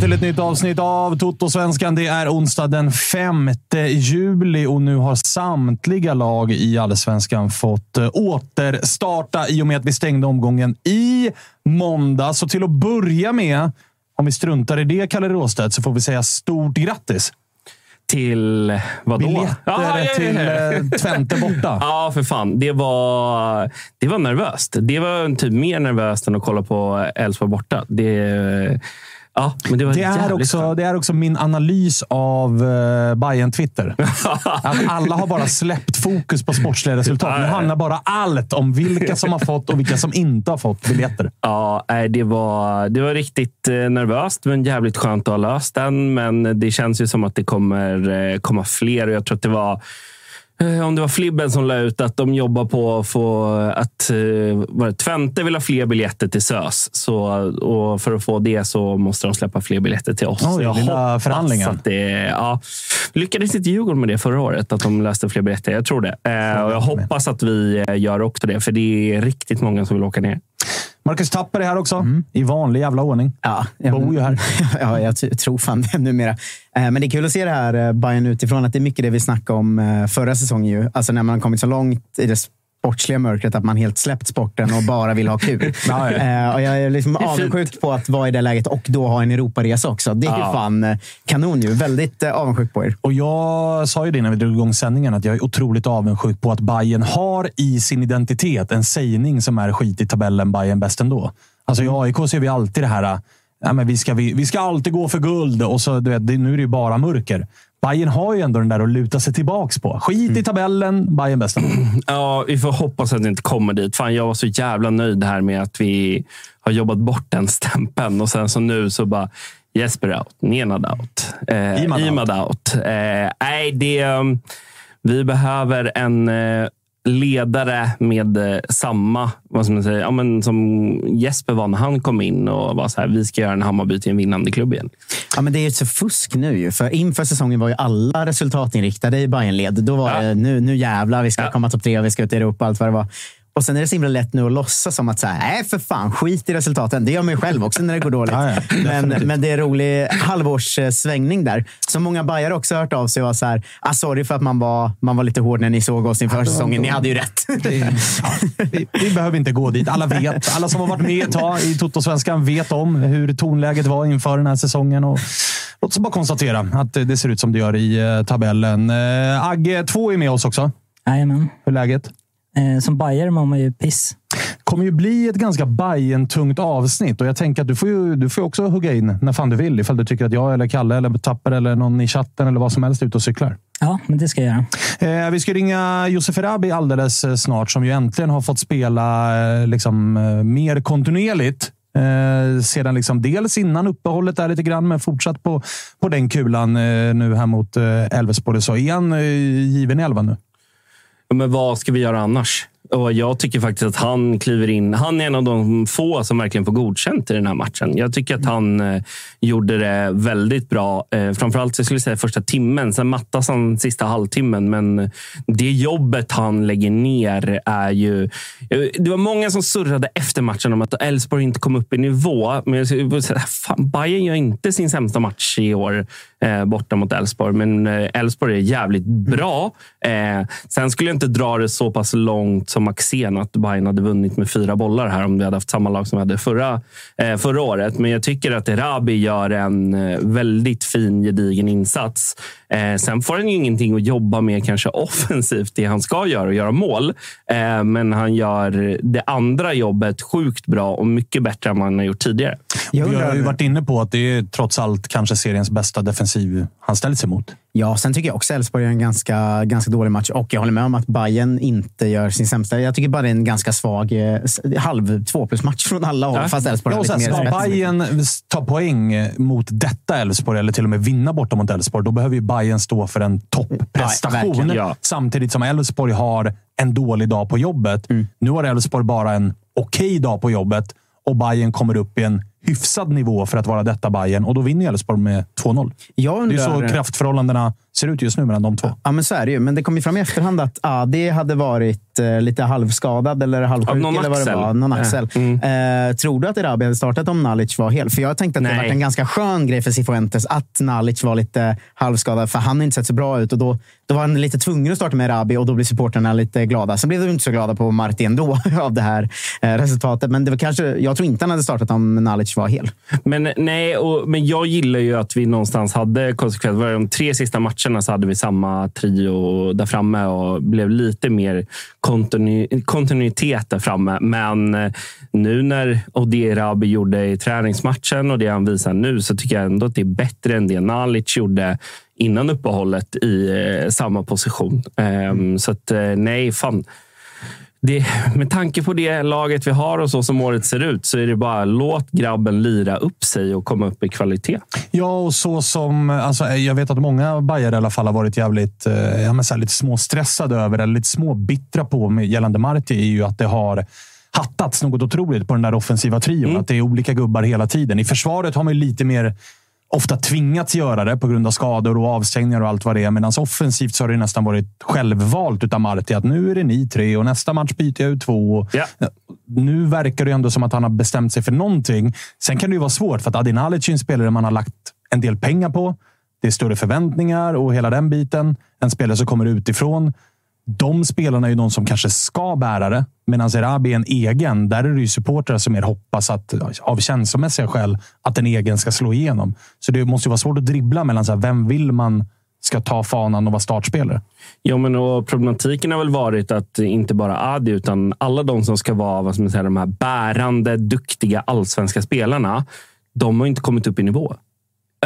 Till ett nytt avsnitt av Toto-svenskan. Det är onsdag den 5 juli och nu har samtliga lag i allsvenskan fått eh, återstarta i och med att vi stängde omgången i måndag. Så till att börja med, om vi struntar i det, Kalle Råstedt, så får vi säga stort grattis. Till vadå? Biljetter ja, ja, till eh, Twente borta. Ja, för fan. Det var, det var nervöst. Det var typ mer nervöst än att kolla på Elfsborg borta. Det, ja, men det var Det är, också, det är också min analys av uh, bayern Twitter. Att alla har bara släppt fokus på sportsliga resultat. Nu handlar bara allt om vilka som har fått och vilka som inte har fått biljetter. Ja, det var, det var riktigt eh, nervöst, men jävligt skönt att ha löst den. Men det känns ju som att det kommer eh, komma fler och jag tror att det var om det var Flibben som la ut att de jobbar på att få att eh, var det, Twente vill ha fler biljetter till SÖS. Så, och för att få det så måste de släppa fler biljetter till oss. Oj, jag hoppas. Att det, ja, lyckades inte Djurgården med det förra året? Att de löste fler biljetter? Jag tror det. Eh, och jag hoppas att vi eh, gör också det, för det är riktigt många som vill åka ner. Marcus Tapper är här också. I vanlig jävla ordning. Ja, Bor ju här. ja, jag tror fan det numera. Eh, Men det är kul att se det här eh, Bayern utifrån. Att det är mycket det vi snackade om förra säsongen. Ju. Alltså när man har kommit så långt i det sportsliga mörkret att man helt släppt sporten och bara vill ha kul. Ja, ja. Eh, Och jag är liksom är fint. avundsjuk på att vara i det läget och då ha en Europaresa också. Det är ju Ja. fan eh, kanon ju. Väldigt eh, avundsjuk på er. Och jag sa ju det när vi drog igång sändningen, att jag är otroligt avundsjuk på att Bayern har i sin identitet en sägning som är skit i tabellen, Bayern bäst ändå. Alltså i AIK ser vi alltid det här, ja, men vi, ska, vi, vi ska alltid gå för guld och så, du vet, det, nu är det ju bara mörker. Bayern har ju ändå den där att luta sig tillbaks på. Skit i tabellen, Bayern bäst. Ja, vi får hoppas att det inte kommer dit. Fan, jag var så jävla nöjd här med att vi har jobbat bort den stämpeln och sen så nu så bara Jesper out, Nenad out, eh, Imad out. Out. Eh, nej, det, um, vi behöver en eh, ledare med eh, samma, vad ska man säga, ja, men som Jesper var när han kom in och var så här, vi ska göra en Hammarby till en vinnande klubb igen. Ja, men det är ju så fusk nu. För inför säsongen var ju alla resultatinriktade i Bayernled. Då var Ja. det nu, nu jävlar, vi ska Ja. komma topp tre och vi ska ut i Europa. Allt vad det var. Och sen är det så himla lätt nu att låtsas som att så här, nej för fan, skit i resultaten. Det gör man ju själv också när det går dåligt. Ja, ja, men, men det är en rolig halvårssvängning där. Så många bajare också har hört av sig och var så här, ah, sorry för att man var, man var lite hård när ni såg oss inför säsongen. Ni hade ju rätt. Vi, vi behöver inte gå dit. Alla vet. Alla som har varit med ett tag i Toto-svenskan vet om hur tonläget var inför den här säsongen. Och låt oss bara konstatera att det ser ut som det gör i eh, tabellen. Eh, Agge, två är med oss också. Jajamän. Hur är läget? Eh, som bajare mår man ju piss. kommer ju bli ett ganska bayern tungt avsnitt och jag tänker att du får ju du får också hugga in när fan du vill. Ifall du tycker att jag eller Kalle eller Tapper eller någon i chatten eller vad som helst är ute och cyklar. Ja, men det ska jag göra. Eh, vi ska ringa Josef Erabi alldeles eh, snart, som ju äntligen har fått spela eh, liksom, eh, mer kontinuerligt. Eh, sedan liksom dels innan uppehållet där lite grann, men fortsatt på, på den kulan eh, nu här mot eh, Elfsborg. Så är han eh, given i elvan nu? Men vad ska vi göra annars? Och jag tycker faktiskt att han kliver in. Han är en av de få som verkligen får godkänt i den här matchen. Jag tycker att han eh, gjorde det väldigt bra. Eh, framförallt så skulle jag säga första timmen. Sen mattas han sista halvtimmen. Men det jobbet han lägger ner är ju... Eh, det var många som surrade efter matchen om att Elfsborg inte kom upp i nivå. Men jag skulle säga, fan, Bayern gör inte sin sämsta match i år eh, borta mot Elfsborg. Men eh, Elfsborg är jävligt bra. Eh, sen skulle jag inte dra det så pass långt som Axén att Bayern hade vunnit med fyra bollar här om vi hade haft samma lag som vi hade förra, eh, förra året. Men jag tycker att Erabi gör en eh, väldigt fin, gedigen insats. Eh, sen får han ju ingenting att jobba med kanske offensivt, det han ska göra och göra mål. Eh, men han gör det andra jobbet sjukt bra och mycket bättre än vad han har gjort tidigare. Jag Vi har ju varit inne på att det är trots allt kanske seriens bästa defensiv han ställt sig mot. Ja, sen tycker jag också Elfsborg gör en ganska, ganska dålig match. Och jag håller med om att Bayern inte gör sin sämsta. Jag tycker bara det är en ganska svag eh, halv två plus match från alla håll. Ja. Fast Elfsborg Ja, lite mer ska. Bayern ta poäng mot detta Elfsborg eller till och med vinna borta mot Elfsborg, då behöver ju Bayern stå för en topprestation. verkligen, ja. Samtidigt som Elfsborg har en dålig dag på jobbet. Nu har Elfsborg bara en okej dag på jobbet och Bayern kommer upp i en hyfsad nivå för att vara detta Bayern och då vinner Elfsborg med 2-0. Jag Det är undrar, så kraftförhållandena ser ut just nu mellan de två. Ja, men så är det ju. Men det kom ju fram i efterhand att Adi hade varit eh, lite halvskadad eller halvsjuk. Eller vad det axel. var. Någon Ja. axel. Eh, tror du att Erabi hade startat om Nalic var hel? För jag tänkte att det Nej. var en ganska skön grej för Cifuentes att Nalic var lite halvskadad. För han har inte sett så bra ut. Och då, då var han lite tvungen att starta med Erabi och då blir supporterna lite glada. Sen blev de inte så glada på Marti ändå av det här eh, resultatet. Men det var kanske, jag tror inte han hade startat om Nalic var hel. Men, nej, och, men jag gillar ju att vi någonstans hade konsekvent. Var De tre sista matcherna så hade vi samma trio där framme och blev lite mer kontinu, kontinuitet där framme. Men eh, nu när Odier gjorde i träningsmatchen och det han visar nu så tycker jag ändå att det är bättre än det Nalic gjorde innan uppehållet i eh, samma position. Ehm, så att, eh, nej, fan. Det, med tanke på det laget vi har och så som året ser ut så är det bara låt grabben lira upp sig och komma upp i kvalitet. Ja, och så som... Alltså, jag vet att många Bajare i alla fall har varit jävligt eh, ja, men så lite småstressade över, eller lite småbittra på med gällande Marti, är ju att det har hattats något otroligt på den där offensiva trion. Att det är olika gubbar hela tiden. I försvaret har man ju lite mer ofta tvingats göra det på grund av skador och avstängningar och allt vad det är. Medan offensivt så har det nästan varit självvalt utav Marti. Att nu är det ni tre och nästa match byter jag ut två. Ja. nu verkar det ändå som att han har bestämt sig för någonting. Sen kan det ju vara svårt, för att Adi Nalic är en spelare man har lagt en del pengar på. Det är större förväntningar och hela den biten. En spelare som kommer utifrån. De spelarna är ju de som kanske ska bära det. Medan Erabi är en egen. Där är det ju supportrar som mer hoppas att, av känslomässiga skäl, att en egen ska slå igenom. Så det måste ju vara svårt att dribbla mellan så här, vem vill man ska ta fanan och vara startspelare. Ja, men och problematiken har väl varit att inte bara Adi, utan alla de som ska vara vad ska man säga, de här bärande, duktiga allsvenska spelarna. De har inte kommit upp i nivå.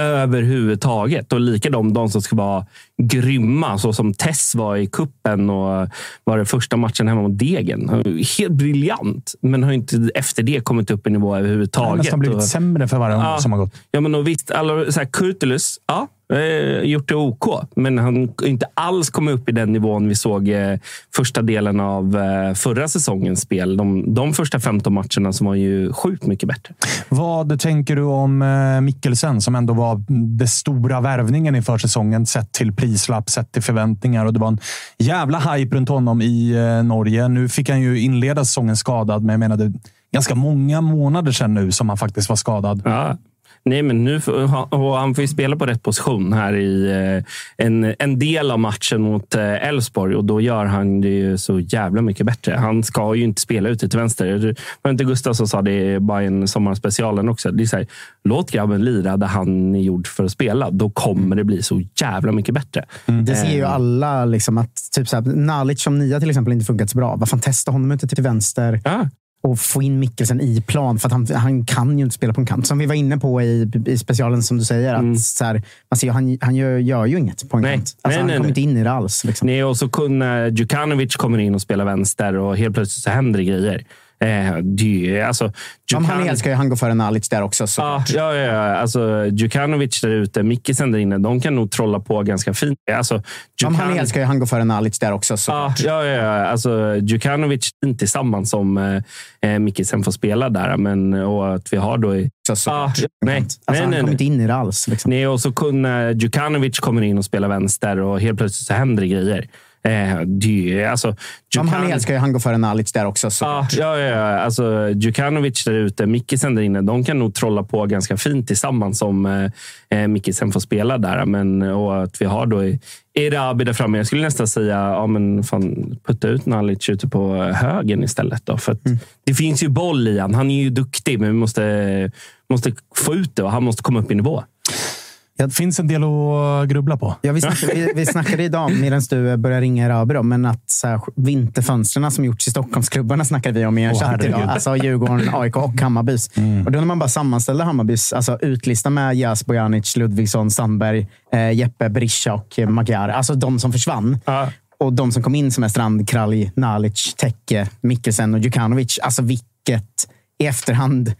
Överhuvudtaget. Och likadant de som ska vara grymma, så som Tess var i kuppen och var det första matchen hemma mot Degen. Helt briljant, men har inte efter det kommit upp i nivå Det har överhuvudtaget. nästan blivit Och- sämre för varje Ja. år som har gått. Ja, men och visst, alla, så här, Kurtulus, ja, Eh, gjort det OK, men han inte alls kommit upp i den nivån vi såg eh, första delen av eh, förra säsongens spel. De, de första 15 matcherna som var ju sjukt mycket bättre. Vad tänker du om eh, Mikkelsen som ändå var den stora värvningen i försäsongen sett till prislapp, sett till förväntningar och det var en jävla hype runt honom i eh, Norge. Nu fick han ju inleda säsongen skadad, men jag menade ganska många månader sedan nu som han faktiskt var skadad. Ja. Nej, men nu får, han får ju spela på rätt position här i eh, en, en del av matchen mot eh, Elfsborg och då gör han det ju så jävla mycket bättre. Han ska ju inte spela ute till vänster. Det var inte Gustav som sa det i Bayern sommarspecialen också. Det är här, låt grabben lira där han är gjord för att spela. Då kommer det bli så jävla mycket bättre. Mm. Det ser ju alla. Liksom, att typ så här, Nalic som nia till exempel inte funkat så bra. Vad fan, testa honom ute till vänster. Ja och få in Mikkelsen i plan. För han, han kan ju inte spela på en kant. Som vi var inne på i, i specialen, som du säger. Mm. Att så här, man ser, han han gör, gör ju inget på en nej. kant. Alltså, nej, han nej, kommer inte in i det alls. Liksom. Nej, och så kunna Djukanovic kommer in och spelar vänster och helt plötsligt så händer det grejer. Eh, det, alltså, Djukan... Han älskar ju han gå före Nalic där också. Så. Ja, ja, ja. Alltså, Djukanovic där ute, Mickisen där inne, de kan nog trolla på ganska fint. Alltså, Djukan... Han älskar ju han gå före Nalic där också. Så. Ja, ja, ja. Alltså, Djukanovic tillsammans som eh, eh, Mickisen får spela där. Men, och att vi har då... I... Så, så. Ja, nej, alltså, nej, han kommer inte in i det alls. Liksom. Nej, och så kunna Djukanovic kommer in och spelar vänster och helt plötsligt så händer det grejer. Eh, det, alltså, Djukan... Han älskar ju han går före Nalic där också. Så. Ja, ja, ja. Alltså, Djukanovic där ute, Mickisen där inne, de kan nog trolla på ganska fint tillsammans om eh, eh Mickisen får spela där. Men, och att vi har då Erabi där framme. Jag skulle nästan säga ja, men fan, putta ut Nalic ute på högen istället. Då, för mm. Det finns ju boll i han. Han är ju duktig, men vi måste, måste få ut det och han måste komma upp i nivå. Det finns en del att grubbla på. Ja, vi, snackade, vi, vi snackade idag, medan du började ringa Rabi, men att så här, vinterfönstren som gjorts i Stockholmsklubbarna snackade vi om i en chatt idag. Alltså Djurgården, AIK och Hammarbys. Mm. Och då när man bara sammanställde Hammarbys alltså utlista med Jas Bojanic, Ludvigsson, Sandberg, eh, Jeppe, Brischa och Magyar. Alltså de som försvann. Uh. Och de som kom in som är Strand, Kralj, Nalic, Tekke, Mikkelsen och Djukanovic. Alltså vilket i efterhand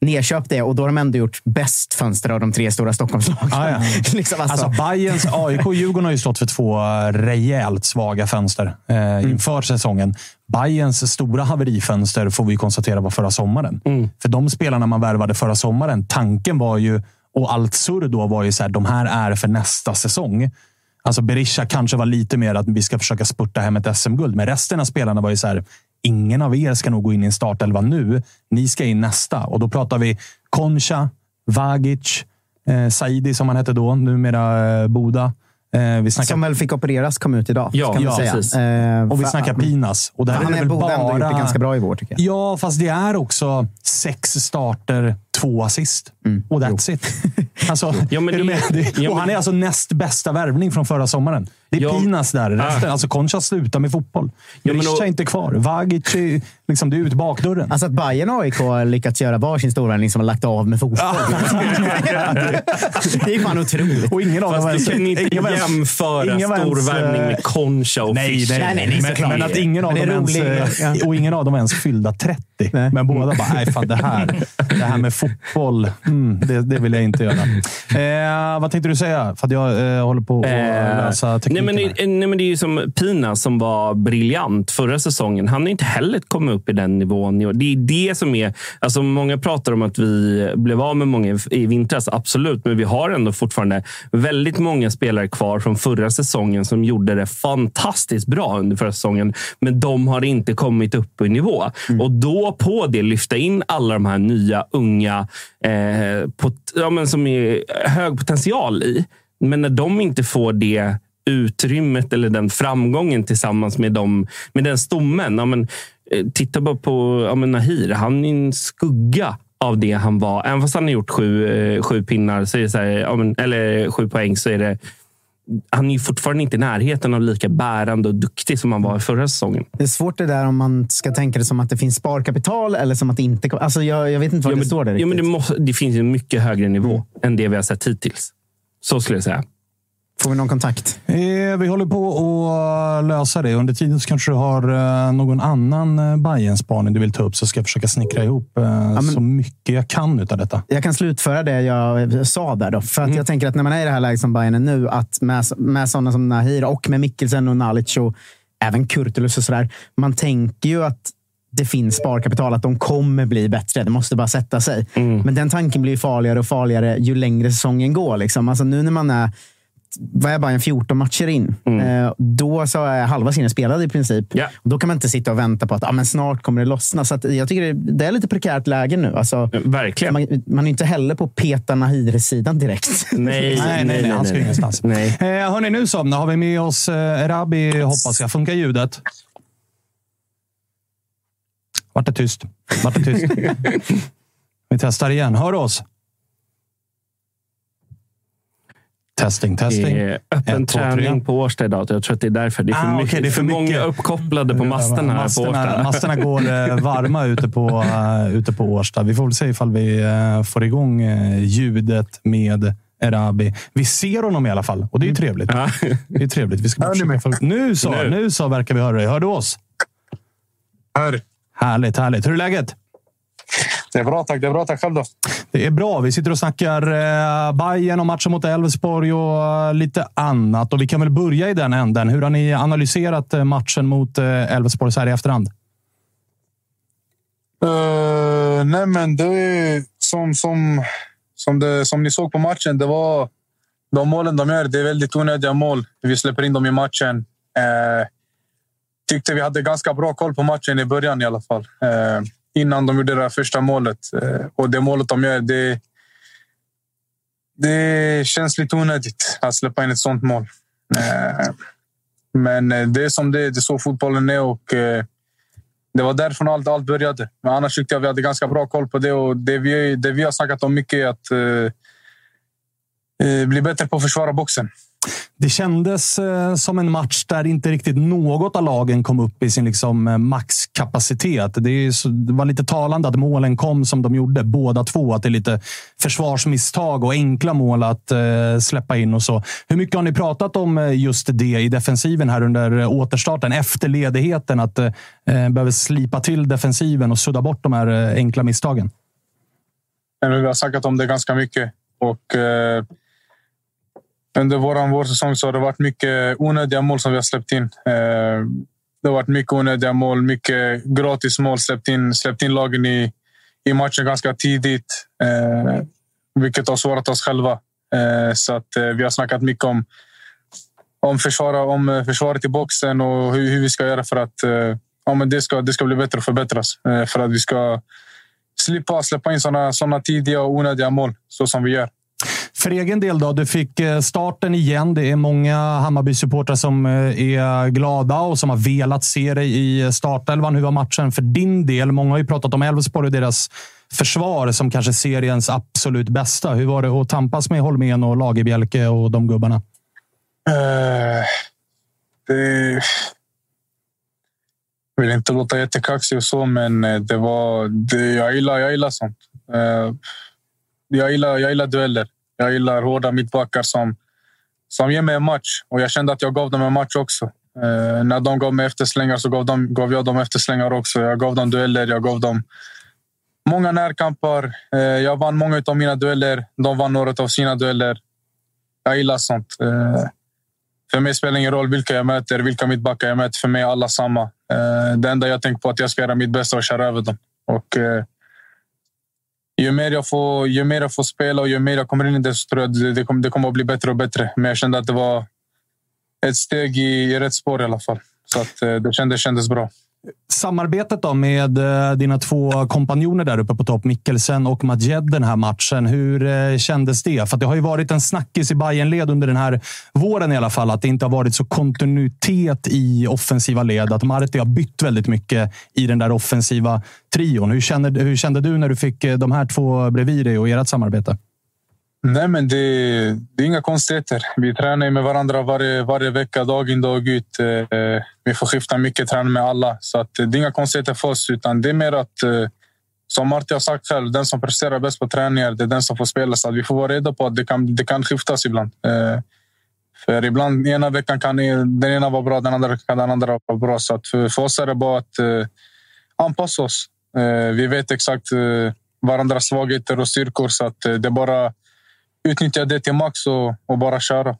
nedköpt det och då har de ändå gjort bäst fönster av de tre stora Stockholmslagen. Ah, ja. liksom, alltså. alltså Bayerns, AIK och Djurgården har ju stått för två rejält svaga fönster eh, mm. inför säsongen. Bayerns stora haverifönster får vi konstatera var förra sommaren. Mm. För de spelarna man värvade förra sommaren, tanken var ju, och allt surr då var ju så här, de här är för nästa säsong. Alltså Berisha kanske var lite mer att vi ska försöka spurta hem ett SM-guld, men resten av spelarna var ju så här, ingen av er ska nog gå in i en startelva nu. Ni ska in nästa. Och då pratar vi Concha, Vagic, eh, Saidi som han hette då, numera eh, Boda. Eh, vi snackar... Som väl fick opereras kom ut idag. Ja, ja precis. Eh, och vi snackar Pinas. Och det här han är, är borde bara... ändå gjort det ganska bra i vår, tycker jag. Ja, fast det är också sex starter, två assist. Mm. Och that's jo. it. Alltså, ja, men är det, det, ja, och han är alltså näst bästa värvning från förra sommaren. Det är ja, Pinas där. Resten, ah. Alltså Concha slutar med fotboll. Ja, Rischa är inte kvar. Vagic är, liksom, det är ut bakdörren. Alltså att Bayern och AIK har lyckats göra varsin storvärvning som har lagt av med fotboll. det är fan otroligt. Och ingen av dem ens... kan inte jämföra ingen storvärvning med Concha och nej, nej, nej, nej, men, men, att ingen av dem ens, eh, och ingen av dem ens fyllda 30. Nej. Men båda bara, nej fan det här, det här med fotboll, mm, det, det vill jag inte göra. Eh, vad tänkte du säga? För jag eh, håller på att eh, läsa tekniken. Nej men, det, nej, men det är ju som Pina som var briljant förra säsongen. Han har inte heller kommit upp i den nivån. Det är det som är... Alltså många pratar om att vi blev av med många i vintras. Absolut, men vi har ändå fortfarande väldigt många spelare kvar från förra säsongen som gjorde det fantastiskt bra under förra säsongen. Men de har inte kommit upp i nivå. Mm. Och då på det lyfta in alla de här nya, unga, eh, pot, ja, men som är hög potential i. Men när de inte får det utrymmet eller den framgången tillsammans med, dem, med den stommen. Ja, men, eh, titta bara på ja, men Nahir. Han är en skugga av det han var. Även fast han har gjort sju, eh, sju pinnar, så är det så här, ja, men, eller sju poäng, så är det han är fortfarande inte i närheten av lika bärande och duktig som han var i förra säsongen. Det är svårt det där om man ska tänka det som att det finns sparkapital eller som att det inte... Alltså jag, jag vet inte var ja, det men, står där ja, men det, måste, det, finns en mycket högre nivå mm. än det vi har sett hittills. Så skulle jag säga. Får vi någon kontakt? Eh, vi håller på att lösa det. Under tiden så kanske du har eh, någon annan eh, Bajen-spaning du vill ta upp, så ska jag försöka snickra ihop eh, ja, så mycket jag kan av detta. Jag kan slutföra det jag sa där. Då. För att mm. jag tänker att när man är i det här läget som Bayern är nu, att med, med sådana som Nahir och med Mikkelsen och Nalic och även Kurtulus och sådär. Man tänker ju att det finns sparkapital, att de kommer bli bättre. Det måste bara sätta sig. Mm. Men den tanken blir farligare och farligare ju längre säsongen går. Liksom. Alltså nu när man är vad är bara en 14 matcher in. Mm. Eh, då så är halva serien spelad i princip. Yeah. då kan man inte sitta och vänta på att ah, men snart kommer det lossna. Så jag tycker det, är lite prekärt läge nu. Alltså, Verkligen. Man, man, är inte heller på peta Nahir-sidan direkt. Nej, nej, nej, nej, han ska ingenstans. Nej. Eh, hörni, nu så har vi med oss eh, Rabi, hoppas jag. Funkar ljudet? Vart det tyst. Vart det tyst. vi testar igen. Hör oss? Testing, testing. Det är öppen Ett, träning två, på Årsta idag. Jag tror att det är därför. Det är för, ah, mycket, okay, det är för, för många uppkopplade på masterna, här på Årsta. Masterna går eh, varma ute på, uh, ute på Årsta. Vi får väl se ifall vi uh, får igång uh, ljudet med Erabi. Vi ser honom i alla fall och det är ju trevligt. Mm. Det är trevligt. Vi ska bara nu så, nu. nu så verkar vi höra dig. Hör du oss? Hör. Härligt, härligt. Hur är läget? Det är bra tack. Det är bra tack. Själv då? Det är bra. Vi sitter och snackar eh, Bayern och matchen mot Elfsborg och eh, lite annat. Och vi kan väl börja i den änden. Hur har ni analyserat eh, matchen mot Elfsborg så här i efterhand? Uh, nej, men det är som, som, som, det, som ni såg på matchen. Det var de målen de gör. Det är väldigt onödiga mål. Vi släpper in dem i matchen. Uh, tyckte vi hade ganska bra koll på matchen i början i alla fall. Uh, innan de gjorde det där första målet. Eh, och det målet de gör, det, det känns lite onödigt att släppa in ett sånt mål. Eh, men det är som det är. Det är så fotbollen är. Och eh, det var därifrån allt, allt började. Men annars tyckte jag vi hade ganska bra koll på det. Och det, vi, det vi har snackat om mycket är att uh, bli bättre på att försvara boxen. Det kändes eh, som en match där inte riktigt något av lagen kom upp i sin liksom, eh, maxkapacitet. Det, det var lite talande att målen kom som de gjorde, båda två. Att det är lite försvarsmisstag och enkla mål att eh, släppa in och så. Hur mycket har ni pratat om eh, just det i defensiven här under återstarten efter ledigheten? Att eh, behöver slipa till defensiven och sudda bort de här enkla misstagen. Vi har snackat om det ganska mycket och eh under vår vårsäsong så har det varit mycket onödiga mål som vi har släppt in. Eh, det har varit mycket onödiga mål, mycket gratis mål. Släppt in, släppt in lagen i, i matchen ganska tidigt, eh, vilket har sårat oss själva. Eh, så att vi har snackat mycket om, om, försvara, om försvaret i boxen och hur, hur vi ska göra för att ja, men det, ska, det ska bli bättre och förbättras. För att vi ska slippa släppa in såna, såna tidiga och onödiga mål så som vi gör. För egen del då, du fick eh, starten igen. Det är många Hammarby-supportrar som eh, är glada och som har velat se dig i startelvan. Hur var matchen för din del? Många har ju pratat om Elfsborg och deras försvar som kanske seriens absolut bästa. Hur var det att tampas med Holmén och Lagerbjälke och de gubbarna? Uh, det... Jag vill inte låta jättekaxig och så, men det var... Det, jag, gillar, jag gillar sånt. Uh, jag, gillar, jag gillar dueller. Jag gillar hårda mittbackar som, som ger mig en match. Och jag kände att jag gav dem en match också. Eh, när de gav mig efterslängar så gav, de, gav jag dem efterslängar också. Jag gav dem dueller, jag gav dem många närkamper. Eh, jag vann många av mina dueller. De vann några av sina dueller. Jag gillar sånt. Eh, för mig spelar det ingen roll vilka jag möter, vilka mittbackar jag möter. För mig är alla samma. Eh, det enda jag tänker på är att jag ska göra mitt bästa och köra över dem. Och, eh, ju mer, jag får, ju mer jag får spela och ju mer jag kommer in i det så tror jag det, det, kommer, det kommer att bli bättre och bättre. Men jag kände att det var ett steg i, i rätt spår i alla fall. Så att, eh, det kändes, det kändes bra. Samarbetet då med eh, dina två kompanjoner där uppe på topp, Mikkelsen och Majed den här matchen. Hur eh, kändes det? För det har ju varit en snackis i Bayernled under den här våren i alla fall, att det inte har varit så kontinuitet i offensiva led. Att Marti har bytt väldigt mycket i den där offensiva trion. Hur kände, hur kände du när du fick eh, de här två bredvid dig och ert samarbete? Nej, men det, det är inga konstigheter. Vi tränar med varandra varje, varje vecka, dag in dag ut. Eh, vi får skifta mycket, träna med alla. Så att, eh, det är inga konstigheter för oss. Utan det är mer att, eh, som Martin har sagt själv, den som presterar bäst på träningar, det är den som får spela. Så att vi får vara redo på att det kan, det kan skiftas ibland. För ibland ena veckan kan den ena vara bra, den andra kan den andra vara bra. Så att för, för oss är det bara att anpassa oss. Vi vet exakt varandras svagheter och styrkor så att det är bara utnyttja det till max och, och bara köra.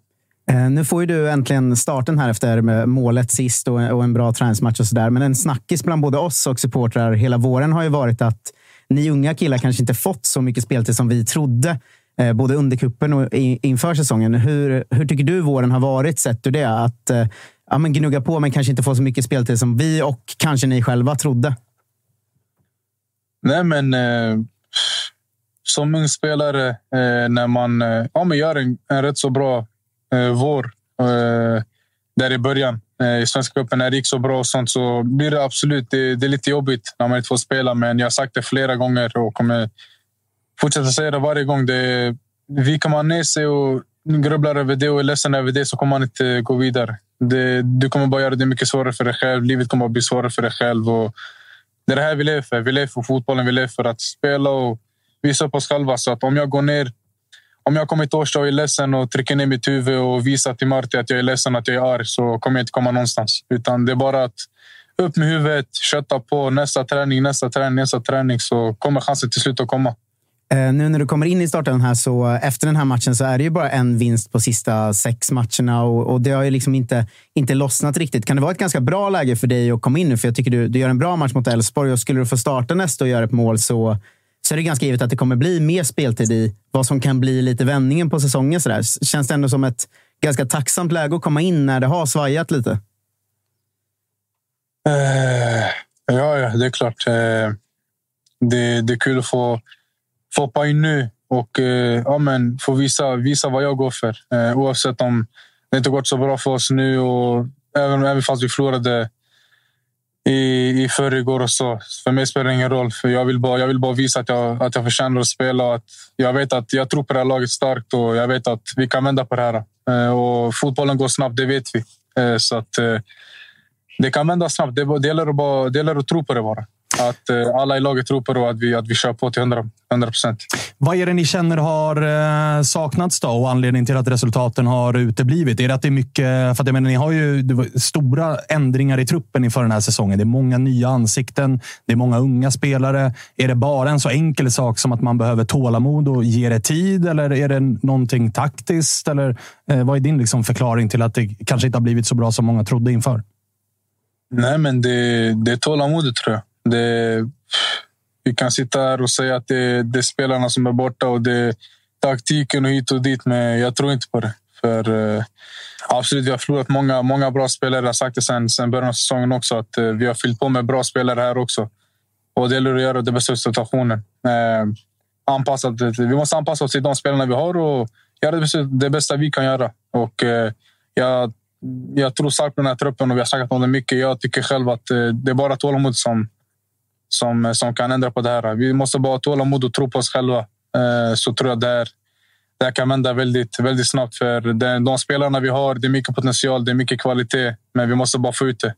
Eh, nu får ju du äntligen starten här efter målet sist och, en bra träningsmatch och sådär. Men en snackis bland både oss och supportrar hela våren har ju varit att ni unga killar kanske inte fått så mycket speltid som vi trodde. Eh, både under kuppen och inför säsongen. Hur, hur tycker du våren har varit sett ur det? Att eh, ja, men gnugga på men kanske inte få så mycket speltid som vi och kanske ni själva trodde? Nej, men som ung spelare eh, när man eh, ja, men gör en, en rätt så bra eh, vår eh, där i början eh, i Svenska cupen när det gick så bra och sånt så blir det absolut det, det, är lite jobbigt när man inte får spela. Men jag har sagt det flera gånger och kommer fortsätta säga det varje gång. Det, viker man ner sig och grubblar över det och är ledsen över det så kommer man inte eh, gå vidare. Det, du kommer bara göra det mycket svårare för dig själv. Livet kommer att bli svårare för dig själv. Och det är det här vi lever för. Vi lever för fotbollen. Vi lever för att spela och visa upp oss själva. Så att om jag går ner om jag kommer till Årsta och är ledsen och trycker ner mitt huvud och visar till Marti att jag är ledsen, att jag är arg, så kommer jag inte komma någonstans. Utan det är bara att upp med huvudet, kötta på. Nästa träning, nästa träning, nästa träning så kommer chansen till slut att komma. Eh, nu när du kommer in i starten här så efter den här matchen så är det ju bara en vinst på sista sex matcherna och, och det har ju liksom inte, inte lossnat riktigt. Kan det vara ett ganska bra läge för dig att komma in nu? För jag tycker du, du gör en bra match mot Elfsborg och skulle du få starta nästa och göra ett mål så, så är det ganska givet att det kommer bli mer speltid i vad som kan bli lite vändningen på säsongen. Så där. Känns det ändå som ett ganska tacksamt läge att komma in när det har svajat lite? Eh, ja, ja, det är klart. Eh, det, det är kul att få få hoppa in nu och eh, ja, men, få visa, visa vad jag går för. Eh, oavsett om det inte gått så bra för oss nu och även, även fast vi förlorade i, i förrgår och så. För mig spelar det ingen roll. För jag, vill bara, jag vill bara visa att jag, att jag förtjänar att spela. Att jag vet att jag tror på det här laget starkt och jag vet att vi kan vända på det här. Eh, och fotbollen går snabbt, det vet vi. Eh, så att eh, det kan vända snabbt. Det, det, gäller att bara, det gäller att tro på det bara. Att eh, alla i laget tror på det och att vi, att vi kör på till 100 procent. Vad är det ni känner har eh, saknats då och anledningen till att resultaten har uteblivit? Är det att det är mycket... För att jag menar, ni har ju stora ändringar i truppen inför den här säsongen. Det är många nya ansikten. Det är många unga spelare. Är det bara en så enkel sak som att man behöver tålamod och ge det tid? Eller är det någonting taktiskt? Eller eh, vad är din liksom förklaring till att det kanske inte har blivit så bra som många trodde inför? Nej, men det, det är tålamodet tror jag. Det, vi kan sitta här och säga att det, det är spelarna som är borta och det är taktiken och hit och dit, men jag tror inte på det. För eh, absolut, vi har förlorat många, många bra spelare. Jag har sagt det sen, sen början av säsongen också, att eh, vi har fyllt på med bra spelare här också. Och det gäller att göra det bästa av situationen. Eh, anpassat, vi måste anpassa oss till de spelarna vi har och göra det bästa, det bästa vi kan göra. Och, eh, jag, jag tror starkt på den här truppen och vi har snackat om det mycket. Jag tycker själv att eh, det är bara tålamod som, som, eh, som kan ändra på det här. Vi måste bara ha tålamod och tro på oss själva. Eh, så tror jag det, här, det här kan vända väldigt, väldigt snabbt. För de, de spelarna vi har, det är mycket potential, det är mycket kvalitet. Men vi måste bara få ut det.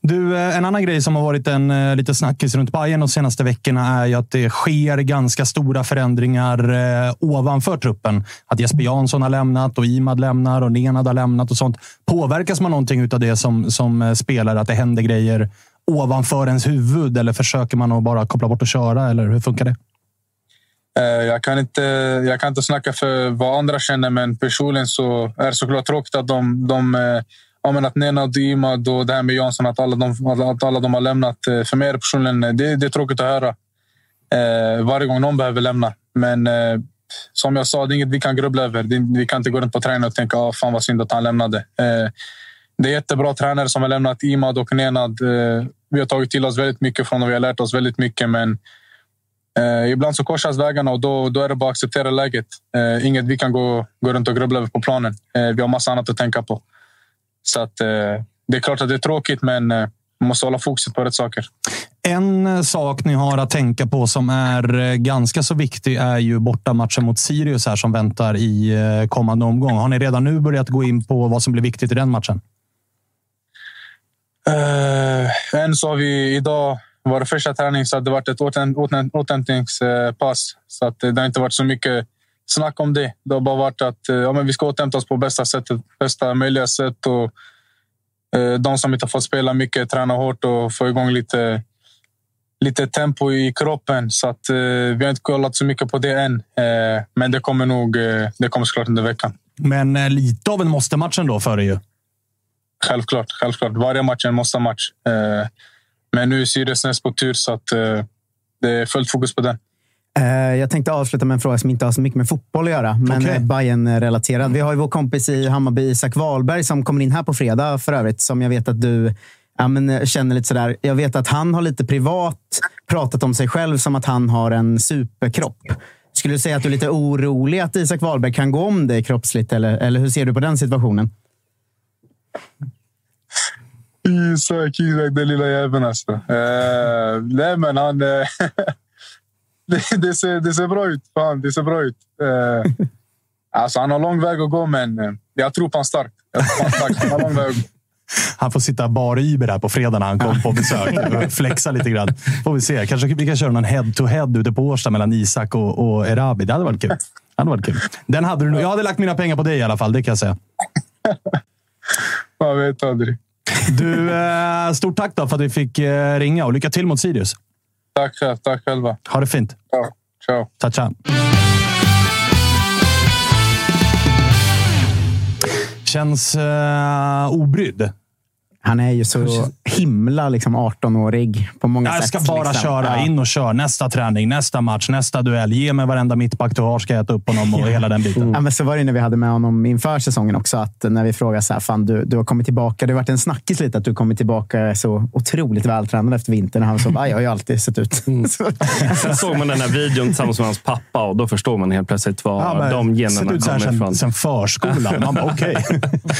Du, eh, en annan grej som har varit en lite snackis runt Bayern de senaste veckorna är ju att det sker ganska stora förändringar eh, ovanför truppen. Att Jesper Jansson har lämnat och Imad lämnar och Nenad har lämnat och sånt. Påverkas man någonting av det som, som spelare? Att det händer grejer ovanför ens huvud? Eller försöker man att bara koppla bort och köra? Eller hur funkar det? Eh, jag kan, inte, jag kan inte snacka för vad andra känner, men personligen så är det såklart tråkigt att de, de eh, ja, men att Nenad, Imad och det här med Jansson, att alla de, att alla de har lämnat. Eh, för mig är det personligen det, det är tråkigt att höra varje gång någon behöver lämna. Men som jag sa, det är inget vi kan grubbla över. Vi kan inte gå runt på träningen och tänka ah, fan vad synd att han lämnade. Det är jättebra tränare som har lämnat Imad och Nenad. Eh, vi har tagit till oss väldigt mycket från dem. Vi har lärt oss väldigt mycket. Men eh, ibland så korsas vägarna och då, då är det bara att acceptera läget. Eh, inget vi kan gå, gå runt och grubbla över på planen. Eh, vi har massa annat att tänka på. Så att, eh, det är klart att det är tråkigt, men eh, man måste hålla fokuset på rätt saker. En eh, sak ni har att tänka på som är eh, ganska så viktig är ju bortamatchen mot Sirius här som väntar i kommande omgång. Har ni redan nu börjat gå in på vad som blir viktigt i den matchen? Eh, uh, än så har vi idag vår första träning så det varit ett återhämtningspass. Så att det har inte varit så mycket snack om det. Det har bara varit att eh, ja, men vi ska återhämta oss på bästa sättet, bästa möjliga sätt. Och, eh, de som inte har fått spela mycket, träna hårt och få igång lite, lite tempo i kroppen. Så att, eh, vi har inte kollat så mycket på det än. Eh, men det kommer nog eh, det kommer såklart under veckan. Men lite av en måste-match ändå för dig ju. Självklart, självklart. Varje match är en måste-match. Eh, men nu är Sirius på tur, så att, eh, det är fullt fokus på den. Eh, jag tänkte avsluta med en fråga som inte har så mycket med fotboll att göra, men okay. bayern relaterad Vi har ju vår kompis i Hammarby, Isak Wahlberg, som kommer in här på fredag för övrigt, som jag vet att du ja, men, känner lite sådär. Jag vet att han har lite privat pratat om sig själv som att han har en superkropp. Skulle du säga att du är lite orolig att Isak Wahlberg kan gå om dig kroppsligt, eller, eller hur ser du på den situationen? Isak, Isak, den lilla jäveln alltså. Eh, nej, men han... Eh, det, det, ser, det ser bra ut. Fan, det ser bra ut. Eh, alltså, han har lång väg att gå, men eh, jag tror på honom starkt. Jag tror på honom starkt. Han har lång väg. Han får sitta bar Iber här på fredag när han kommer på besök. Flexa lite grann. Får vi se. Kanske vi kan köra någon head-to-head ute på Årsta mellan Isak och, och Erabi. Det hade varit kul. Det hade varit kul. Den hade du. Jag hade lagt mina pengar på dig i alla fall, det kan jag säga. Man vet aldrig. Du, eh, stort tack då för att vi fick eh, ringa och lycka till mot Sirius. Tack själv. Tack själva. Ha det fint. Ciao. Ciao. Ciao, ciao. Känns eh, obrydd. Han är ju så himla liksom 18-årig på många Jag sätt. ska bara liksom. köra. Ja. In och kör. Nästa träning, nästa match, nästa duell. Ge mig varenda mittback du har, ska jag äta upp honom och hela den biten. Ja, men så var det när vi hade med honom inför säsongen också. Att när vi frågade så här, fan, du, du har kommit tillbaka. Det har varit en snackis lite att du kommit tillbaka så otroligt vältränad efter vintern. Och Han så, "Ah, jag har ju alltid sett ut. Mm. Så- Sen såg man den här videon tillsammans med hans pappa och då förstår man helt plötsligt var Ja, men de generna kommer ifrån. sen förskolan. Man bara, okej.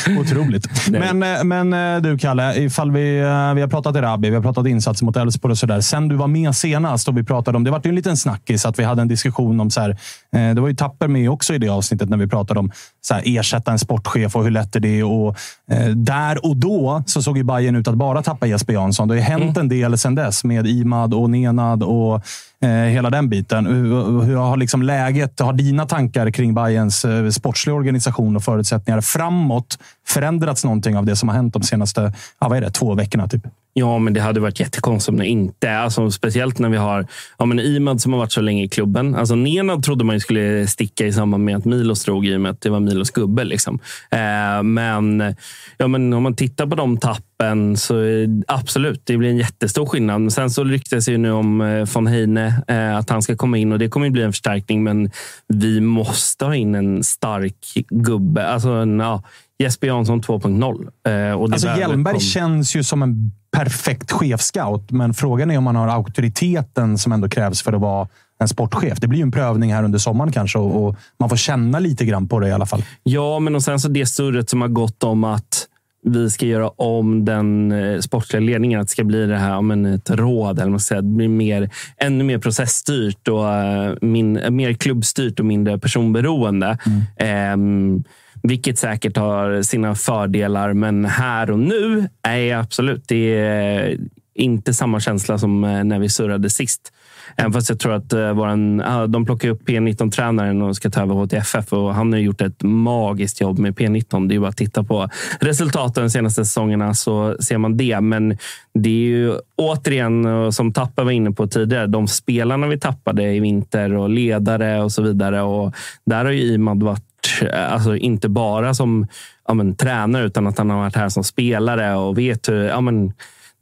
Otroligt. Men, eh, men eh, du, Kalle, ifall vi, eh, vi har pratat Erabi, vi har pratat insatser mot Elfsborg och sådär. Sen du var med senast och vi pratade om, det var ju en liten snackis att vi hade en diskussion om så här, eh, det var ju Tapper med också i det avsnittet när vi pratade om så här, ersätta en sportchef och hur lätt är det och eh, Där och då så såg ju Bayern ut att bara tappa Jesper Jansson. Det har ju hänt en del sedan dess med Imad och Nenad och Eh, hela den biten. Hur, hur har liksom läget, har dina tankar kring Bayerns eh, sportsliga organisation och förutsättningar framåt förändrats någonting av det som har hänt de senaste ja, vad är det, två veckorna? Typ? Ja, men det hade varit jättekonstigt om det inte. Alltså, speciellt när vi har ja, men Imad som har varit så länge i klubben. Alltså, Nenad trodde man ju skulle sticka i samband med att Milos drog i och med att det var Milos gubbe. Liksom. Eh, men, ja, men om man tittar på de tappen så eh, absolut, det blir en jättestor skillnad. Men sen så ryktas det ju nu om eh, von Heine, eh, att han ska komma in och det kommer ju bli en förstärkning. Men vi måste ha in en stark gubbe. Alltså en, ja, Jesper Jansson 2.0. Eh, och det Alltså, Hjelmberg kom- känns ju som en perfekt chefscout, men frågan är om man har auktoriteten som ändå krävs för att vara en sportchef. Det blir ju en prövning här under sommaren kanske och, och man får känna lite grann på det i alla fall. Ja, men och sen så det surret som har gått om att vi ska göra om den eh, sportsliga ledningen. Att det ska bli det här, men ett råd. Eller man säga. Det blir mer, ännu mer processstyrt och eh, min, mer klubbstyrt och mindre personberoende. Ehm, vilket säkert har sina fördelar, men här och nu är absolut. Det är inte samma känsla som eh, när vi surrade sist. Även fast jag tror att eh, våran, de plockar upp P19-tränaren och ska ta över HTFF. Och han har gjort ett magiskt jobb med P19. Det är bara att titta på resultaten de senaste säsongerna så ser man det. Men det är ju återigen, som Tappa var inne på tidigare, de spelarna vi tappade i vinter och ledare och så vidare. Och där har ju Imad varit Eh, alltså inte bara som ja, men, tränare, utan att han har varit här som spelare och vet hur... Ja, men,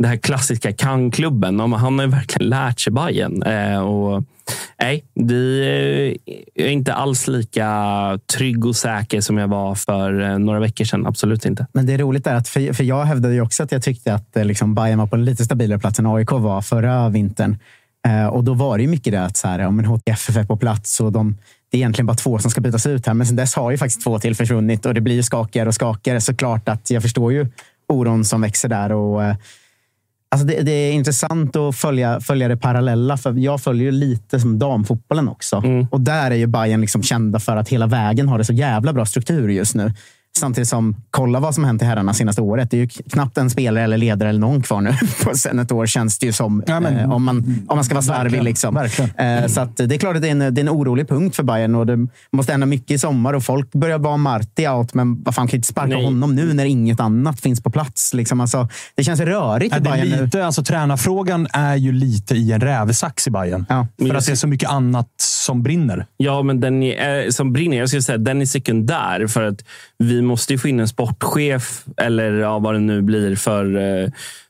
det här klassiska kan-klubben. Ja, Han har ju verkligen lärt sig Bayern. Eh, och, nej, det eh, är inte alls lika trygg och säker som jag var för eh, några veckor sedan. Absolut inte. Men det är roligt där, att för, för jag hävdade ju också att jag tyckte att liksom, Bayern var på en lite stabilare plats än AIK var förra vintern. Eh, och då var det ju mycket det att så här, ja, men HTFF är på plats och de, det är egentligen bara två som ska bytas ut här. Men sen dess har ju faktiskt två till försvunnit och det blir ju skakigare och skakigare. Såklart att jag förstår ju oron som växer där. Och, eh, Alltså det, det är intressant att följa, följa det parallella. För jag följer ju lite som damfotbollen också. Och där är ju Bayern liksom kända för att hela vägen har det så jävla bra struktur just nu. Samtidigt som, kolla vad som hänt i herrarna senaste året. Det är ju knappt en spelare eller ledare eller någon kvar nu. På sen ett år känns det ju som. Ja, men- eh, om, man, om man ska vara slarvig. Liksom. Eh, så att det är klart att det är, en, det är en orolig punkt för Bayern och det måste hända mycket i sommar. Och folk börjar vara Marti out, men vad fan, kan ju inte sparka Nej. honom nu när inget annat finns på plats. Liksom. Alltså, det känns rörigt Ja, i det är Bayern nu. lite, alltså, tränarfrågan är ju lite i en rävsax i Bayern. Ja. För att det är så mycket annat som brinner. Ja, men den är, eh, som brinner, jag skulle säga den är sekundär. För att vi måste ju få in en sportchef, eller ja, vad det nu blir för eh,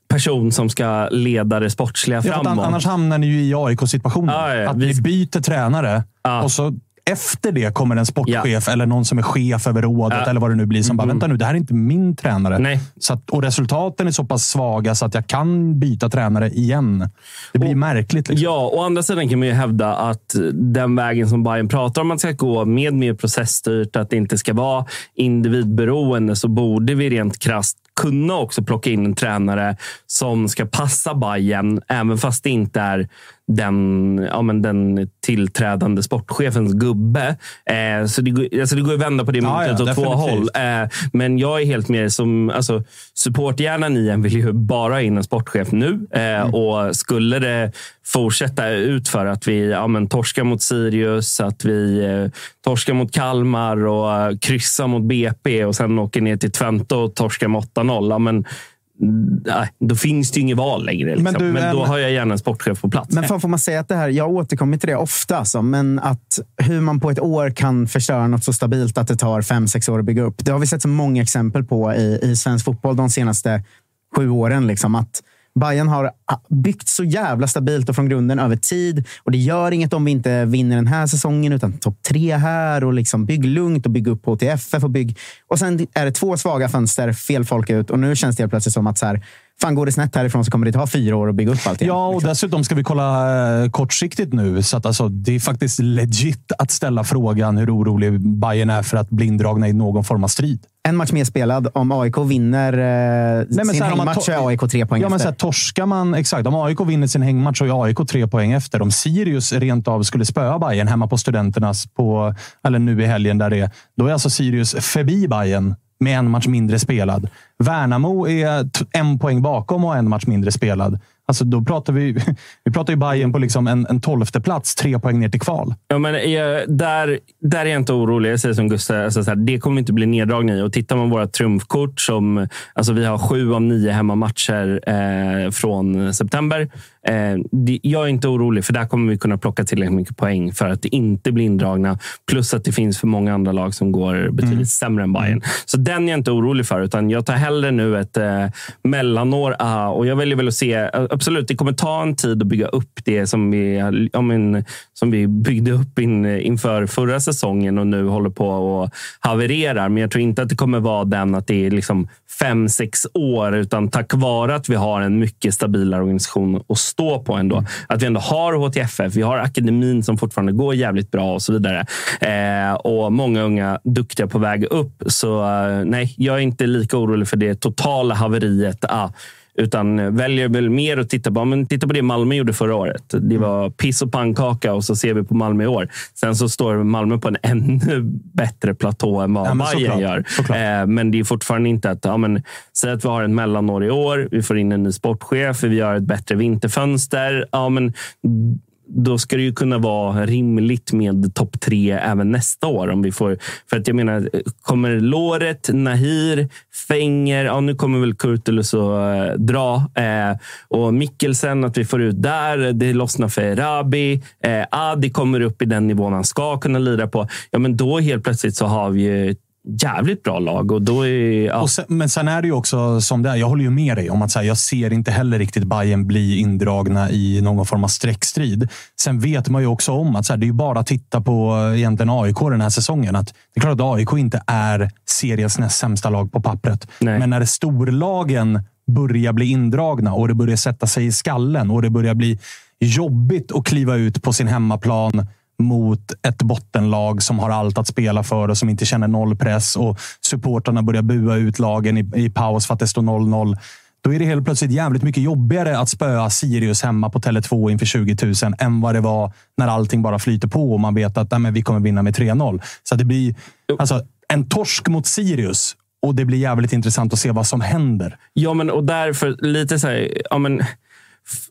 person som ska leda det sportsliga Ja, framåt. annars hamnar ni ju i AIK-situationen. Ja, ja, att vi- vi byter tränare Ja. och så efter det kommer en sportchef eller någon som är chef över rådet Ja. eller vad det nu blir som bara, vänta nu, det här är inte min tränare. Nej. Så att, och resultaten är så pass svaga så att jag kan byta tränare igen. Det blir märkligt. Liksom. Ja, å andra sidan kan man ju hävda att den vägen som Bayern pratar om att ska gå med mer processstyrt, att det inte ska vara individberoende, så borde vi rent krasst kunna också plocka in en tränare som ska passa Bayern, även fast det inte är den, ja, men den tillträdande sportchefens gubbe. Eh, så det, går- alltså det går att vända på det myntet ja, åt två håll. Eh, men jag är helt mer som... Alltså, supporthjärnan i en vill ju bara ha in en sportchef nu. Eh, Och skulle det fortsätta ut för att vi ja, men, torskar mot Sirius, att vi eh, torskar mot Kalmar och eh, kryssar mot BP och sen åker ner till Twente och torskar med 8-0. Ja, men, mm, då finns det ju inget val längre. Liksom. Men, du, då en- har jag gärna en sportchef på plats. Men fan får man säga att det här, jag återkommer till det ofta, alltså, men att hur man på ett år kan förstöra något så stabilt att det tar fem, sex år att bygga upp. Det har vi sett så många exempel på i, i svensk fotboll de senaste sju åren. Liksom, att Bayern har byggt så jävla stabilt och från grunden över tid. Och Det gör inget om vi inte vinner den här säsongen, utan topp tre här. och liksom Bygg lugnt och bygg upp HTFF. Och, bygg. och sen är det två svaga fönster, fel folk ut. Och nu känns det helt plötsligt som att så här, fan går det snett härifrån så kommer det ta fyra år att bygga upp allt igen. Ja, och dessutom ska vi kolla eh, kortsiktigt nu. Så att alltså, det är faktiskt legit att ställa frågan hur orolig Bayern är för att bli indragna i någon form av strid. En match mer spelad. Om AIK vinner eh, men sin här, hängmatch är AIK tre poäng Ja, men så efter. här, torskar man, exakt. Om AIK vinner sin hängmatch så är AIK tre poäng efter. Om Sirius rent av skulle spöa Bayern hemma på Studenternas på, eller nu i helgen, där det är, då är alltså Sirius förbi Bayern med en match mindre spelad. Värnamo är en poäng bakom och en match mindre spelad. Alltså, då pratar vi, vi pratar ju Bayern på liksom en, en tolfte plats, tre poäng ner till kval. Ja, men jag, där, där är jag inte orolig. Jag säger som Gustav, alltså så här, det kommer inte bli neddragning i. Och tittar man på våra trumfkort, som, alltså vi har sju av nio hemmamatcher eh, från september. Eh, det, jag är inte orolig, för där kommer vi kunna plocka tillräckligt mycket poäng för att inte bli indragna. Plus att det finns för många andra lag som går betydligt sämre än Bayern. Så den är jag inte orolig för, utan jag tar hellre nu ett eh, mellanår. Ah, och jag väljer väl att se, eh, absolut, det kommer ta en tid att bygga upp det som vi, ja, men, som vi byggde upp in, inför förra säsongen och nu håller på och havererar. Men jag tror inte att det kommer vara den att det är liksom fem, sex år, utan tack vare att vi har en mycket stabilare organisation att stå på ändå. Att vi ändå har HTFF, vi har akademin som fortfarande går jävligt bra och så vidare. Eh, och många unga duktiga på väg upp. Så eh, nej, jag är inte lika orolig för det totala haveriet. Ah, utan väljer väl mer att titta på, men titta på det Malmö gjorde förra året. Det var piss och pannkaka och så ser vi på Malmö i år. Sen så står Malmö på en ännu bättre platå än vad Ja, Bayern gör. Såklart. Eh, men det är fortfarande inte att, ja, men, säg att vi har en mellanår i år, vi får in en ny sportchef, vi gör ett bättre vinterfönster. Ja, men, då ska det ju kunna vara rimligt med topp tre även nästa år. Om vi får, för att jag menar, kommer Låret, Nahir, Fenger, ja, nu kommer väl Kurtulus att eh, dra. Eh, och Mikkelsen, att vi får ut där. Det lossnar för Rabi. Eh, Adi kommer upp i den nivån han ska kunna lira på. Ja, men då helt plötsligt så har vi ju jävligt bra lag. Och då är, ja, Och sen, men sen är det ju också som det är. Jag håller ju med dig om att så här, jag ser inte heller riktigt Bayern bli indragna i någon form av streckstrid. Sen vet man ju också om att så här, det är bara att titta på eh, egentligen AIK den här säsongen. Att det är klart att AIK inte är seriens näst sämsta lag på pappret. Nej. Men när storlagen börjar bli indragna och det börjar sätta sig i skallen och det börjar bli jobbigt att kliva ut på sin hemmaplan mot ett bottenlag som har allt att spela för och som inte känner noll press och supportarna börjar bua ut lagen i, i paus för att det står 0-0. Då är det helt plötsligt jävligt mycket jobbigare att spöa Sirius hemma på Tele2 inför 20 000 än vad det var när allting bara flyter på och man vet att nej, men vi kommer vinna med 3-0. Så det blir... Alltså, en torsk mot Sirius och det blir jävligt intressant att se vad som händer. Ja, men och därför lite så här, ja, men,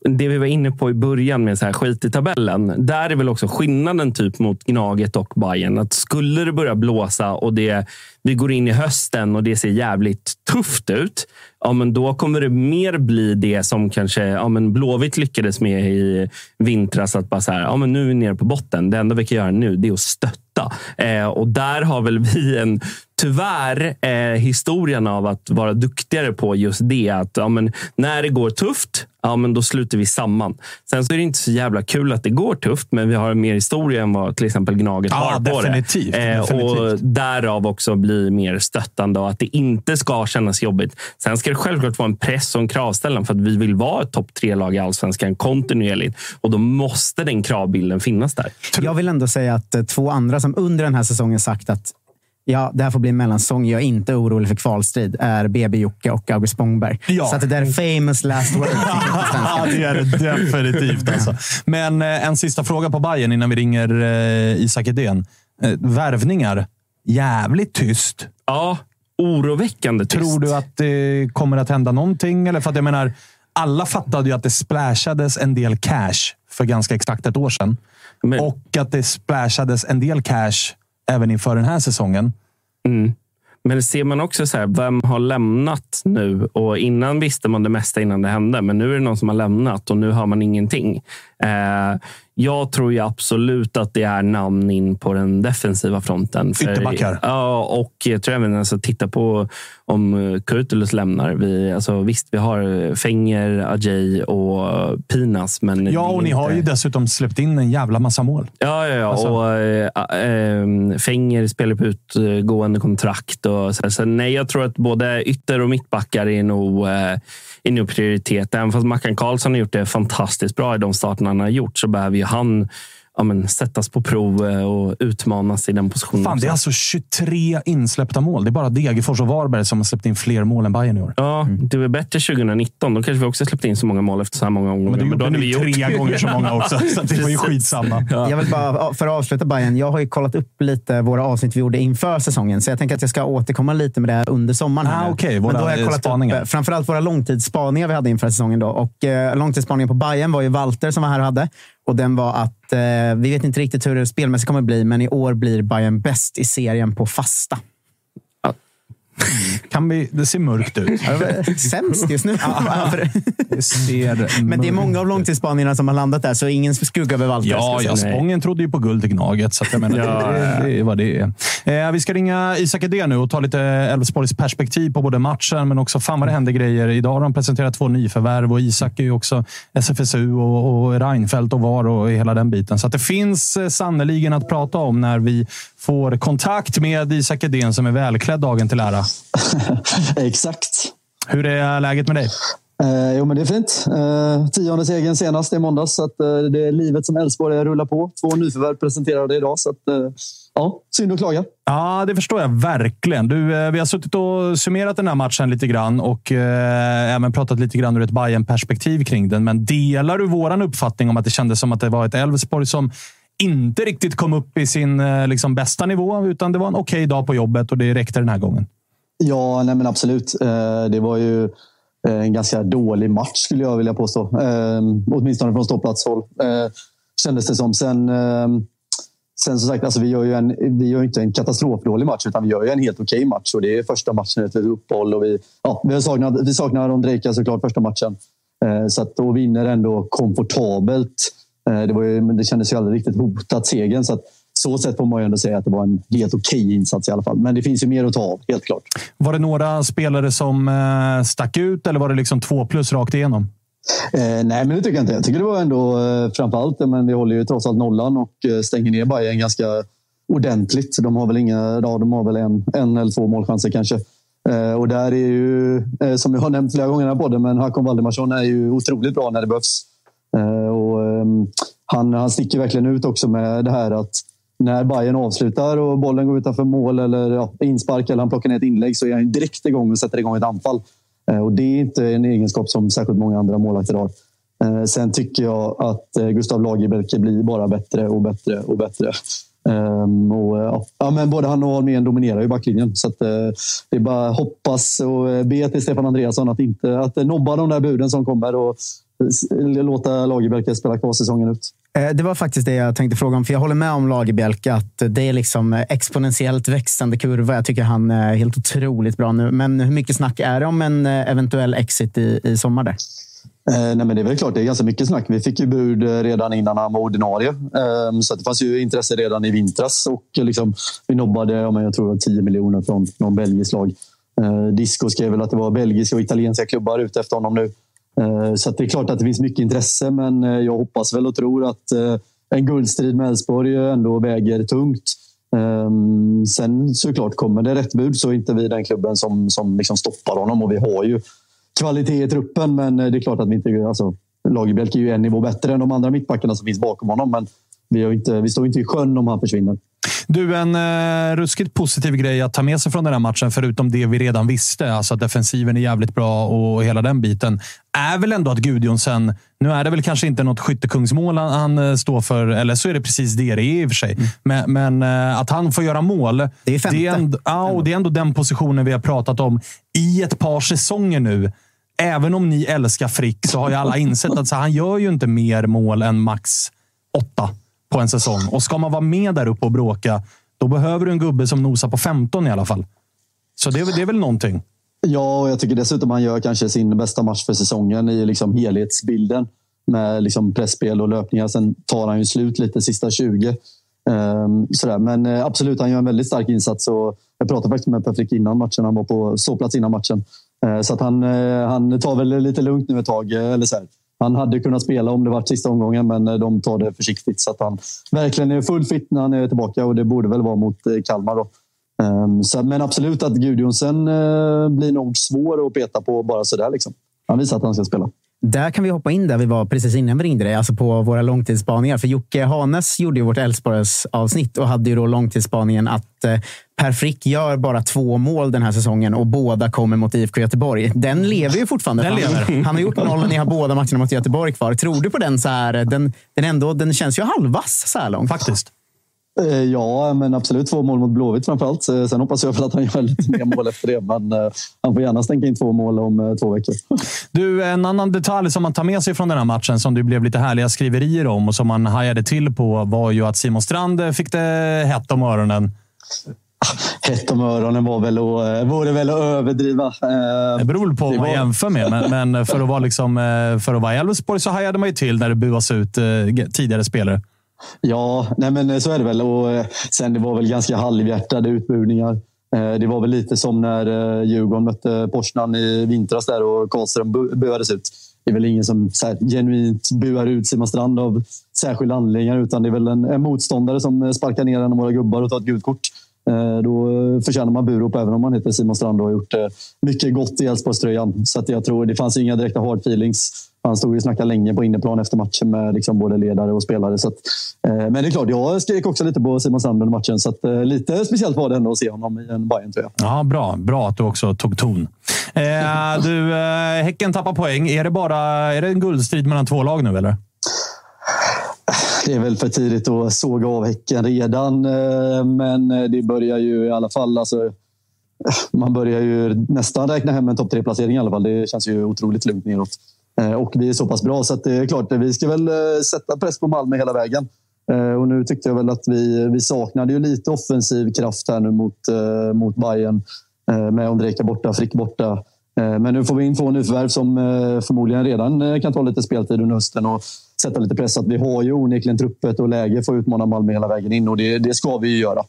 det vi var inne på i början med så här skit i tabellen. Där är väl också skillnaden typ mot Gnaget och Bayern. Att skulle det börja blåsa och det, vi går in i hösten och det ser jävligt tufft ut. Ja, men då kommer det mer bli det som kanske ja, men Blåvitt lyckades med i vintras. Att bara så här, ja, men nu är vi nere på botten. Det enda vi kan göra nu det är att stötta. Eh, och där har väl vi en tyvärr eh, historien av att vara duktigare på just det. Att ja, men, när det går tufft, ja, men då sluter vi samman. Sen så är det inte så jävla kul att det går tufft, men vi har mer historia än vad till exempel Gnaget Ja, har på definitivt, det. Eh, definitivt. Och därav också bli mer stöttande och att det inte ska kännas jobbigt. Sen ska det självklart vara en press och en kravställan för att vi vill vara ett topp tre-lag i allsvenskan kontinuerligt. Och då måste den kravbilden finnas där. Jag vill ändå säga att eh, två andra som under den här säsongen sagt att ja, det här får bli en mellansäsong. Jag är inte orolig för kvalstrid. är BB Jocke och August Spångberg. Ja. Så att det där är famous last words. Ja, det är det definitivt. Alltså. Men eh, en sista fråga på Bayern innan vi ringer eh, Isak Edén. Eh, värvningar. Jävligt tyst. Ja, oroväckande tyst. Tror du att det kommer att hända någonting? Eller för att jag menar, alla fattade ju att det splashades en del cash för ganska exakt ett år sedan. Men- Och att det splashades en del cash även inför den här säsongen. Mm. Men ser man också så här, vem har lämnat nu? Och innan visste man det mesta innan det hände, men nu är det någon som har lämnat och nu har man ingenting. Eh, jag tror ju absolut att det är namn in på den defensiva fronten. Ytterbackar. Ja, och jag tror även alltså, titta på om eh, Kurtulus lämnar. Vi, alltså, visst, vi har eh, Fenger, Ajay och Pinas. Men Ja, och ni har ju inte- dessutom släppt in en jävla massa mål. Ja, ja, ja. Alltså- och äh, äh, Fenger spelar på utgående kontrakt. Och så, så nej, jag tror att både ytter och mittbackar är nog, äh, är nog prioritet. Även fast Mackan Karlsson har gjort det fantastiskt bra i de starterna han har gjort så behöver ju han ja, men, sättas på prov eh, och utmanas i den positionen. Fan, det är alltså 23 insläppta mål. Det är bara Degerfors och Varberg som har släppt in fler mål än Bayern i år. Ja, det var bättre 2019. Då kanske vi också släppte in så många mål efter så här många omgångar. Men då du gjorde gjort- tre gånger så många också, så det var ju skitsamma. Jag vill bara, för att avsluta Bayern, jag har ju kollat upp lite våra avsnitt vi gjorde inför säsongen. Så jag tänker att jag ska återkomma lite med det här under sommaren. här Ah, okej, Men våra, då har jag kollat spaningar. Upp, eh, framförallt våra långtidsspaningar vi hade inför säsongen. Då. Och, eh, långtidsspaningen på Bayern var ju Walter som var här och hade. Och den var att eh, vi vet inte riktigt hur det spelmässigt kommer bli, men i år blir Bayern bäst i serien på fasta. Kan vi, det ser mörkt ut. Ja, det Sämst just nu. Det ser Men det är många av ut. långtidsspaningarna som har landat där, så ingen skugga över Walter. Ja, ja, säga. Spången trodde ju på guld i Gnaget, så att jag menar, Ja, det, det är vad det är. Eh, vi ska ringa Isak Edén nu och ta lite Elfsborgs perspektiv på både matchen, men också fan vad det händer grejer. Idag har de presenterat två nyförvärv och Isak är ju också SFSU och, och Reinfeldt och VAR och hela den biten. Så att det finns eh, sannoliken att prata om när vi får kontakt med Isak Edén som är välklädd dagen till ära. Exakt. Hur är läget med dig? Eh, jo, men det är fint. Eh, tionde segern senast i måndags. Så att, eh, det är livet som Elfsborg rullar på. Två nyförvärv presenterade idag. Så att, eh, ja, synd att klaga. Ja, det förstår jag verkligen. Du, eh, vi har suttit och summerat den här matchen lite grann och eh, även pratat lite grann ur ett bayern perspektiv kring den. Men delar du våran uppfattning om att det kändes som att det var ett Elfsborg som inte riktigt kom upp i sin eh, liksom, bästa nivå, utan det var en okej dag på jobbet och det räckte den här gången? Ja, nej men absolut. Eh, det var ju eh, en ganska dålig match skulle jag vilja påstå. Ehm, åtminstone från ståplatshåll. Eh, kändes det som. Sen, ehm, sen som sagt, alltså, vi gör ju en, vi gör inte en katastrofdålig match utan vi gör ju en helt okej match. Och det är första matchen efter ett uppehåll. Och vi, ja, vi, har saknat, vi saknar Ondrejka såklart första matchen. Så att då vinner ändå komfortabelt. Det, var ju, men det kändes ju aldrig riktigt hotat segern. Så att, så sätt får man ju ändå säga att det var en helt okej insats i alla fall. Men det finns ju mer att ta av, helt klart. Var det några spelare som eh, stack ut eller var det liksom två plus rakt igenom? Eh, nej, men det tycker jag inte. Jag tycker det var ändå eh, framförallt, men vi håller ju trots allt nollan och eh, stänger ner Bayern ganska ordentligt. De har väl inga, ja, de har väl en, en eller två målchanser kanske. Eh, och där är ju, eh, som jag har nämnt flera gånger i den här podden, men Hakon Valdemarsson är ju otroligt bra när det behövs. Eh, och, ehm, han, han sticker verkligen ut också med det här att när Bayern avslutar och bollen går utanför mål eller ja, inspark eller han plockar ner ett inlägg så är han direkt igång och sätter igång ett anfall. Eh, och det är inte en egenskap som särskilt många andra målvakter har. Eh, sen tycker jag att eh, Gustav Lagerbielke blir bara bättre och bättre och bättre. Um, och, ja, men både han och Holmén dominerar ju backlinjen. Så att, eh, det är bara hoppas och be till Stefan Andreasson att, inte, att nobba de där buden som kommer och låta Lagerbäck spela kvar säsongen ut. Eh, det var faktiskt det jag tänkte fråga om, för jag håller med om Lagerbielke att det är liksom eh, exponentiellt växande kurva. Jag tycker han är helt otroligt bra nu. Men hur mycket snack är det om en eh, eventuell exit i, i sommar? Där? Eh, nej, men det är väl klart, det är ganska mycket snack. Vi fick ju bud redan innan han var ordinarie. Eh, så det fanns ju intresse redan i vintras och liksom, vi nobbade jag tror 10 miljoner från någon belgisk lag. Eh, Disco skrev väl att det var belgiska och italienska klubbar ute efter honom nu. Eh, så det är klart att det finns mycket intresse, men eh, jag hoppas väl och tror att eh, en guldstrid med Elfsborg ändå väger tungt. Ehm, sen såklart, kommer det rätt bud så är inte vi den klubben som, som liksom stoppar honom och vi har ju kvalitet i truppen, men det är klart att vi inte... Alltså, Lagerbielke är ju en nivå bättre än de andra mittbackarna som finns bakom honom, men vi, inte, vi står inte i sjön om han försvinner. Du, en eh, ruskigt positiv grej att ta med sig från den här matchen, förutom det vi redan visste, alltså att defensiven är jävligt bra och hela den biten, är väl ändå att Gudjonsen, nu är det väl kanske inte något skyttekungsmål han, han eh, står för, eller så är det precis det det är i och för sig. Mm. Men, men eh, att han får göra mål, det är, femte. det, är ändå, ja, och det är ändå den positionen vi har pratat om i ett par säsonger nu. Även om ni älskar Frick så har ju alla insett att så, han gör ju inte mer mål än max åtta på en säsong. Och ska man vara med där uppe och bråka, då behöver du en gubbe som nosar på 15 i alla fall. Så det, det är väl någonting. Ja, och jag tycker dessutom han gör kanske sin bästa match för säsongen i liksom helhetsbilden med liksom pressspel och löpningar. Sen tar han ju slut lite sista 20. Um, ehm, sådär. Men uh, absolut, han gör en väldigt stark insats. Och jag pratade faktiskt med Patrik innan matchen. Han var på ståplats innan matchen. Uh, så att han, uh, han tar väl lite lugnt nu ett tag. eller så här. Han hade kunnat spela om det var sista omgången, men eh, de tar det försiktigt så att han verkligen är full fit när han är tillbaka och det borde väl vara mot eh, Kalmar. Då. Ehm, så, men absolut att Gudjonsen eh, blir nog svår att peta på bara sådär. Liksom. Han visar att han ska spela. Där kan vi hoppa in där vi var precis innan vi ringde dig, alltså på våra långtidsspaningar. För Jocke Hanes gjorde ju vårt Elfsborgs avsnitt och hade ju då långtidsspaningen att eh, Per Frick gör bara två mål den här säsongen och båda kommer mot IFK Göteborg. Den lever ju fortfarande. Den lever. Han har gjort noll och ni har båda matcherna mot Göteborg kvar. Tror du på den? så här? Den, den, ändå, den känns ju halvvass så här långt. Faktiskt. Eh, ja, men absolut två mål mot Blåvitt framförallt. Eh, sen hoppas jag väl att han gör lite mer mål efter det. Men eh, han får gärna stänka in två mål om två veckor. Du, en annan detalj som man tar med sig från den här matchen som det blev lite härliga skriverier om och som man hajade till på var ju att Simon Strand fick det hett om öronen. Hett om öronen var väl att, vore väl att överdriva. Det beror på vad man jämför med, men, men för att vara, liksom, vara Elfsborg så hajade man ju till när det buas ut tidigare spelare. Ja, nej men eh, så är det väl. Och eh, sen det var väl ganska halvhjärtade utbudningar. Eh, det var väl lite som när Djurgården mötte Porsnan i vintras där och Karlström buades ut. Det är väl ingen som så här, genuint buar ut Simon Strand av särskilda anledningar utan det är väl en, en motståndare som sparkar ner en av våra gubbar och tar ett gult kort. Då förtjänar man burop även om man heter Simon Strand och har gjort mycket gott i Elfsborgströjan. Så att jag tror det fanns inga direkta hard feelings han stod och snackade länge på inneplan efter matchen med liksom både ledare och spelare. Så att, eh, men det är klart, jag skrek också lite på Simon Sand under matchen. Så att, eh, lite speciellt var det ändå att se honom i en bayern tröja Ja, bra. Bra att du också tog ton. Eh, du, eh, häcken tappar poäng. Är det, bara, är det en guldstrid mellan två lag nu, eller? Det är väl för tidigt att såga av Häcken redan, eh, men det börjar ju i alla fall... Alltså, man börjar ju nästan räkna hem en topp tre-placering i alla fall. Det känns ju otroligt lugnt neråt. Eh, och vi är så pass bra så att det är klart, vi ska väl eh, sätta press på Malmö hela vägen. Eh, och nu tyckte jag väl att vi, vi saknade ju lite offensiv kraft här nu mot, mot Bayern med Ondrejka borta, Frick borta. Men nu får vi in två nyförvärv som förmodligen redan kan ta lite speltid under hösten och sätta lite press. Att vi har ju onekligen truppet och läge för att utmana Malmö hela vägen in och det, det ska vi ju göra.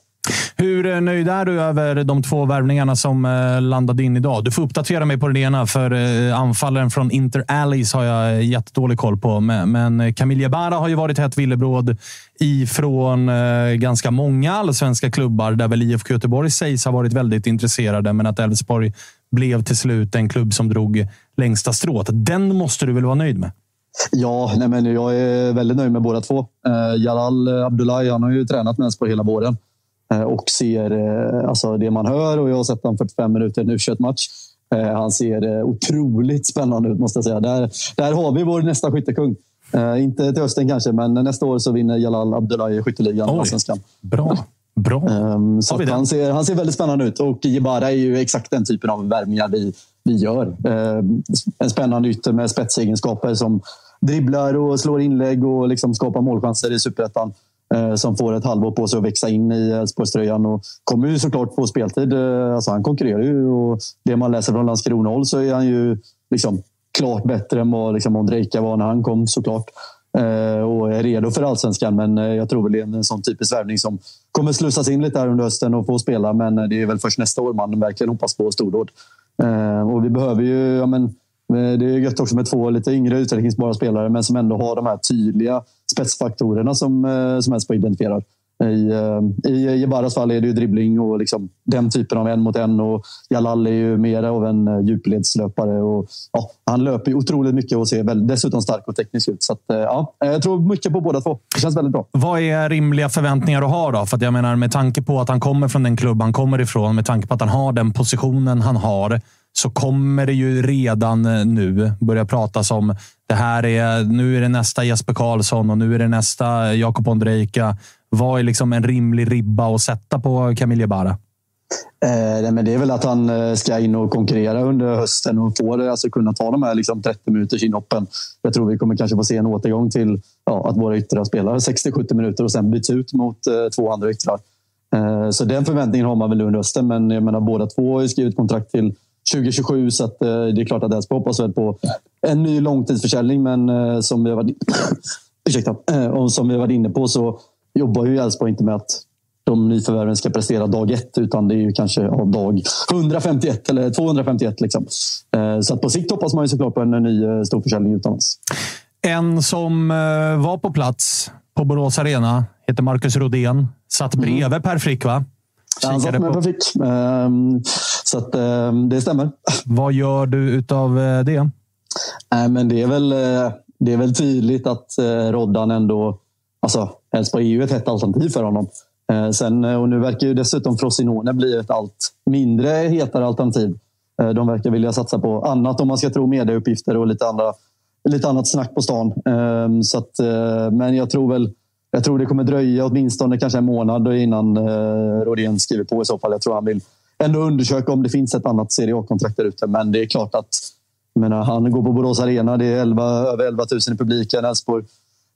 Hur eh, nöjd är du över de två värvningarna som eh, landade in idag? Du får uppdatera mig på den ena, för eh, anfallaren från Inter Allies har jag jättedålig koll på. Men Camilla Bara har ju varit hett villebråd ifrån ganska många allsvenska klubbar, där väl IFK Göteborg sägs ha varit väldigt intresserade, men att Elfsborg blev till slut en klubb som drog längsta strået. Den måste du väl vara nöjd med? Ja, nej men jag är väldigt nöjd med båda två. Eh, Jalal Abdullahi han har ju tränat med Elfsborg hela våren. Eh, och ser eh, alltså det man hör. Och jag har sett honom 45 minuter i en u match Han ser eh, otroligt spännande ut måste jag säga. Där, där har vi vår nästa skyttekung. Inte till hösten kanske, men nästa år så vinner Jalal Abdullahi skytteligan allsvenskan. Bra. Bra. Så han, ser, han ser väldigt spännande ut och Jebara är ju exakt den typen av värvningar vi, vi gör. En spännande ytter med spetsegenskaper som dribblar och slår inlägg och liksom skapar målchanser i superettan. Eh, som får ett halvår på sig att växa in i Elfsborgströjan och kommer ju såklart få speltid. Eh, alltså han konkurrerar ju och det man läser från Landskrona håll så är han ju liksom klart bättre än vad liksom Ondrejka var när han kom såklart. Eh, och är redo för allsvenskan. Men jag tror väl det är en sån typisk värvning som kommer slussas in lite här under hösten och få spela. Men det är väl först nästa år man verkligen hoppas på stordåd. Och vi behöver ju... Ja, men, det är gött också med två lite yngre utvecklingsbara spelare men som ändå har de här tydliga spetsfaktorerna som, eh, som Elfsborg identifierar. Eh, I, I Jebaras fall är det ju dribbling och liksom den typen av en mot en. Och Jalal är ju mer av en eh, djupledslöpare. Och, ja, han löper otroligt mycket och ser väl, dessutom stark och teknisk ut. Så att, ja, jag tror mycket på båda två. Det känns väldigt bra. Vad är rimliga förväntningar att ha då? För att jag menar, med tanke på att han kommer från den klubb han kommer ifrån, med tanke på att han har den positionen han har, så kommer det ju redan eh, nu börja pratas om det här är, nu är det nästa Jesper Karlsson och nu är det nästa Jakob Ondrejka. Vad är liksom en rimlig ribba att sätta på Camille Bara? Eh, men det är väl att han eh, ska in och konkurrera under hösten och få det, alltså kunna ta de här liksom 30 minuters inhoppen. Jag tror vi kommer kanske få se en återgång till ja, att våra yttrar spelar 60-70 minuter och sen byts ut mot eh, två andra yttrar. Eh, så den förväntningen har man väl under hösten, men jag menar båda två har ju skrivit kontrakt till 2027 så att, eh, det är klart att Elfsborg hoppas väl på en ny långtidsförsäljning. Men eh, som vi har varit, ursäkta, och som vi har varit inne på så jobbar ju Elfsborg inte med att de nyförvärven ska prestera dag ett, utan det är ju kanske av dag 151 eller 251. Liksom. Eh, så att på sikt hoppas man ju såklart på en ny eh, storförsäljning utomlands. En som eh, var på plats på Borås Arena heter Marcus Rodén. Satt mm. bredvid mm. Per Frick, va? Han satt med Per Frick. Ehm, så att, ehm, det stämmer. Vad gör du utav det? Men det, är väl, det är väl tydligt att Roddan ändå Alltså, Elfsborg är ju ett hett alternativ för honom. Eh, sen, eh, och nu verkar ju dessutom Frosinone bli ett allt mindre hetare alternativ. Eh, de verkar vilja satsa på annat om man ska tro medieuppgifter och lite, andra, lite annat snack på stan. Eh, så att, eh, men jag tror väl jag tror det kommer dröja åtminstone kanske en månad innan eh, Rodén skriver på i så fall. Jag tror han vill ändå undersöka om det finns ett annat Serie A-kontrakt där ute. Men det är klart att menar, han går på Borås Arena. Det är 11, över 11 000 i publiken. Elfsborg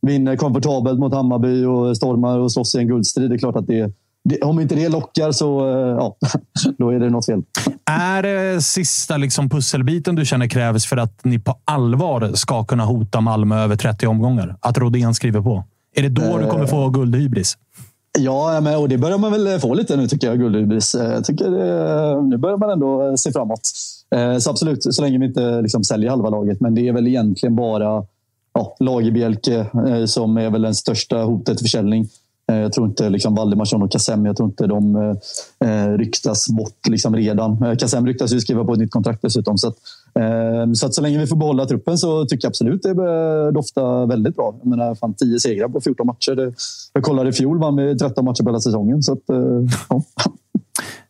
vinner komfortabelt mot Hammarby och stormar och slåss i en guldstrid. Det är klart att det, det om inte det lockar så eh, ja, då är det något fel. Är det sista liksom pusselbiten du känner krävs för att ni på allvar ska kunna hota Malmö över 30 omgångar? Att Rodén skriver på? Är det då du kommer få guldhybris? Ja, men, och det börjar man väl få lite nu tycker jag, guldhybris. Jag tycker det, nu börjar man ändå se framåt. Eh, så absolut, så länge vi inte liksom säljer halva laget. Men det är väl egentligen bara ja, Lagerbielke eh, som är väl den största hotet till försäljning. Eh, jag tror inte liksom Valdemarsson och Kassem, jag tror inte de eh, ryktas bort liksom redan. Kassem ryktas ju skriva på ett nytt kontrakt dessutom. Så att, Ehm, så, att så länge vi får behålla truppen så tycker jag absolut det doftar väldigt bra. Jag menar, fan 10 segrar på 14 matcher. Jag kollade i fjol, vann vi 13 matcher på hela säsongen. Så att, eh, ja.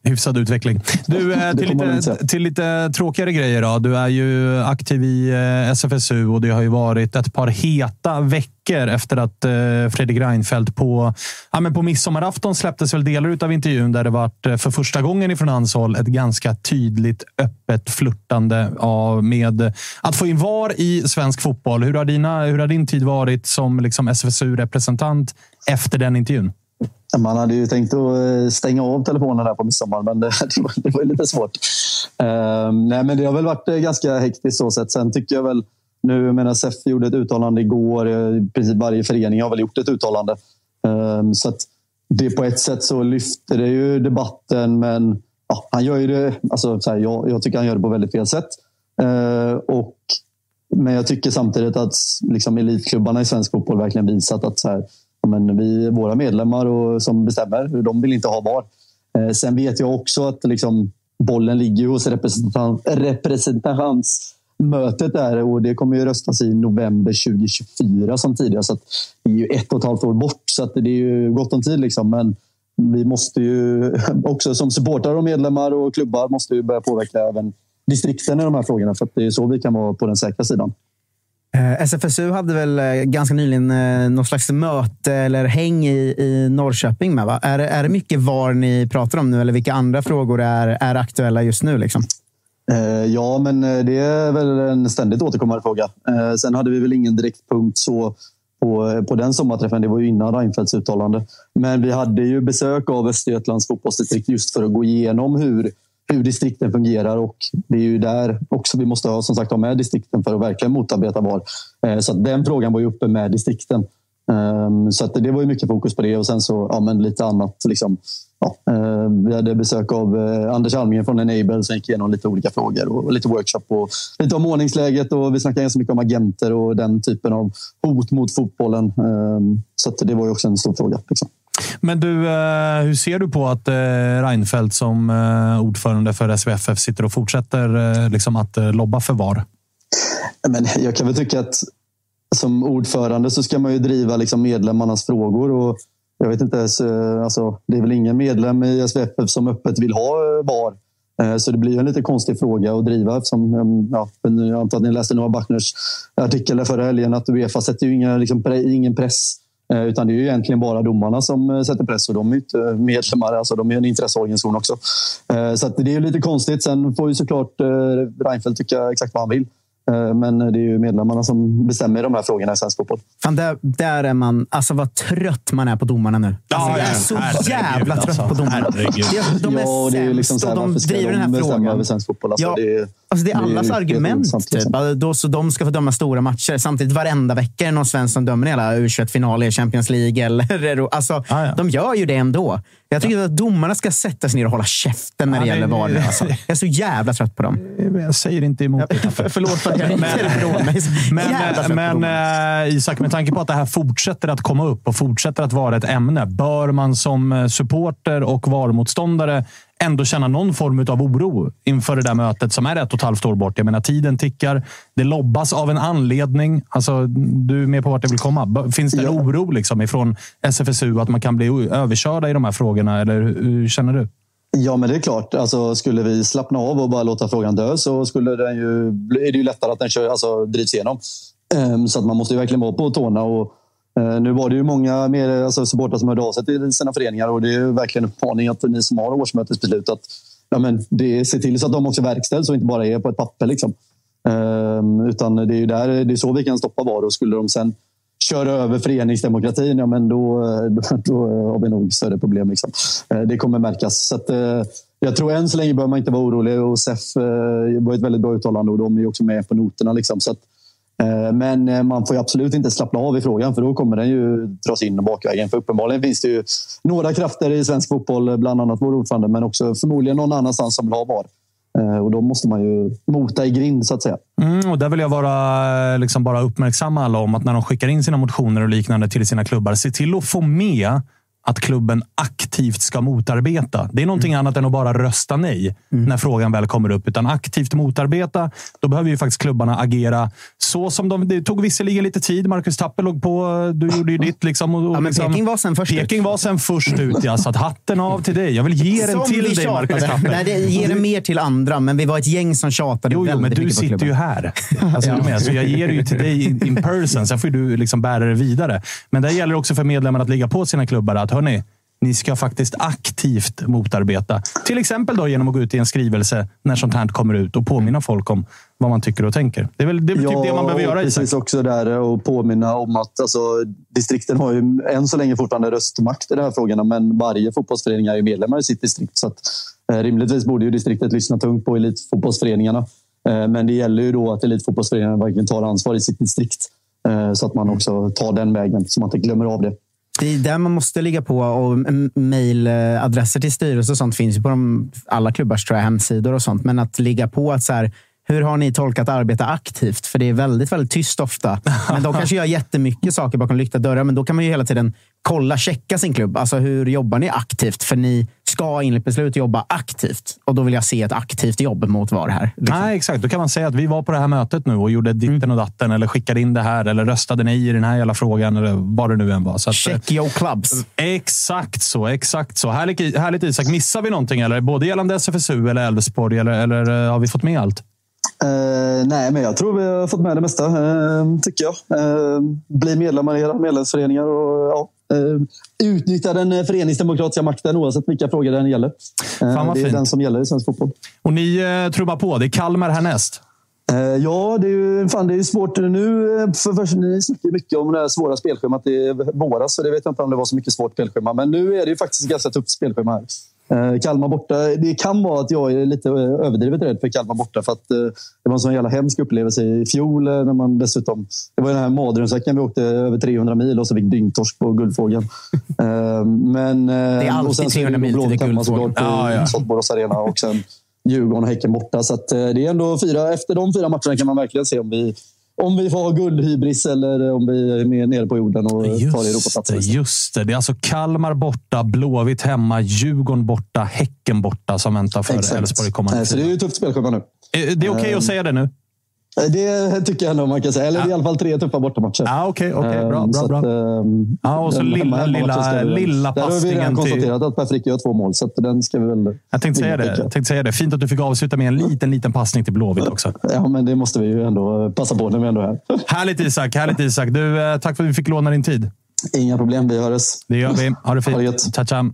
Hyfsad utveckling. Du, eh, till, lite, till lite tråkigare grejer. Då. Du är ju aktiv i eh, SFSU och det har ju varit ett par heta veckor efter att eh, Fredrik Reinfeldt på, ja, men på midsommarafton släpptes väl delar av intervjun där det var för första gången ifrån hans håll ett ganska tydligt öppet flörtande med att få in VAR i svensk fotboll. Hur har, dina, hur har din tid varit som liksom SFSU-representant efter den intervjun? Man hade ju tänkt att eh, stänga av telefonen där på midsommar, men det, det, var, det var lite svårt. Um, nej, men det har väl varit eh, ganska hektiskt så sätt. Sen tycker jag väl nu, jag menar, SEF gjorde ett uttalande igår. Eh, I princip varje förening har väl gjort ett uttalande. Um, så att det på ett sätt så lyfter det ju debatten, men ja, han gör ju det. Alltså, så här, jag, jag, tycker han gör det på väldigt fel sätt. Uh, och, men jag tycker samtidigt att liksom, elitklubbarna i svensk fotboll verkligen visat att så här, men vi, våra medlemmar och, som bestämmer, de vill inte ha VAR. Eh, sen vet jag också att liksom, bollen ligger hos representant, representationsmötet där och det kommer ju röstas i november 2024 som tidigare. Så det är ju ett och ett halvt år bort, så det är ju gott om tid. Liksom. Men vi måste ju också som supportrar och medlemmar och klubbar måste ju börja påverka även distrikten i de här frågorna för att det är så vi kan vara på den säkra sidan. Eh, SFSU hade väl eh, ganska nyligen eh, något slags möte eller häng i, i Norrköping med, va? Är, är det mycket VAR ni pratar om nu eller vilka andra frågor är, är aktuella just nu? Liksom? Ja, men det är väl en ständigt återkommande fråga. Sen hade vi väl ingen direkt punkt så på, på den sommarträffen. Det var ju innan Reinfeldts uttalande. Men vi hade ju besök av Östergötlands fotbollsdistrikt just för att gå igenom hur, hur distrikten fungerar. Och det är ju där också vi måste ha, som sagt, ha med distrikten för att verkligen motarbeta VAR. Eh, så den frågan var ju uppe med distrikten. Ehm, så att det var ju mycket fokus på det och sen så ja, men lite annat. Liksom, ja, eh, vi hade besök av eh, Anders Almgren från Enable som gick igenom lite olika frågor och lite workshop och lite om ordningsläget och vi snackade ganska mycket om agenter och den typen av hot mot fotbollen. Ehm, så att det var ju också en stor fråga. Liksom. Men du, eh, hur ser du på att eh, Reinfeldt som eh, ordförande för SVFF sitter och fortsätter liksom att lobba för VAR? Men jag kan väl tycka att som ordförande så ska man ju driva liksom medlemmarnas frågor. Och jag vet inte, alltså, det är väl ingen medlem i SVFF som öppet vill ha VAR. Så det blir en lite konstig fråga att driva eftersom ehm, ja, jag antar att ni läste Noah Bachners artikel förra helgen att Uefa sätter ju ingen, liksom, ingen press Eh, utan det är ju egentligen bara domarna som eh, sätter press och de är inte medlemmar, alltså de är en intresseorganisation också. Eh, så det är lite konstigt. Sen får ju såklart Reinfeldt tycka exakt vad han vill. Eh, men det är ju medlemmarna som bestämmer de här frågorna i svensk fotboll. Fan, där, där är man... Alltså vad trött man är på domarna nu. Alltså, jag är så herregud, jävla trött alltså. på domarna. Herregud. De är ja, det är liksom så här, och de driver den här frågan. över svensk fotboll? Alltså, ja, det, är, alltså, det är allas det är argument. Typ. Liksom. Då, så de ska få döma stora matcher. Samtidigt varenda vecka är det någon svensk som dömer hela U21-final i Champions League. Eller, alltså, ah, ja. De gör ju det ändå. Jag tycker att domarna ska sätta sig ner och hålla käften när det ja, gäller VAR. Alltså. Jag är så jävla trött på dem. Jag säger inte emot dig. Förlåt att jag inte men, men, men, men äh, Isak, med tanke på att det här fortsätter att komma upp och fortsätter att vara ett ämne. Bör man som eh, supporter och VAR-motståndare ändå känna någon form av oro inför det där mötet som är ett och ett halvt år bort. Jag menar, tiden tickar. Det lobbas av en anledning. Alltså, du är med på vart jag vill komma. Finns det en oro liksom ifrån SFSU att man kan bli överkörda i de här frågorna? Eller hur känner du? Ja, men det är klart. Alltså, skulle vi slappna av och bara låta frågan dö så skulle den ju, är det ju lättare att den kör, alltså, drivs igenom. Um, så att man måste ju verkligen vara på tårna. Och, Eh, nu var det ju många mer, alltså, supportrar som hörde av sig till sina föreningar och det är verkligen en uppmaning att ni som har årsmötesbeslut att ja, men det, se till så att de också verkställs och inte bara är på ett papper. Liksom. Ehm, utan det är ju där, det är så vi kan stoppa VAR och skulle de sen köra över föreningsdemokratin, ja, men då, då, eh, då har vi nog större problem. Liksom. Ehm, det kommer märkas. Så att, eh, jag tror än så länge behöver man inte vara orolig. Och SEF eh, var ett väldigt bra uttalande och de är också med på noterna. Liksom. Så att, Eh, men eh, man får absolut inte slappna av i frågan för då kommer den ju dras in bakvägen. För uppenbarligen finns det ju några krafter i svensk fotboll, eh, bland annat vår ordförande, men också förmodligen någon annanstans som vill ha VAR. Och då måste man ju mota i grind, så att säga. Mm, och där vill jag vara, liksom bara uppmärksamma alla om att när de skickar in sina motioner och liknande till sina klubbar, se till att få med att klubben aktivt ska motarbeta. Det är någonting mm. annat än att bara rösta nej mm. när frågan väl kommer upp. Utan aktivt motarbeta. Då behöver ju faktiskt klubbarna agera så som de... Det tog visserligen lite tid. Marcus Tapper låg på. Du gjorde ju ditt. Liksom, och, ja, men liksom, Peking var sen först Peking ut. var sen först ut. Ja, så att hatten av till dig. Jag vill ge den till dig, Marcus Tapper. Nej, det ger den mer till andra, men vi var ett gäng som tjatade jo, jo, men du sitter ju här. Alltså, ja. med, så jag ger det ju till dig in person. Sen får du liksom bära det vidare. Men det gäller också för medlemmarna att ligga på sina klubbar. Att hörni, ni ska faktiskt aktivt motarbeta. Till exempel då genom att gå ut i en skrivelse när sånt här kommer ut och påminna folk om vad man tycker och tänker. Det är väl, det är väl ja, typ det man behöver göra. precis Isak. också där och påminna om att alltså, distrikten har ju än så länge fortfarande röstmakt i de här frågorna, men varje fotbollsförening är ju medlemmar i sitt distrikt. Så att, eh, rimligtvis borde ju distriktet lyssna tungt på elitfotbollsföreningarna. Eh, men det gäller ju då att elitfotbollsföreningarna verkligen tar ansvar i sitt distrikt eh, så att man också tar den vägen, så man inte glömmer av det. Det är där man måste ligga på. och Mejladresser till styrelse och sånt finns ju på de, alla klubbars tror jag, hemsidor och sånt. Men att ligga på att så här, hur har ni tolkat arbeta aktivt? För det är väldigt, väldigt tyst ofta. Men de kanske gör jättemycket saker bakom lyckta dörrar. Men då kan man ju hela tiden kolla, checka sin klubb. Alltså hur jobbar ni aktivt? För ni ska enligt beslut jobba aktivt. Och då vill jag se ett aktivt jobb mot VAR här. Liksom. Nej, exakt. Då kan man säga att vi var på det här mötet nu och gjorde ditten mm. och datten. Eller skickade in det här. Eller röstade nej i den här jävla frågan. Eller vad det nu än var. Så att, Check your clubs. Exakt så. Exakt så. Härligt, härligt Isak. Missar vi någonting? Eller? Både gällande SFSU eller Elfsborg? Eller, eller har vi fått med allt? Uh, nej, men jag tror vi har fått med det mesta, uh, tycker jag. Uh, bli medlemmar i era medlemsföreningar och ja, utnyttja den föreningsdemokratiska makten oavsett vilka frågor den gäller. Fan det är fint. den som gäller i svensk fotboll. Och ni uh, trubbar på. Det är Kalmar härnäst. Ja, det är ju fan, det är svårt nu. För, för, ni snackar mycket om det här svåra spelschemat i våras, så det vet jag inte om det var så mycket svårt spelschema. Men nu är det ju faktiskt ett ganska tufft spelschema här. Kalmar borta. Det kan vara att jag är lite överdrivet rädd för Kalmar borta. För att det var en sån jävla hemsk upplevelse i fjol. När man dessutom, det var den här mardrömsveckan vi åkte över 300 mil och så fick dyngtorsk på Guldfågeln. Men, det är alltid 300 mil till Guldfågeln. Ja, ja. Saltborgs arena och sen Djurgården och Häcken borta. Så det är ändå fyra, efter de fyra matcherna kan man verkligen se om vi om vi får ha guldhybris eller om vi är mer nere på jorden och just tar Europaplatsen. Just det. Det är alltså Kalmar borta, Blåvitt hemma, Djurgården borta, Häcken borta som väntar för Elfsborg kommande Så det är ju ett tufft spelschema nu. Det är okej okay att säga det nu? Det tycker jag ändå man kan säga. Eller ja. i alla fall tre tuffa bortamatcher. Ja, Okej, okay, okay, bra. bra, bra. Att, um, ja, och så lilla, lilla, lilla passningen. Där har vi redan till... konstaterat att Per Frick gör två mål, så den ska vi väl... Jag tänkte säga, det. jag tänkte säga det. Fint att du fick avsluta med en liten, liten passning till Blåvitt också. Ja, men det måste vi ju ändå passa på när vi ändå är här. Härligt Isak! Härligt Isak! Du, tack för att vi fick låna din tid. Inga problem, vi hörs. Det gör vi. Ha det fint. Ha det Ciao, ciao.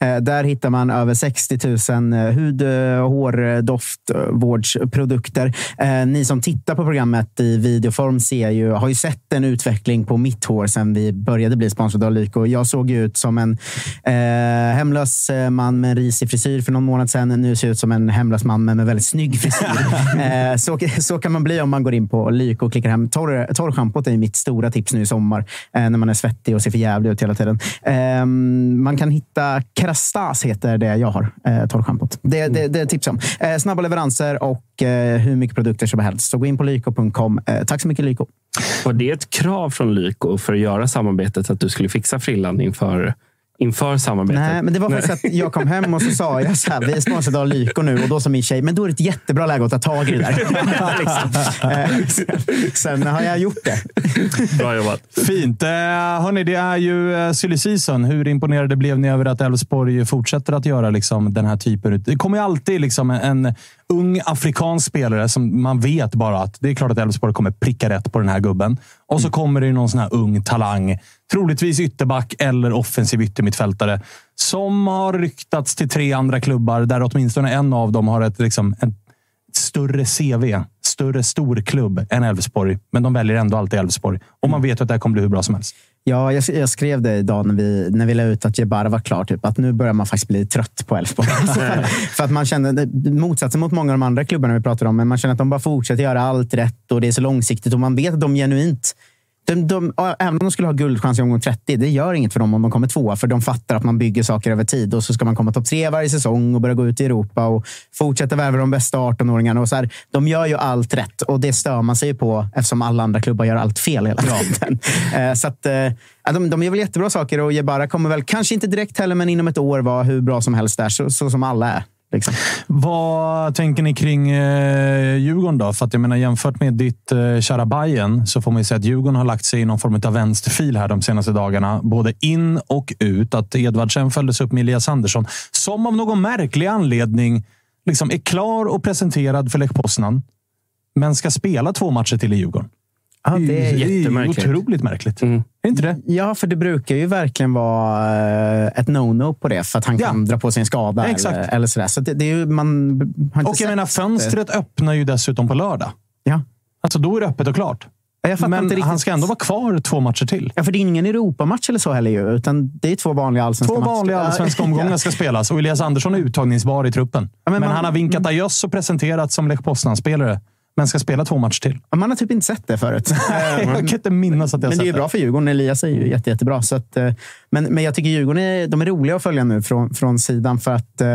Eh, där hittar man över 60 000 hud, hår, doftvårdsprodukter. Eh, ni som tittar på programmet i videoform ser ju, har ju sett en utveckling på mitt hår sedan vi började bli sponsrade av Lyko. Jag såg ut som en eh, hemlös man med en risig frisyr för någon månad sedan. Nu ser jag ut som en hemlös man med en väldigt snygg frisyr. eh, så, så kan man bli om man går in på Lyko och klickar hem. Torr, torrschampot är mitt stora tips nu i sommar eh, när man är svettig och ser för jävlig ut hela tiden. Eh, man kan hitta Krastas heter det jag har, eh, torrschampot. Det, det, det tipsar jag om. Eh, snabba leveranser och eh, hur mycket produkter som helst. Så gå in på lyko.com. Eh, tack så mycket Lyko. Var det ett krav från Lyko för att göra samarbetet att du skulle fixa frillan inför inför samarbetet? Nej, men det var faktiskt att jag kom hem och så sa jag så här, vi är sponsrade av Lyko nu och då sa min tjej, men då är det ett jättebra läge att ta tag i det där. liksom. eh, sen har jag gjort det. Bra jobbat. Fint. Eh, hörni, det är ju eh, silly season. Hur imponerade blev ni över att Elfsborg fortsätter att göra liksom, den här typen? Det kommer ju alltid liksom, en ung afrikansk spelare som man vet bara att det är klart att Elfsborg kommer pricka rätt på den här gubben. Och så kommer det någon sån här ung talang troligtvis ytterback eller offensiv yttermittfältare. Som har ryktats till tre andra klubbar där åtminstone en av dem har ett, liksom, ett större CV. Större storklubb än Elfsborg. Men de väljer ändå alltid Elfsborg. Och man vet att det här kommer bli hur bra som helst. Ja, jag, jag skrev det idag när vi, när vi la ut att Jebara var klar. Typ, att nu börjar man faktiskt bli trött på Elfsborg. för att man känner, motsatsen mot många av de andra klubbarna vi pratar om, men man känner att de bara fortsätter göra allt rätt och det är så långsiktigt och man vet att de genuint de, de, även om de skulle ha guldchans i omgång 30, det gör inget för dem om de kommer tvåa. För de fattar att man bygger saker över tid. Och så ska man komma topp tre varje säsong och börja gå ut i Europa och fortsätta värva de bästa 18-åringarna. Och så här, de gör ju allt rätt och det stör man sig på eftersom alla andra klubbar gör allt fel hela tiden. eh, så att, eh, de, de gör väl jättebra saker och Jebara kommer väl, kanske inte direkt heller, men inom ett år vara hur bra som helst där. Så, så som alla är. Liksom. Vad tänker ni kring eh, Djurgården då? För att jag menar, jämfört med ditt eh, kära Bayern så får man ju säga att Djurgården har lagt sig i någon form av vänsterfil här de senaste dagarna. Både in och ut. Att Edvardsen följdes upp med Elias Andersson. Som av någon märklig anledning liksom är klar och presenterad för Lech Poznan. Men ska spela två matcher till i Djurgården. Ja, det är jättemärkligt. Otroligt märkligt. Mm. Är inte det? Ja, för det brukar ju verkligen vara eh, ett no-no på det. För att han ja. kan dra på sig en skada. Exakt. Eller, eller sådär. Så det, det är ju, man och jag menar, fönstret öppnar ju dessutom på lördag. Ja. Alltså, då är det öppet och klart. Men han ska ändå vara kvar två matcher till. Ja, för det är ingen Europamatch eller så heller ju. Utan det är två vanliga allsvenska Två vanliga allsvenska omgångar ska spelas och Elias Andersson är uttagningsbar i truppen. Ja, men, men man, han har vinkat mm. adjöss och presenterats som Lech Poznan-spelare men ska spela två matcher till. Man har typ inte sett det förut. jag kan inte minnas att jag Men det är ju bra för Djurgården. Elias är ju jätte, jättebra. Så att, eh, men, men jag tycker Djurgården är, de är roliga att följa nu från, från sidan för att eh,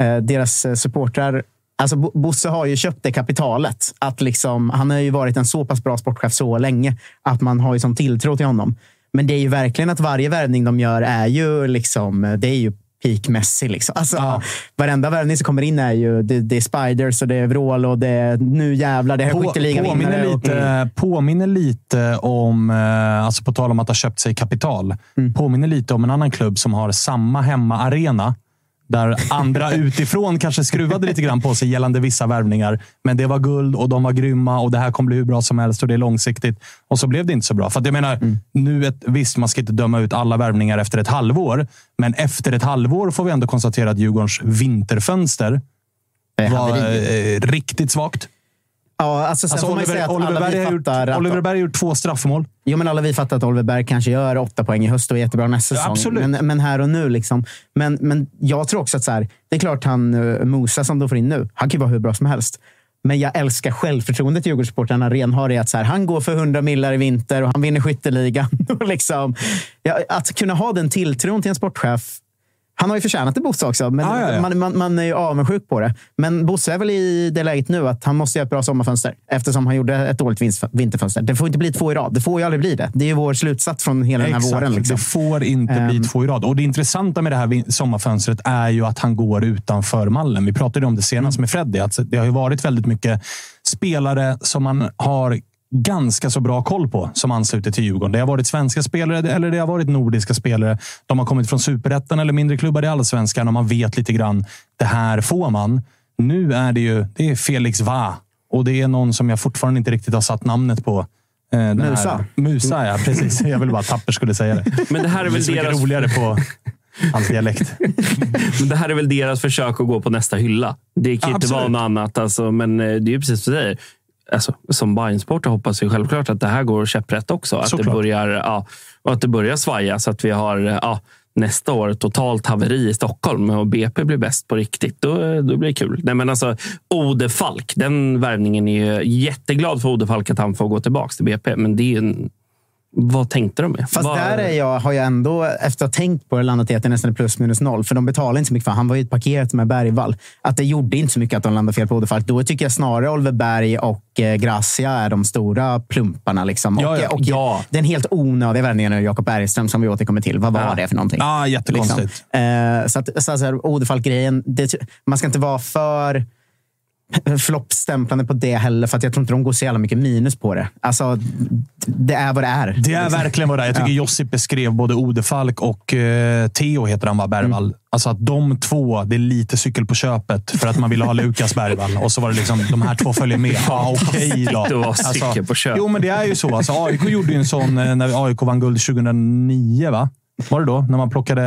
eh deras supportrar Alltså Bosse har ju köpt det kapitalet. Att liksom, han har ju varit en så pass bra sportchef så länge att man har ju som tilltro till honom. Men det är ju verkligen att varje värvning de gör är ju liksom, det är ju peak Messi. Liksom. Alltså, ja. Varenda värvning som kommer in är ju det, det, är Spiders och det är vrål och det är nu jävlar, det är På, påminner, lite, mm. påminner lite om, eh, alltså på tal om att ha köpt sig kapital, mm. påminner lite om en annan klubb som har samma hemmaarena där andra utifrån kanske skruvade lite grann på sig gällande vissa värvningar. Men det var guld och de var grymma och det här kommer bli hur bra som helst och det är långsiktigt. Och så blev det inte så bra. För jag menar, mm. nu ett, visst, man ska inte döma ut alla värvningar efter ett halvår. Men efter ett halvår får vi ändå konstatera att Djurgårdens vinterfönster var eh, riktigt svagt. Ja, alltså, sen alltså, får Oliver, man Oliver, Berg gjort, Oliver Berg har gjort två straffmål. Jo, men alla vi fattar att Oliver Berg kanske gör åtta poäng i höst och är jättebra nästa ja, säsong. Men, men, här och nu. Liksom. Men, men jag tror också att så här, det är klart han uh, Musa som de får in nu, han kan ju vara hur bra som helst. Men jag älskar självförtroendet Djurgårdssupportrarna Ren har. Att så här, han går för 100 millar i vinter och han vinner skytteligan. liksom, ja, att kunna ha den tilltron till en sportchef han har ju förtjänat det, Bosse också. Men ah, ja, ja. Man, man, man, är ju avundsjuk på det. Men Bosse är väl i det läget nu att han måste göra ett bra sommarfönster eftersom han gjorde ett dåligt vinterfönster. Det får inte bli två i rad. Det får ju aldrig bli det. Det är vår slutsats från hela Exakt. den här våren. Liksom. Det får inte um, bli ehm. två i rad. Och Det intressanta med det här sommarfönstret är ju att han går utanför mallen. Vi pratade om det senast mm. med Freddy. Att det har ju varit väldigt mycket spelare som man har ganska så bra koll på som ansluter till Djurgården. Det har varit svenska spelare eller det har varit nordiska spelare. De har kommit från superettan eller mindre klubbar i allsvenskan och man vet lite grann. Det här får man. Nu är det ju det är Felix Va och det är någon som jag fortfarande inte riktigt har satt namnet på. Eh, Musa. Här. Musa, ja. Precis. Jag vill bara tapper skulle säga det. Men det här är väl det är deras... roligare på hans dialekt. men det här är väl deras försök att gå på nästa hylla. Det kan ja, inte vara något annat. Alltså, men eh, det är precis som du säger alltså, som Bajen-supporter hoppas vi självklart att det här går käpprätt också. Att det, börjar, ja, att det börjar svaja så att vi har ja, nästa år totalt haveri i Stockholm och BP blir bäst på riktigt. Då, då blir det kul. Nej, men alltså, Ode Falk, den värvningen är ju jätteglad för Ode Falk att han får gå tillbaka till BP. Men det är en vad tänkte de med? Fast Var... där är jag, har jag ändå, efter att ha tänkt på det, landat i att det nästan är plus minus noll. För de betalar inte så mycket för Han var ju ett paket med Bergvall. Att det gjorde inte så mycket att de landade fel på Odefalk. Då tycker jag snarare Oliver Berg och eh, Gracia är de stora plumparna. Liksom. Ja, ja, och, ja. Den helt onödiga värvningen av Jakob Bergström som vi återkommer till. Vad var ja. det för någonting? Ja, jättekonstigt. Liksom. Eh, så att, så, så Odefalk-grejen, man ska inte vara för floppstämplande på det heller, för att jag tror inte de går så jävla mycket minus på det. Alltså, det är vad det är. Det är verkligen vad det är. Jag tycker Ja. Josip beskrev både Odefalk och eh, Theo, heter han va, Bergvall. Mm. Alltså att de två, det är lite cykel på köpet för att man ville ha Lukas Bergvall. Och så var det liksom, de här två följer med. Ja, okej då. Det var cykel på köpet. Jo, men det är ju så. Alltså, AIK gjorde ju en sån eh, när AIK vann guld 2009, va? Var det då? När man plockade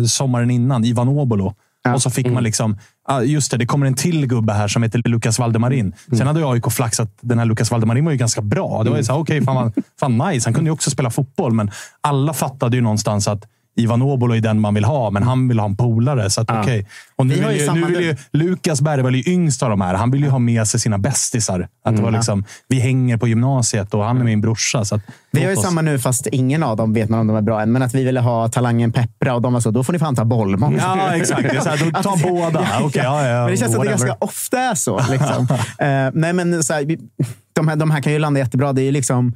eh, sommaren innan, Ivan Obolo. Och så fick Mm. man liksom... ah, Just det, det kommer en till gubbe här som heter Lukas Valdemarin. Mm. Sen hade ju AIK flaxat. Den här Lukas Valdemarin var ju ganska bra. Det var ju så här, okej, fan, vad- fan nice. Han kunde ju också spela fotboll, men alla fattade ju någonstans att Ivan Obolo är den man vill ha, men han vill ha en polare. Så att, Ja. okej. Och nu Vi vill ju nu vill ju Lukas Bergvall är yngst av de här. Han vill ju ha med sig sina bästisar. Att det var Mm. liksom, vi hänger på gymnasiet och han är min brorsa. Så att, Vi har ju oss- samma nu, fast ingen av dem vet man om de är bra än. Men att vi ville ha talangen Peppra och de var så, då får ni fan ta Bollmång. Ja, exakt. Det så här, ta båda. Okej, ja, ja, men det känns som att det whatever. ganska ofta är så. Liksom. Eh, nej, men så här, de, här, de här kan ju landa jättebra. Det är ju liksom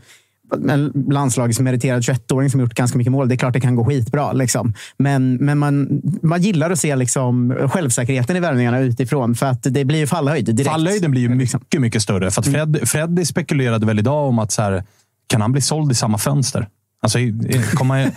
landslagsmeriterad 21-åring som gjort ganska mycket mål. Det är klart det kan gå skitbra. Liksom. Men, men man, man gillar att se liksom, självsäkerheten i värvningarna utifrån. För att det blir ju fallhöjd direkt. Fallhöjden blir ju mycket, mycket större. För att Mm. Fred, Freddy spekulerade väl idag om att så här, kan han bli såld i samma fönster? Alltså, kommer,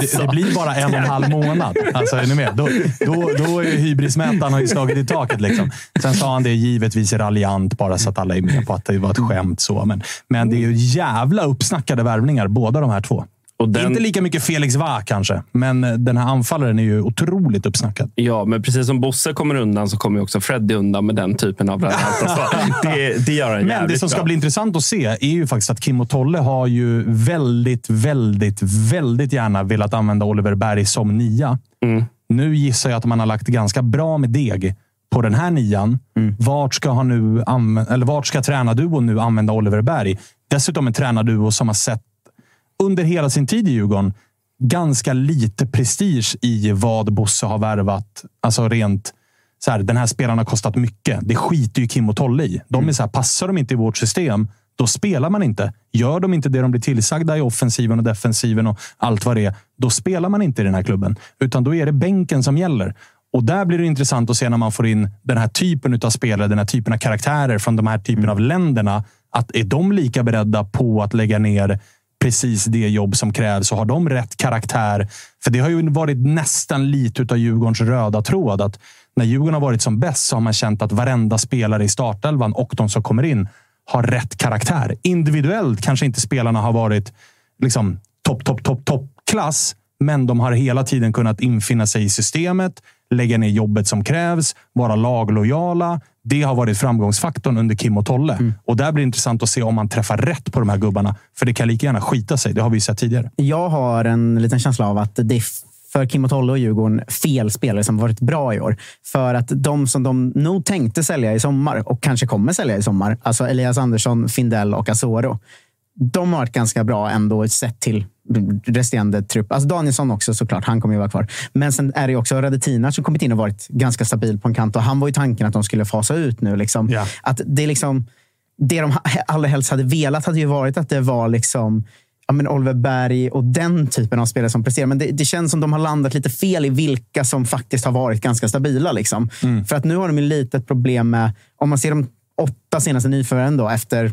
det, det blir bara en och en halv månad. Alltså, är ni med? Då, då, då är hybrismätaren har ju slagit i taket. Liksom. Sen sa han det givetvis raljant, bara så att alla är med på att det var ett skämt. så. Men, men det är ju jävla uppsnackade värvningar, båda de här två. Den- Inte lika mycket Felix Va kanske, men eh, den här anfallaren är ju otroligt uppsnackad. Ja, men precis som Bosse kommer undan så kommer också Freddy undan med den typen av svar. det, det gör han Men det jävligt som ska bra. bli intressant att se är ju faktiskt att Kim och Tolle har ju väldigt, väldigt, väldigt gärna velat använda Oliver Berg som nia. Mm. Nu gissar jag att man har lagt ganska bra med deg på den här nian. Vart ska, han nu eller vart ska tränarduon nu använda Oliver Berg? Dessutom en tränarduo som har sett under hela sin tid i Djurgården ganska lite prestige i vad Bosse har värvat. Alltså rent så här, den här spelaren har kostat mycket. Det skiter ju Kim och Tolle i. De är så här, passar de inte i vårt system, då spelar man inte. Gör de inte det de blir tillsagda i offensiven och defensiven och allt vad det är, då spelar man inte i den här klubben. Utan då är det bänken som gäller. Och där blir det intressant att se när man får in den här typen av spelare, den här typen av karaktärer från de här typen av länderna. Att är de lika beredda på att lägga ner precis det jobb som krävs och har de rätt karaktär? För det har ju varit nästan lite av Djurgårdens röda tråd. Att när Djurgården har varit som bäst så har man känt att varenda spelare i startelvan och de som kommer in har rätt karaktär. Individuellt kanske inte spelarna har varit liksom topp, topp, topp, topp klass. Men de har hela tiden kunnat infinna sig i systemet, lägga ner jobbet som krävs, vara laglojala. Det har varit framgångsfaktorn under Kim och Tolle. Och där blir det intressant att se om man träffar rätt på de här gubbarna. För det kan lika gärna skita sig. Det har vi sett tidigare. Jag har en liten känsla av att det är för Kim och Tolle och Djurgården fel spelare som varit bra i år. För att de som de nog tänkte sälja i sommar och kanske kommer sälja i sommar, alltså Elias Andersson, Findell och Asoro. De har varit ganska bra ändå sett till resterande trupp. Alltså Danielsson också såklart, han kommer ju vara kvar. Men sen är det också Radetinac som kommit in och varit ganska stabil på en kant. Och han var ju tanken att de skulle fasa ut nu. Liksom. Att det är liksom det de allra helst hade velat hade ju varit att det var liksom ja, men Oliver Berg och den typen av spelare som presterar. Men det, det känns som de har landat lite fel i vilka som faktiskt har varit ganska stabila. Liksom. För att nu har de ju lite problem med, om man ser de åtta senaste nyförvärven då, efter,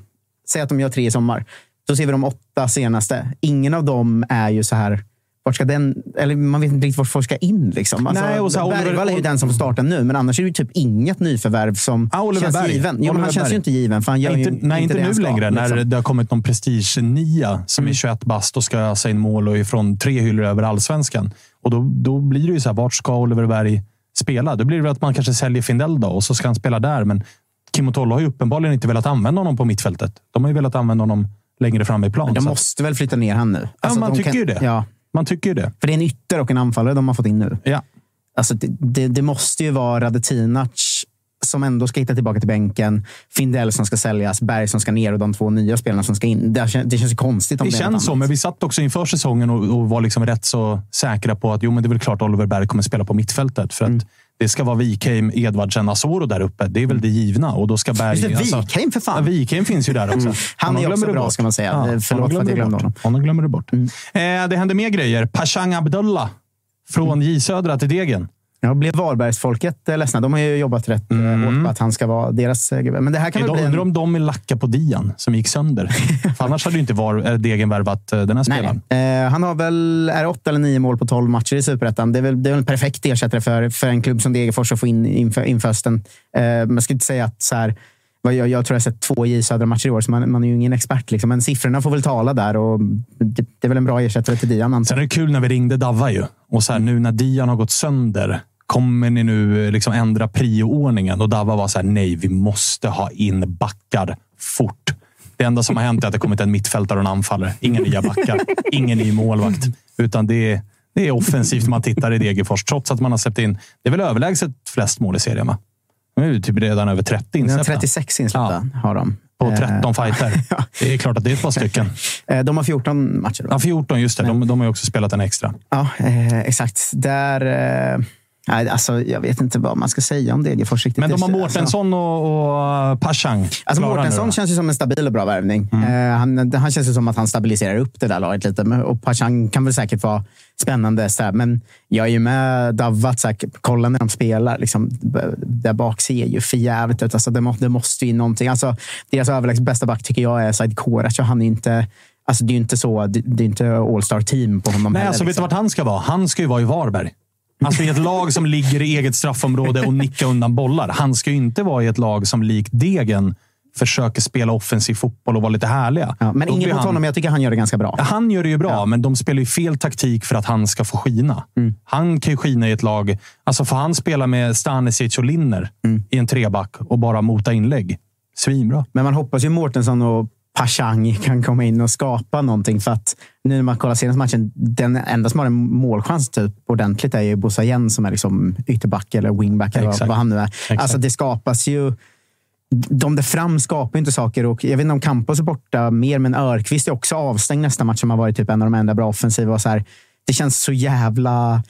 säg att de gör tre i sommar. Då ser vi de åtta senaste. Ingen av dem är ju så här, vart ska den, eller man vet inte riktigt vart folk ska in. Liksom. Alltså, Nej, och så Oliver- Bergvall är ju den som får starta nu, men annars är det ju typ inget nyförvärv som Oliver känns Berg. given. Jo, men Oliver han känns Berg. ju inte given, för han gör nej, ju inte, nej, inte han nu längre. När liksom. det har kommit någon prestige-nia som är 21 bast och ska ösa in mål och ifrån tre hyllor över allsvenskan. Och då, då blir det ju så här, vart ska Oliver Berg spela? Då blir det väl att man kanske säljer Findell då och så ska han spela där. Men Kim och Tolle har ju uppenbarligen inte velat använda honom på mittfältet. De har ju velat använda honom längre fram i plan. Men de Så- måste väl flytta ner han nu? Ja, Alltså, man de tycker kan- ju det. Ja, Man tycker ju det. för det är en ytter och en anfallare de har fått in nu. Ja. Alltså, det, det, det måste ju vara Radetinac som ändå ska hitta tillbaka till bänken. Findell som ska säljas, Berg som ska ner och de två nya spelarna som ska in. Det, kän- det känns konstigt om Det det, känns så, men vi satt också inför säsongen och, och var liksom rätt så säkra på att jo, men det är väl klart Oliver Berg kommer spela på mittfältet. För att Mm. Det ska vara Wikheim, Edvardsen, Asoro där uppe. Det är väl det givna. Och då ska Berg... Just det, Wikheim för fan. Ja, Wikheim finns ju där också. Mm. Han är också bra, bort. ska man säga. Eh, förlåt honom för att jag glömde honom. Mm. Honom glömmer du bort. Eh, det händer mer grejer. Pashang Abdullah från J Södra till Degen. Ja, blev Varbergsfolket eh, ledsna? De har ju jobbat rätt mm. hårt på att han ska vara deras gubbe. Men det här kan väl bli... Undrar om de är lacka på Dian som gick sönder. Annars hade ju inte var, Degen värvat den här spelaren. Nej, eh, han har väl är åtta eller nio mål på tolv matcher i Superettan. Det är väl, det är väl en perfekt ersättare för, för en klubb som Degerfors att få in inför, inför hösten. Eh, man ska inte säga att så här, jag, jag tror jag har sett två J Södra-matcher i år, så man, man, är ju ingen expert. Liksom. Men siffrorna får väl tala där och det, det är väl en bra ersättare till Dian. Sen är det kul när vi ringde Davva ju. Och så här, nu när Dian har gått sönder, kommer ni nu liksom ändra prioordningen? Och Davva var så här, nej, vi måste ha in backar fort. Det enda som har hänt är att det kommit en mittfältare och en anfallare. Inga nya backar, ingen ny målvakt. Utan det är, det är offensivt man tittar i Degerfors, trots att man har släppt in... Det är väl överlägset flest mål i serien, va? Nu är det typ redan över 30 insläppta. 36 insläppta ja. har de. På 13 eh, fighter. Det är klart att det är ett par stycken. Eh, de har 14 matcher. Då. Ja, 14. Just det. De, de har ju också spelat en extra. Ja, eh, exakt. Där... Eh... Nej, alltså, jag vet inte vad man ska säga om Degerfors. Riktigt. Men de har Mårtensson och, och Pashang. Alltså, Mårtensson känns ju som en stabil och bra värvning. Mm. Uh, han, han känns ju som att han stabiliserar upp det där laget lite. Och Pashang kan väl säkert vara spännande. Så här. Men jag är ju med Davva. Kolla när de spelar. Liksom, där bak ser ju för jävligt ut. Alltså, det, må, det måste ju någonting. Alltså, deras överlägset bästa back tycker jag är Said Korac. Han är inte... Alltså, det är ju inte så. Det, det är inte all-star team på honom Nej, heller, alltså, liksom. vet du vart han ska vara? Han ska ju vara i Varberg. Alltså i ett lag som ligger i eget straffområde och nickar undan bollar. Han ska ju inte vara i ett lag som likt Degen försöker spela offensiv fotboll och vara lite härliga. Ja, men inget mot honom. Jag tycker han gör det ganska bra. Han gör det ju bra, ja. men de spelar ju fel taktik för att han ska få skina. Mm. Han kan ju skina i ett lag. Alltså får han spela med Stanisic och Linner mm. i en treback och bara mota inlägg. Svinbra. Men man hoppas ju Mårtensson och Pashang kan komma in och skapa någonting. För att nu när man kollar senaste matchen, den enda som har en målchans typ ordentligt är ju Bosa Jen som är liksom ytterback eller wingback eller vad, vad han nu är. Exakt. Alltså det skapas ju de där fram skapar inte saker. Och jag vet inte om Campos är borta mer, men Örqvist är också avstängd nästa match som har varit typ en av de enda bra offensiva. Och så här, det känns så jävla...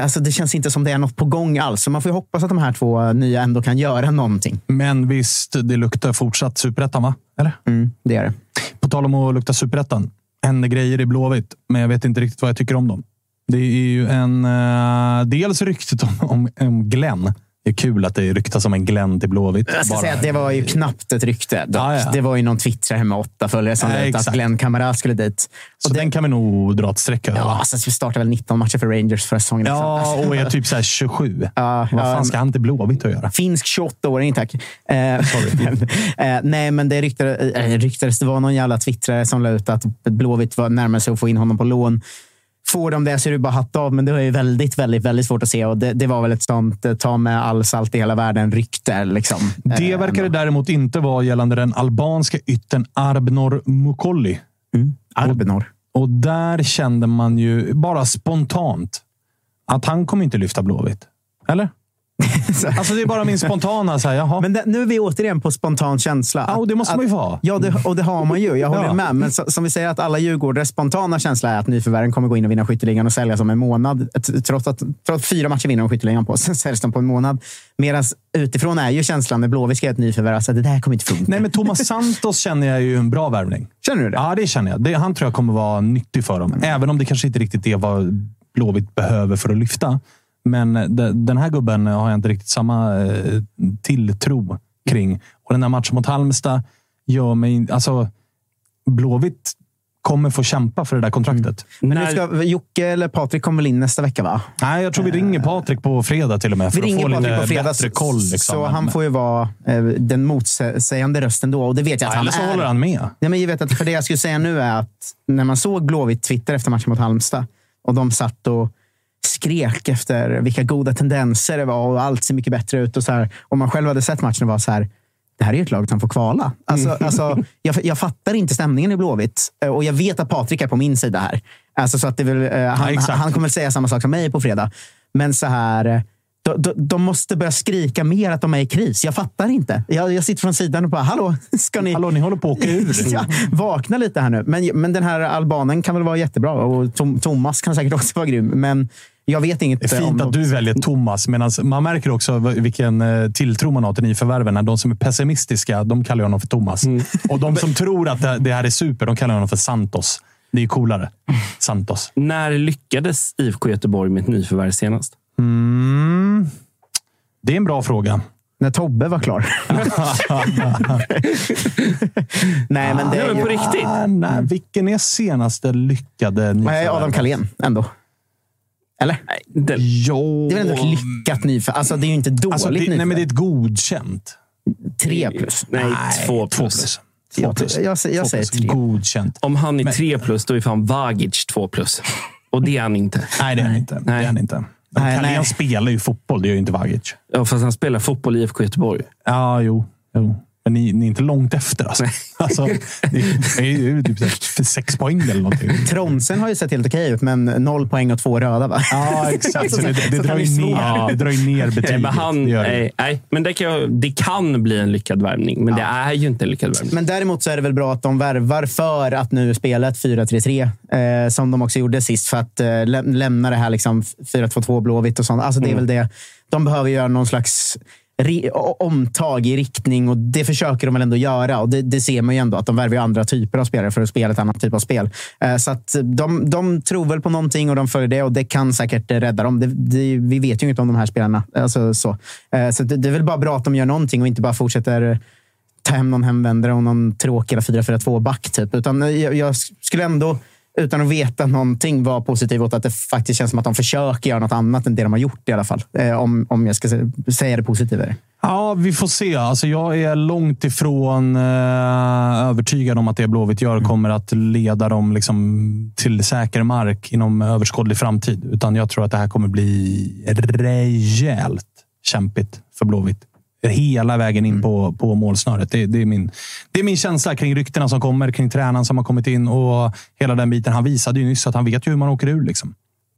Alltså det känns inte som det är något på gång alls. Så man får hoppas att de här två nya ändå kan göra någonting. Men visst, det luktar fortsatt superettan, va? Eller? Mm, det är det. På tal om att lukta superettan. Händer grejer i Blåvitt, men jag vet inte riktigt vad jag tycker om dem. Det är ju en... Uh, dels ryktet om, om, om Glenn det är kul att det ryktas om en Glenn till Blåvitt. Jag ska säga att det var ju knappt ett rykte. Ah, ja. Det var ju någon twittrare med åtta följare som ja, att Glenn Kamara skulle dit. Så och den det, kan vi nog dra ett streck över? Ja, alltså, vi startade väl 19 matcher för Rangers förra säsongen. Ja, och är typ så 27. Ja, Vad fan ska han till Blåvitt att göra? Finsk 28-åring, tack. Eh, eh, nej, men det ryktades, äh, ryktades. Det var någon jävla twittrare som la ut att Blåvitt var närmare sig att få in honom på lån. Får de det så är det bara hatt av, men det är väldigt, väldigt, väldigt svårt att se. Och det, det var väl ett sånt eh, ta med all salt i hela världen rykte. Liksom. Det verkar det däremot inte vara gällande den albanska ytten Arbnor Mukolli. Mm. Arbnor. Och, och där kände man ju bara spontant att han kommer inte lyfta Blåvitt. Eller? alltså det är bara min spontana. Så här, jaha. Men det, nu är vi återigen på spontan känsla. Ja, och det måste att, man ju få Ja, det, och det har man ju. Jag håller ja. med. Men så, som vi säger att alla Djurgårdares spontana känsla är att nyförvärven kommer gå in och vinna skytteligan och säljas om en månad. Trots att, trots fyra matcher vinner de skytteligan på. Sen säljs de på en månad. Medan utifrån är ju känslan när Blåvitt ska ett nyförvärv. Alltså, det där kommer inte funka. Nej, men Thomas Santos känner jag är ju en bra värvning. Känner du det? Ja, det känner jag. Det, han tror jag kommer vara nyttig för dem. Mm. Även om det kanske inte riktigt är vad Blåvitt behöver för att lyfta. Men den här gubben har jag inte riktigt samma eh, tilltro kring. Och den här matchen mot Halmstad gör mig... Alltså, Blåvitt kommer få kämpa för det där kontraktet. Mm. Men ska, Jocke eller Patrik kommer väl in nästa vecka, va? Nej, jag tror vi ringer Patrik på fredag till och med. För vi få lite på fredag, bättre koll. Liksom. Så han får ju vara eh, den motsägande rösten då. Och det vet jag att ja, han eller så är. håller han med. Nej, men jag vet att för det jag skulle säga nu är att när man såg Blåvitt Twitter efter matchen mot Halmstad och de satt och skrek efter vilka goda tendenser det var och allt ser mycket bättre ut. Och så här, om man själv hade sett matchen och var så här, det här är ett lag som får kvala. Alltså, mm. alltså, jag, jag fattar inte stämningen i Blåvitt eh, och jag vet att Patrik är på min sida här. Alltså, så att det vill, eh, han, ja, han kommer säga samma sak som mig på fredag. Men så här, eh, de, de, måste börja skrika mer att de är i kris. Jag fattar inte. Jag, jag sitter från sidan och bara, hallå, ska ni... Hallå, ni håller på att åka ur. ja, vakna lite här nu. Men, men den här albanen kan väl vara jättebra och Tom, Thomas kan säkert också vara grym. Men jag vet inget. Det är fint att du väljer Thomas, medan man märker också vilken eh, tilltro man har till nyförvärven. De som är pessimistiska, de kallar honom för Thomas. Mm. Och de som tror att det här är super, de kallar honom för Santos. Det är coolare. Santos. När lyckades IFK Göteborg med ett nyförvärv senast? Mm. Det är en bra fråga. När Tobbe var klar. nej, men det är ju... på riktigt. Ah, nej, vilken är senaste lyckade Nej, Adam Kalén ändå. Eller? Det, Jo. Det är väl ändå ett lyckat nyförvärv. Alltså, det är ju inte dåligt Alltså, det, nej, nyförvärv. men det är ett godkänt. Tre plus. nej, två Två plus. plus. Jag- Två plus. jag jag Två säger plus. tre. Godkänt. Om han är tre plus, då är fan Vagic två plus. Och det är han inte. Nej, det är han inte. Det är han inte. Nej, Carlén nej. spelar ju fotboll, det gör ju inte Vagic. Ja, fast han spelar fotboll i IFK Göteborg. Ja, jo. jo. Men ni, ni är inte långt efter. Alltså. alltså, ni, ni är ju typ sex poäng eller någonting. Tronsen har ju sett helt okej ut, men noll poäng och två röda. Va? Ja, exakt. Så det, det, Så drar ju ner, det drar ju ner Nej, betyget. men han, Det det. nej, nej, men det kan, det kan bli en lyckad värvning, men det är ju inte en lyckad värvning. Men däremot så är det väl bra att de värvar för att nu spela ett 4-3-3, eh, som de också gjorde sist, för att eh, lä lämna det här liksom 4-2-2 Blåvitt och sånt. Alltså, det är väl det. De behöver göra någon slags omtag i riktning och det försöker de väl ändå göra. Och det, det ser man ju ändå, att de värvar andra typer av spelare för att spela ett annat typ av spel. Eh, så att de, de tror väl på någonting och de följer det och det kan säkert eh, rädda dem. Det, det, vi vet ju inte om de här spelarna. Alltså, så eh, så det, det är väl bara bra att de gör någonting och inte bara fortsätter ta hem någon hemvändare och någon tråkig 4-4-2-back. Typ. Utan jag, jag skulle ändå, utan att veta någonting, vara positiv åt att det faktiskt känns som att de försöker göra något annat än det de har gjort i alla fall. Eh, om, om jag ska sä- säga det positivare. Ja, vi får se. Alltså, jag är långt ifrån eh, övertygad om att det Blåvitt gör kommer att leda dem liksom, till säker mark inom överskådlig framtid. Utan jag tror att det här kommer bli rejält kämpigt för Blåvitt. Hela vägen in på, på målsnöret. Det, det, är min, det är min känsla kring ryktena som kommer, kring tränaren som har kommit in och hela den biten. Han visade ju nyss att han vet ju hur man åker ur. Liksom.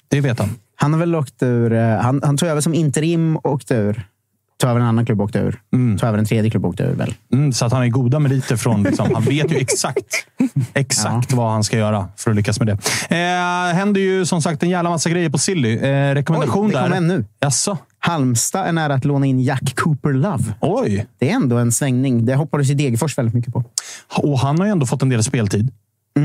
Det vet han. Han har väl åkt ur... eh, Han, han tog över som interim och åkte ur. Tog över en annan klubb och åkte ur. Tog över en tredje klubb och åkte ur. Väl. Mm, så att han är goda meriter från... Liksom, han vet ju exakt, exakt vad han ska göra för att lyckas med det. Eh, händer ju som sagt en jävla massa grejer på Silly. Eh, rekommendation Oj, det kom där. en nu. Jaså? Halmstad är nära att låna in Jack Cooper Love. Oj! Det är ändå en svängning. Det hoppades ju Degerfors väldigt mycket på. Och han har ju ändå fått en del speltid.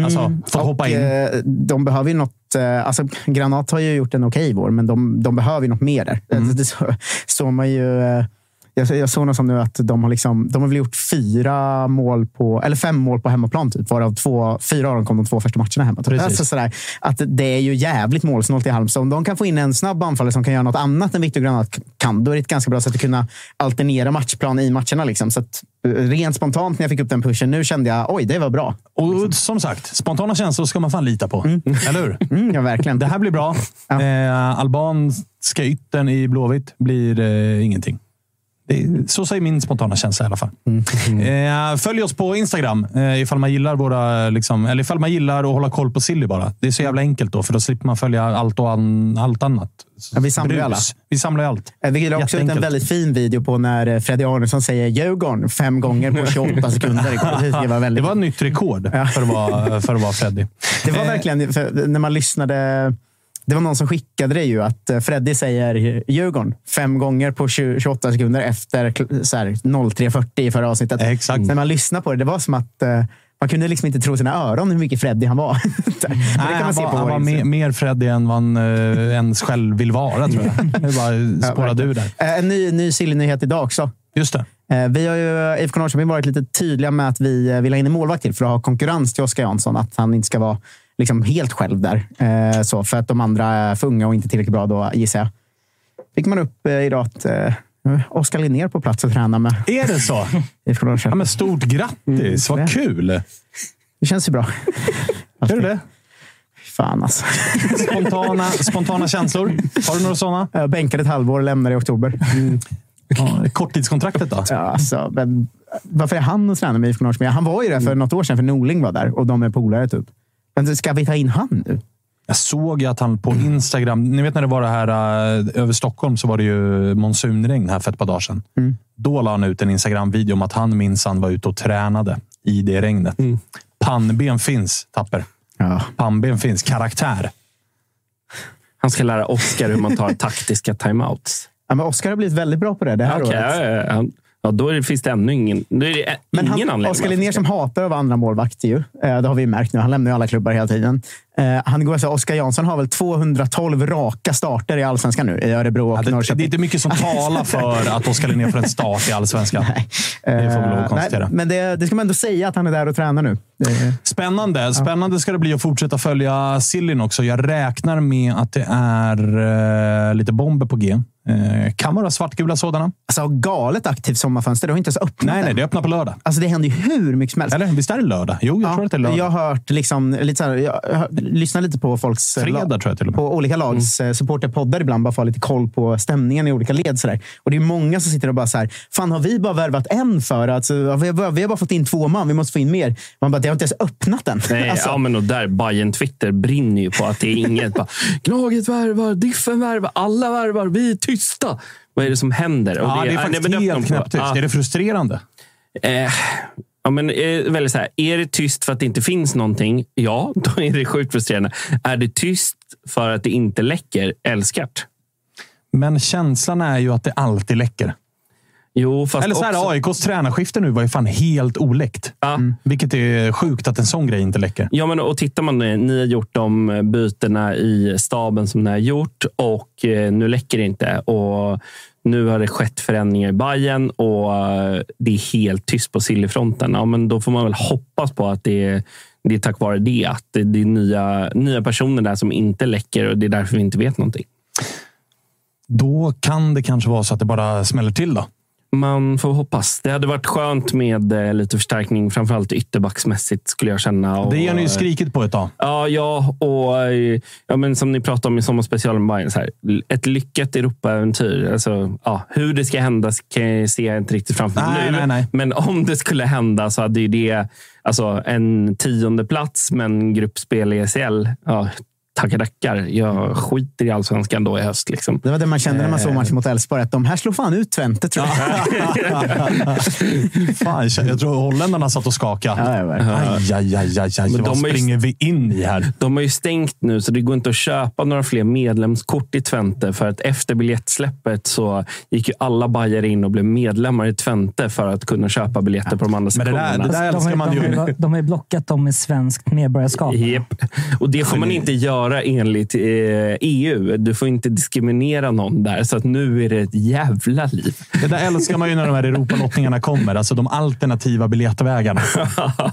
Alltså, fått hoppa in. Eh, De behöver ju något... eh, Alltså, Granat har ju gjort en okej vår, men de, de behöver ju något mer där. Mm. Det, det så, man ju... eh, Jag, jag såg något som nu att de har, liksom, de har väl gjort fyra mål på, eller fem mål på hemmaplan, typ, varav två, fyra av dem kom de två första matcherna hemma. Typ. Alltså, sådär, att det är ju jävligt målsnålt i Halmstad. Om de kan få in en snabb anfallare som kan göra något annat än Victor Granat kan, då är det ett ganska bra sätt att kunna alternera matchplan i matcherna. Liksom. Så att, eh, rent spontant när jag fick upp den pushen nu kände jag, oj, det var bra. Och som sagt, spontana känslor ska man fan lita på. Eller hur? Mm, ja, verkligen. Det här blir bra. Eh, albanska yttern i Blåvitt blir eh, ingenting. Så säger min spontana känsla i alla fall. Eh, följ oss på Instagram eh, ifall man gillar våra, liksom, eller ifall man gillar att hålla koll på Silly bara. Det är så jävla enkelt då, för då slipper man följa allt och an, allt annat. Ja, vi samlar ju alla. Vi samlar allt. Eh, Vi la också ut en väldigt fin video på när Freddy Arnesson säger Djurgården fem gånger på 28 sekunder. Det var, väldigt... Det var ett nytt rekord för att vara, för att vara Freddy. Det var verkligen, när man lyssnade. Det var någon som skickade det ju, att eh, Freddy säger Djurgården fem gånger på 20, 28 sekunder efter kl- så här, 03.40 i förra avsnittet. Exakt. När man lyssnade på det, det var som att eh, man kunde liksom inte tro sina öron hur mycket Freddy han var. Men det kan Nej, man han se var, han var mer, mer Freddy än vad han eh, ens själv vill vara, tror jag. Det bara spårade ur där. Eh, En ny, ny Silly-nyhet idag också. Just det. Vi har ju IFK Norrköping varit lite tydliga med att vi vill ha in en målvakt till för att ha konkurrens till Oskar Jansson. Att han inte ska vara liksom helt själv där. Eh, Så, för att de andra är för unga och inte tillräckligt bra då, gissar jag. Fick man upp eh, idag att eh, Oskar Linnér på plats och tränar med Är det så? Ja, men stort grattis! Vad kul! Det känns ju bra. Gör du det? Fan alltså. Spontana, spontana känslor? Har du några sådana? Jag bänkade ett halvår och lämnade i oktober. Ja, korttidskontraktet då? Ja, alltså, men, varför är han och tränar med IFK Norrköping? Han var ju där för något år sedan, för Norling var där och de är polare typ. Men ska vi ta in han nu? Jag såg ju att han på Instagram, ni vet när det var det här eh, över Stockholm så var det ju monsunregn här för ett par dagar sedan. Då la han ut en Instagram-video om att han minsann var ute och tränade i det regnet. Pannben finns, Tapper. Ja. Pannben finns. Karaktär. Han ska lära Oscar hur man tar taktiska timeouts. Ja, men Oskar har blivit väldigt bra på det det här Okej, året. ja, ja, ja. Han, Ja, då är det, finns det ännu ingen, är det Men ingen han, anledning. Oskar Linnér som hatar att vara andra målvakt ju. Eh, Det har vi märkt nu. Han lämnar ju alla klubbar hela tiden. Eh, Han går alltså, Oskar Jansson har väl 212 raka starter i allsvenskan nu. I Örebro och Ja, det, det Norrköping. är inte mycket som talar för att Oskar Linnér får en start i allsvenskan. Det får vi lov att Eh, konstatera. nej, men det, det ska man ändå säga att han är där och tränar nu. Det, Spännande. Spännande ska det bli att fortsätta följa Sillin också. Jag räknar med att det är lite bomber på G. Eh, kan vara svartgula sådana. alltså, galet aktivt sommarfönster. Det har inte ens öppnat Nej, nej, det öppnar på lördag. Alltså, det händer ju hur mycket som helst. Eller visst är det lördag? Jo, jag tror att det är lördag. Jag har hört liksom, lite så här, jag har lyssnat lite på folks... eh, Fredag lag- tror jag till och med. På olika lags mm. supporterpoddar ibland, bara för att ha lite koll på stämningen i olika led. Så där. Och det är många som sitter och bara så här, fan har vi bara värvat en för? Alltså, vi, har bara, vi har bara fått in två man, vi måste få in mer. Man bara, det har inte ens öppnat än. Nej, Alltså, ja, men och där Bayern Twitter brinner ju på att det är inget. bara, Gnaget värvar, Diffen värvar, alla värvar, vi är tysta. Vad är det som händer? Ja, det är nej, faktiskt öppnar helt knäpptyst. Ja. Är det frustrerande? Eh, ja, men, eh, väldigt så här, är det tyst för att det inte finns någonting? Ja, då är det sjukt frustrerande. Är det tyst för att det inte läcker? Älskat. Men känslan är ju att det alltid läcker. Jo, fast Eller så här, också, AIKs tränarskifte nu var ju fan helt oläckt. Ja. Vilket är sjukt att en sån grej inte läcker. Ja, men och tittar man, eh, ni har gjort de bytena i staben som ni har gjort och eh, nu läcker det inte. Och nu har det skett förändringar i Bayern och eh, det är helt tyst på Sillyfronten. Ja, men då får man väl hoppas på att det är, det är tack vare det. Att det är nya, nya personer där som inte läcker och det är därför vi inte vet någonting. Då kan det kanske vara så att det bara smäller till då. Man får hoppas. Det hade varit skönt med eh, lite förstärkning, framförallt ytterbacksmässigt skulle jag känna. Och, Det har ni ju skrikit på ett tag. Ja, ja och eh, ja, men som ni pratade om i sommarspecialen Bayern. Så här, ett lyckat Europaäventyr. Alltså, ja, hur det ska hända kan jag se jag inte riktigt framför mig Nej, nu. nej, nej. Men om det skulle hända så hade ju det alltså, en tionde plats men gruppspel i SL. Ja, tackar tackar. Jag skiter i allsvenskan då i höst. Liksom. Det var det man kände när man Eh. såg matchen mot Elfsborg. Att de här slår fan ut Twente, tror jag. Fan, jag tror holländarna satt och skakade. Ja, ja, verkligen. Aj, aj, aj, aj, aj. Men Vad de är ju- springer vi in i här? De har ju stängt nu, så det går inte att köpa några fler medlemskort i Twente. För att efter biljettsläppet så gick ju alla bajare in och blev medlemmar i Twente för att kunna köpa biljetter på de andra Men det där- sektionerna. det där de, älskar har, man ju. de har ju blockat dem med svenskt medborgarskap. Japp. Och det får man inte göra enligt eh, EU. Du får inte diskriminera någon där. Så att nu är det ett jävla liv. Det där älskar man ju när de här Europalottningarna kommer. Alltså de alternativa biljettvägarna.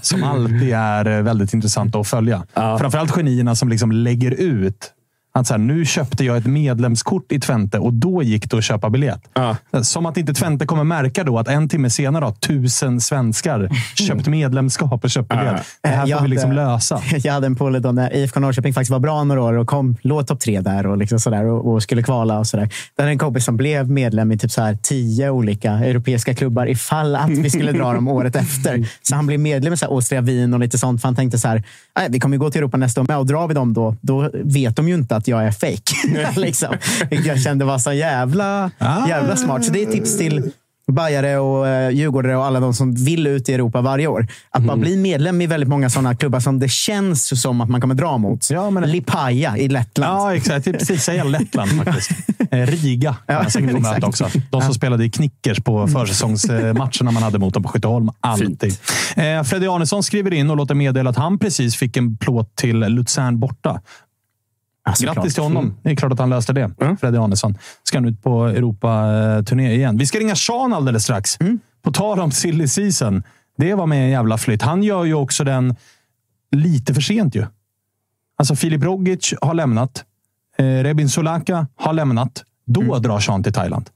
Som alltid är eh, väldigt intressanta att följa. Framförallt genierna som liksom lägger ut att så här, nu köpte jag ett medlemskort i Twente och då gick det att köpa biljett. Ja. Som att inte Twente kommer märka då att en timme senare har tusen svenskar köpt medlemskap och köpt biljett. Det här Jag får vi liksom hade- lösa. Jag hade en polare då när IFK Norrköping faktiskt var bra några år och kom, låg topp tre där och, liksom sådär, och, och skulle kvala. och sådär. Där en kompis som blev medlem i typ så här tio olika europeiska klubbar ifall att vi skulle dra dem året efter. Så han blev medlem i så här Austria Wien och lite sånt. För han tänkte så här, "Nej, vi kommer ju gå till Europa nästa år med och drar vi dem då, då vet de ju inte att jag är fake. liksom. Vilket Jag kände var så jävla, Ah. jävla smart. Så det är tips till Bajare och eh, Djurgårdare och alla de som vill ut i Europa varje år. Att Mhm. bara bli medlem i väldigt många sådana klubbar som det känns som att man kommer dra mot. Ja, men- Lipaja i Lettland. Ja, exakt. Jag precis säga Lettland faktiskt. Eh, Riga kan man säkert få möta också. De som spelade i Knickers på försäsongsmatcherna man hade mot dem på Skytteholm. Alltid. Eh, Freddy Arnesson skriver in och låter meddela att han precis fick en plåt till Luzern borta. Såklart. Grattis till honom. Det är klart att han löste det. Freddy Arnesson. Ska nu ut på Europa-turné igen. Vi ska ringa Sean alldeles strax. På tal om silly season. Det var med en jävla flytt. Han gör ju också den lite för sent ju. Alltså Filip Rogic har lämnat. Eh, Rebin Solaka har lämnat. Då drar Sean till Thailand.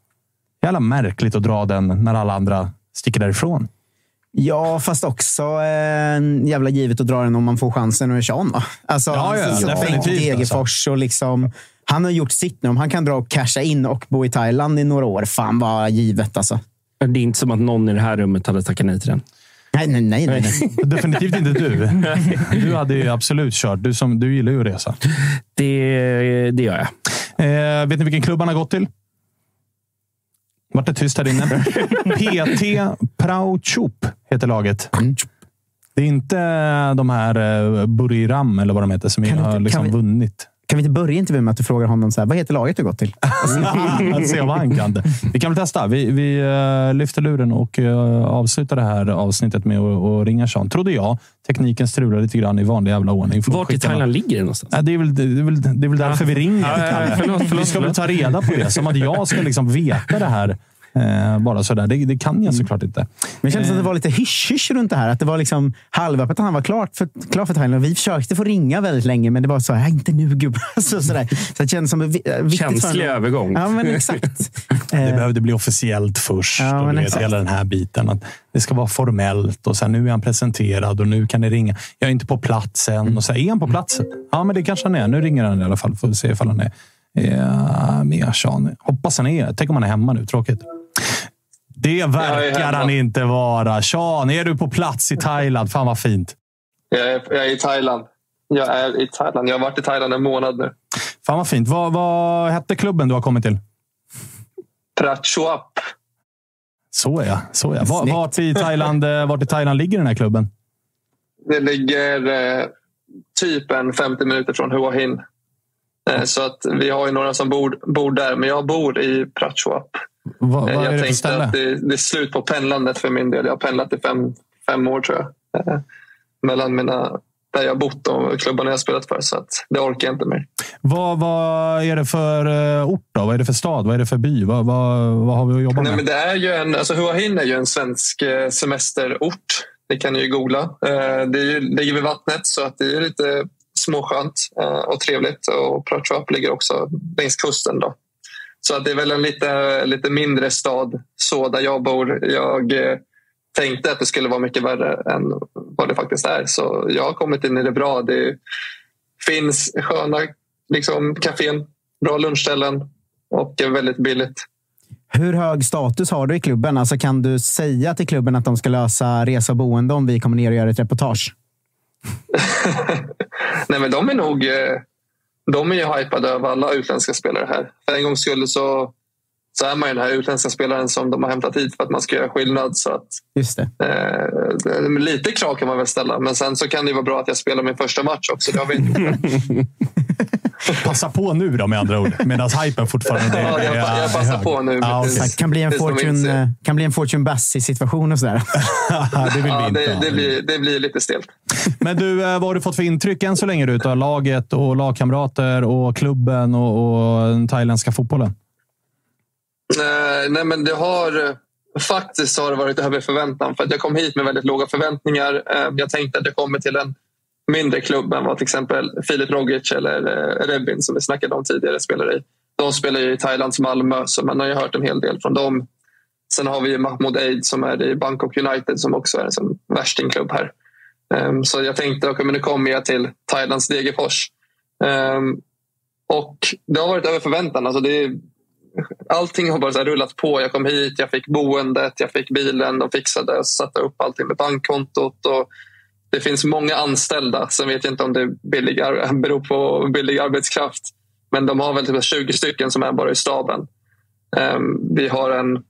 Jävla märkligt att dra den när alla andra sticker därifrån. Ja, fast också eh, jävla givet att dra den om man får chansen och är Sean. Va? Alltså, Ja, ja, så definitivt, Bengt Degerfors och liksom, han har gjort sitt nu. Om han kan dra och casha in och bo i Thailand i några år, fan vad givet alltså. Det är inte som att någon i det här rummet hade tackat nej till den. Nej, nej, nej. nej, nej. Definitivt inte du. Du hade ju absolut kört. Du, som, du gillar ju att resa. Det, det gör jag. Eh, vet ni vilken klubb han har gått till? Vart det tyst här inne? PT Praochup heter laget. Det är inte de här eh, Buriram eller vad de heter som Kan har inte- liksom vi- vunnit. Kan vi inte börja intervjun med att du frågar honom så här, vad heter laget du gått till? Att se om han kan det. Vi kan väl testa. Vi, vi uh, lyfter luren och uh, avslutar det här avsnittet med att, ringa Sean. Trodde jag. Tekniken strular lite grann i vanlig jävla ordning. Vart i Thailand ligger det någonstans? Ja, det, är väl, det, är väl, det är väl därför vi ringer. Ja, ja, ja, förlåt, förlåt, vi ska väl ta reda på det. Som att jag ska liksom veta det här Eh, bara sådär. Det, det kan jag såklart inte. Men det kändes som att det var lite hysch-hysch runt det här. Att det var liksom halvöppet att han var klar för, klar för Thailand. Vi försökte få ringa väldigt länge, men det var så här, inte nu gubbar. Så, sådär. så det kändes som en viktigt Känslig för övergång. Ja, men exakt. det behövde bli officiellt först. Ja, och vet, hela den här biten. Att det ska vara formellt och sen nu är han presenterad och nu kan det ringa. Jag är inte på plats än. Och så här, är han på plats? Ja, men det kanske han är. Nu ringer han i alla fall. Får vi se ifall han är eh, med Sean. Hoppas han är. Tänk om han är hemma nu. Tråkigt. Det verkar han inte vara. Sean, är du på plats i Thailand? Fan vad fint. Jag är, jag är i Thailand. Jag är i Thailand. Jag har varit i Thailand en månad nu. Fan vad fint. Vad, vad hette klubben du har kommit till? Prachuap. Så ja. Så ja. Var, vart, i Thailand, eh, vart i Thailand ligger den här klubben? Det ligger eh, typ en 50 minuter från Hua Hin. Eh, så att vi har ju några som bor, bor där, men jag bor i Prachuap. Vad, Eh, vad är jag det för ställe? att det, det är slut på pendlandet för min del. Jag har pendlat i fem, fem år tror jag. Eh, mellan mina, där jag bott och klubbarna jag spelat för. Så att det orkar jag inte mer. Vad, vad är det för eh, ort? Då? Vad är det för stad? Vad är det för by? Vad, vad, vad har vi att jobba Nej, med? men det är ju en, alltså Hua Hin är ju en svensk eh, semesterort. Det kan ni ju googla. Eh, Det ju, ligger vid vattnet så att det är lite småskönt eh, och trevligt. Och Prachuap ligger också längs kusten. Då. Så att det är väl en lite, lite mindre stad så där jag bor. Jag eh, tänkte att det skulle vara mycket värre än vad det faktiskt är. Så jag har kommit in i det bra. Det finns sköna liksom, kafén, bra lunchställen och väldigt billigt. Hur hög status har du i klubben? Alltså, kan du säga till klubben att de ska lösa resa och boende om vi kommer ner och gör ett reportage? Nej, men de är nog eh, de är ju hypade över alla utländska spelare här. För en gångs skull så, så är man ju den här utländska spelaren som de har hämtat hit för att man ska göra skillnad. Så att, Just det. eh, lite krav kan man väl ställa. Men sen så kan det vara bra att jag spelar min första match också. Det har vi inte. Passa på nu då med andra ord. Medan hypen fortfarande är, Ja, jag, jag passar hög. på nu. Ja, precis. kan bli en Fortune, inte- eh, kan bli en Fortune Bassi-situation och sådär. det vill vi Ja, inte det, det, blir, det blir lite stelt. Men du, eh, vad har du fått för intryck än så länge du, av laget och lagkamrater och klubben och, och den thailändska fotbollen? Eh, nej, men det har faktiskt har det varit över förväntan. För att jag kom hit med väldigt låga förväntningar. Eh, jag tänkte att jag kommer till en mindre klubb än vad till exempel Filip Rogic eller eh, Rebin som vi snackade om tidigare spelar i. De spelar i Thailands Malmö så man har ju hört en hel del från dem. Sen har vi Mahmoud Eid som är i Bangkok United som också är en värstingklubb här. Ehm, så jag tänkte att nu kommer jag till Thailands Degerfors. Ehm, och det har varit över förväntan. Alltså det är, allting har bara så här rullat på. Jag kom hit, jag fick boendet, jag fick bilen, de fixade och satte upp allting med bankkontot. Och det finns många anställda. Sen vet jag inte om det är billig, beror på billig arbetskraft. Men de har väl typ 20 stycken som är bara i staben. Ehm, vi har en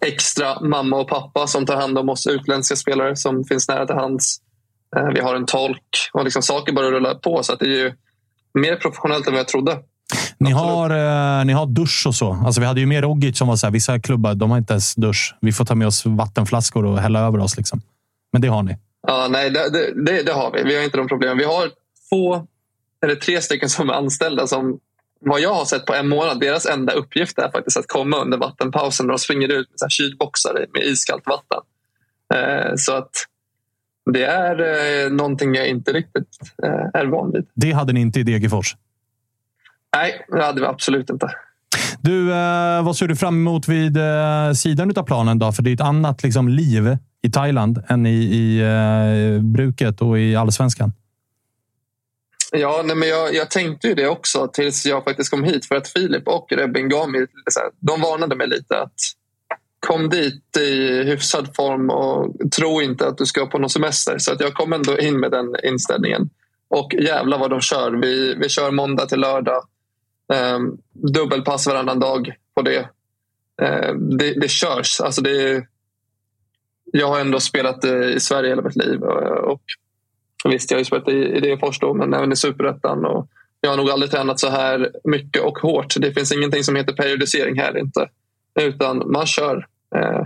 extra mamma och pappa som tar hand om oss utländska spelare som finns nära till hands. Eh, vi har en tolk och liksom saker bara rullar på. Så det är ju mer professionellt än vad jag trodde. Ni har, eh, ni har dusch och så. Alltså, vi hade ju mer Rogic som var så här, vissa klubbar de har inte ens dusch. Vi får ta med oss vattenflaskor och hälla över oss. Liksom. Men det har ni. Ja, nej, det, det- det, har vi. Vi har inte de problemen. Vi har två eller tre stycken som är anställda som vad jag har sett på en månad, deras enda uppgift är faktiskt att komma under vattenpausen när de springer ut med så här kylboxar med iskallt vatten. Eh, så att det är eh, någonting jag inte riktigt eh, är van vid. Det hade ni inte i Degerfors. Nej, det hade vi absolut inte. Du, eh, vad ser du fram emot vid sidan av planen? då? För det är ett annat liksom, liv i Thailand än i, i eh, bruket och i allsvenskan. Ja, nej, men jag, jag tänkte ju det också tills jag faktiskt kom hit. För att Filip och Rebin gav mig här, de varnade mig lite att kom dit i hyfsad form och tro inte att du ska på någon semester. Så att jag kom ändå in med den inställningen. Och jävla vad de kör. Vi, vi kör måndag till lördag. Um, dubbelpass varannan dag på det. Eh, det, det körs. Alltså det, jag har ändå spelat eh, i Sverige hela mitt liv. Eh, och Visst, jag har ju spelat i, Degerfors då, men även i Superettan och jag har nog aldrig tränat så här mycket och hårt. Det finns ingenting som heter periodisering här inte. Utan man kör. Eh,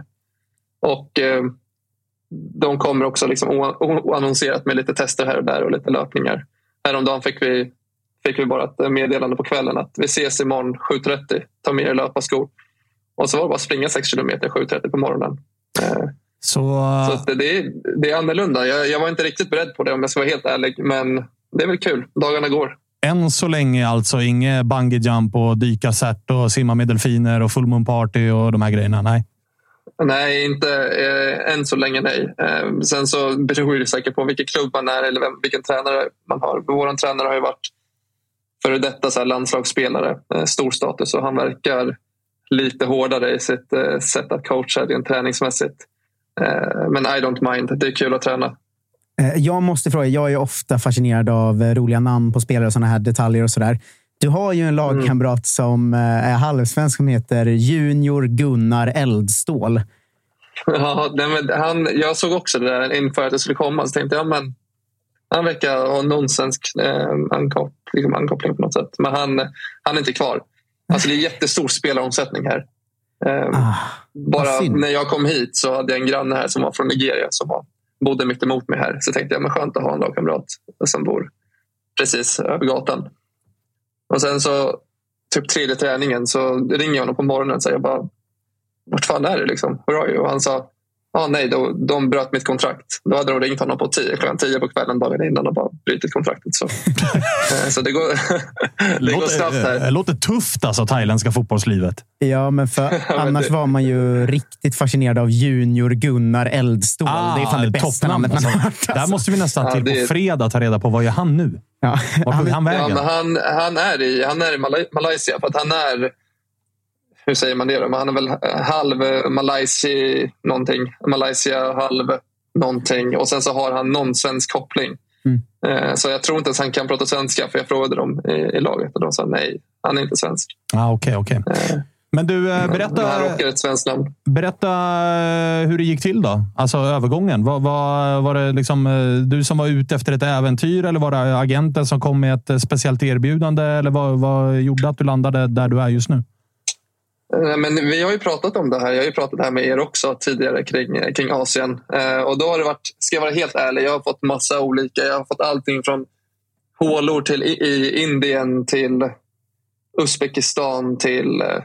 och de kommer också liksom oannonserat med lite tester här och där och lite löpningar. Häromdagen fick vi, fick vi bara ett meddelande på kvällen att vi ses imorgon 7.30. Ta med er löparskor. Och så var det bara att springa 6 kilometer 7.30 på morgonen. Så, så det, är, det är annorlunda. Jag, jag var inte riktigt beredd på det om jag ska vara helt ärlig. Men det är väl kul. Dagarna går. Än så länge alltså inget bungee jump och dyka cert och simma med delfiner och full moon party och de här grejerna? Nej. Nej, inte eh, än så länge nej. Eh, sen så beror det säkert på vilken klubb man är eller vem, vilken tränare man har. Vår tränare har ju varit före detta så landslagsspelare, eh, stor status och han verkar lite hårdare i sitt eh, sätt att coacha rent träningsmässigt. Eh, men I don't mind, det är kul att träna. Eh, jag måste fråga, jag är ofta fascinerad av eh, roliga namn på spelare och sådana här detaljer och sådär. Du har ju en lagkamrat mm. som är halvsvensk som heter Junior Gunnar Eldstål. Ja, han, jag såg också det där inför att det skulle komma. Så tänkte jag, men han verkar ha någon svensk eh, ankop, liksom ankoppling på något sätt. Men han, han är inte kvar. Alltså det är jättestor spelaromsättning här. Eh, ah, bara när jag kom hit så hade jag en granne här som var från Nigeria som var bodde mitt emot mig här. Så tänkte jag, men skönt att ha en lagkamrat som bor precis över gatan. Och sen så, typ tredje träningen, så ringer jag honom på morgonen och säger bara, vart fan är du liksom? Och han sa, ah, nej, då, de bröt mitt kontrakt. Då hade de ringt honom på tio, klockan tio på kvällen dagen innan och bara brutit kontraktet. Så, eh, så det går, det låter, går snabbt här. Det låter tufft alltså, thailändska fotbollslivet. Ja, men för annars var man ju riktigt fascinerad av junior Gunnar Eldstål. Ah, det är fan det bästa namnet man har hört. Alltså. Där måste vi nästan till ja, på fredag ta reda på vad gör han nu? Ja. Vart tog han vägen? Ja, han, han, är i, han är i Malaysia för att han är hur säger man det då? Han är väl halv Malaysia någonting. Malaysia halv någonting. Och sen så har han någon svensk koppling. Mm. Eh, så jag tror inte ens han kan prata svenska för jag frågade dem i, i laget och de sa nej, han är inte svensk. Ah, okay, okay. Eh, Men du, eh, berätta, han råkar ett svenskt namn. berätta hur det gick till då. Alltså övergången. Var, var, var det liksom du som var ute efter ett äventyr eller var det agenten som kom med ett speciellt erbjudande? Eller vad, vad gjorde att du landade där du är just nu? Men vi har ju pratat om det här. Jag har ju pratat här med er också tidigare kring, kring Asien. Eh, och då har det varit, ska jag vara helt ärlig, jag har fått massa olika. Jag har fått allting från hålor till i, Indien till Uzbekistan till eh,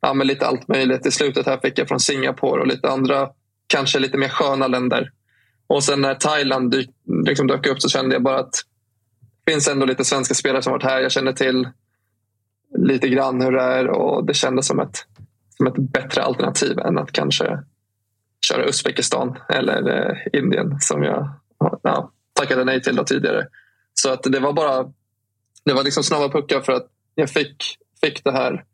ja, men lite allt möjligt. I slutet här fick jag från Singapore och lite andra, kanske lite mer sköna länder. Och sen när Thailand dyk, liksom dök upp så kände jag bara att det finns ändå lite svenska spelare som varit här. Jag känner till lite grann hur det är och det kändes som ett, som ett bättre alternativ än att kanske köra Uzbekistan eller eh, Indien som jag ja, tackade nej till tidigare. Så att det var bara det var liksom snabba puckar för att jag fick, fick det här.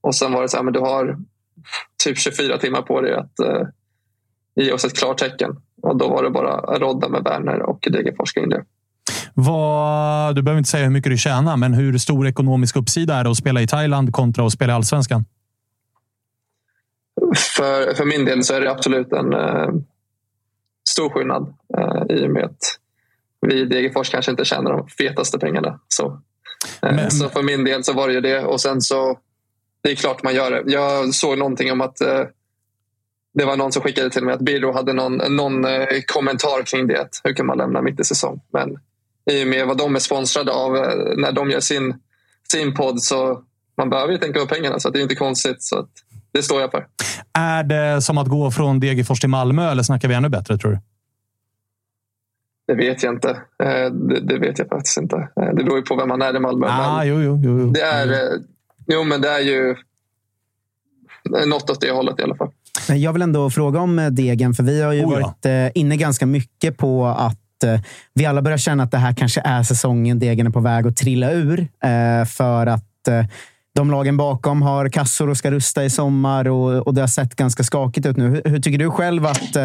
Och sen var det så här, men du har typ 24 timmar på dig att eh, ge oss ett klartecken. Och då var det bara att rodda med Werner och Degerfors in det. Vad, du behöver inte säga hur mycket du tjänar, men hur stor ekonomisk uppsida är det att spela i Thailand kontra att spela i allsvenskan? För, för min del så är det absolut en eh, stor skillnad eh, i och med att vi i Degerfors kanske inte tjänar de fetaste pengarna. Så, eh, men... så för min del så var det ju det. Och sen så, det är klart man gör det. Jag såg någonting om att eh, det var någon som skickade till mig att Birro hade någon, någon eh, kommentar kring det. Hur kan man lämna mitt i säsong? Men i och med vad de är sponsrade av eh, när de gör sin, sin podd. Så man behöver ju tänka på pengarna, så det är inte konstigt. Så det står jag för. Är det som att gå från Degerfors till Malmö eller snackar vi ännu bättre, tror du? Det vet jag inte. Eh, det, det, vet jag faktiskt inte. Eh, det beror ju på vem man är i Malmö. Ah, jo, jo, jo, Det är, jo, men det är ju något åt det hållet i alla fall. Jag vill ändå fråga om Degen, för vi har ju oh, ja. varit inne ganska mycket på att Eh, vi alla börjar känna att det här kanske är säsongen Degen är på väg att trilla ur. Eh, för att eh, de lagen bakom har kassor och ska rusta i sommar och, och det har sett ganska skakigt ut nu. Hur, hur tycker du själv att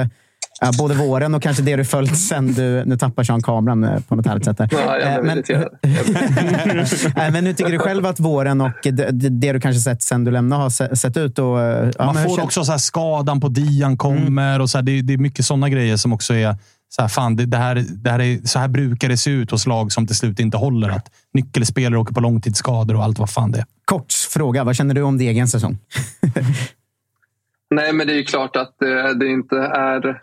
både våren och kanske det du följt sen du... Nu tappar Sean kameran på något härligt sätt. Ja, jag men, men hur tycker du själv att våren och det, det du kanske sett sen du lämnade har sett ut? Och, ja, Man får också så skadan på Dian kommer. Mm. Och så här, det, det, är mycket sådana grejer som också är så här, fan, det, det här, det här är, så här brukar det se ut hos lag som till slut inte håller. Att nyckelspelare åker på långtidsskador och allt vad fan det är. Kort fråga. Vad känner du om Degen säsong? Nej, men det är ju klart att det, det inte är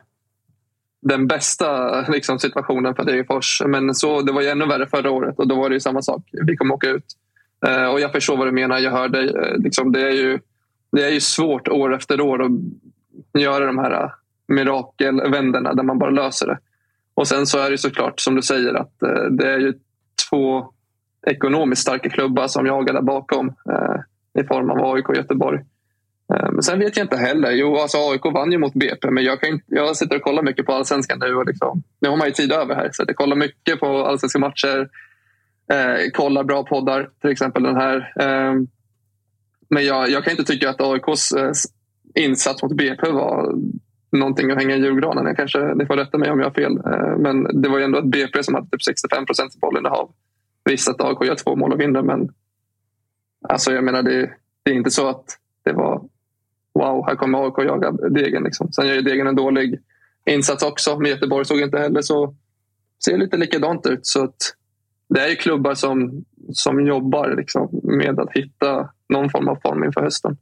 den bästa liksom, situationen för Degerfors. Men så, det var ju ännu värre förra året och då var det ju samma sak. Vi kommer åka ut. Uh, och jag förstår vad du menar. Jag hör dig. Uh, liksom, det, är ju, det är ju svårt år efter år att göra de här mirakelvänderna där man bara löser det. Och sen så är det såklart som du säger att eh, det är ju två ekonomiskt starka klubbar som jagar där bakom eh, i form av AIK och Göteborg. Eh, men sen vet jag inte heller. Jo, alltså AIK vann ju mot BP, men jag, kan inte, jag sitter och kollar mycket på allsvenskan nu. Och liksom, nu har man ju tid över här, så jag kollar mycket på allsvenska matcher. Eh, kollar bra poddar, till exempel den här. Eh, men jag, jag, kan inte tycka att AIKs eh, insats mot BP var någonting att hänga i julgranen. Jag kanske, ni får rätta mig om jag har fel. Eh, men det var ju ändå ett BP som hade typ 65 procents bollinnehav. Visst att AIK gör två mål och vinner, men alltså jag menar det, det är inte så att det var wow, här kommer AIK jaga Degen. Liksom. Sen gör ju Degen en dålig insats också. Men Göteborg såg inte heller så ser lite likadant ut. Så att det är ju klubbar som, som jobbar liksom, med att hitta någon form av form inför hösten.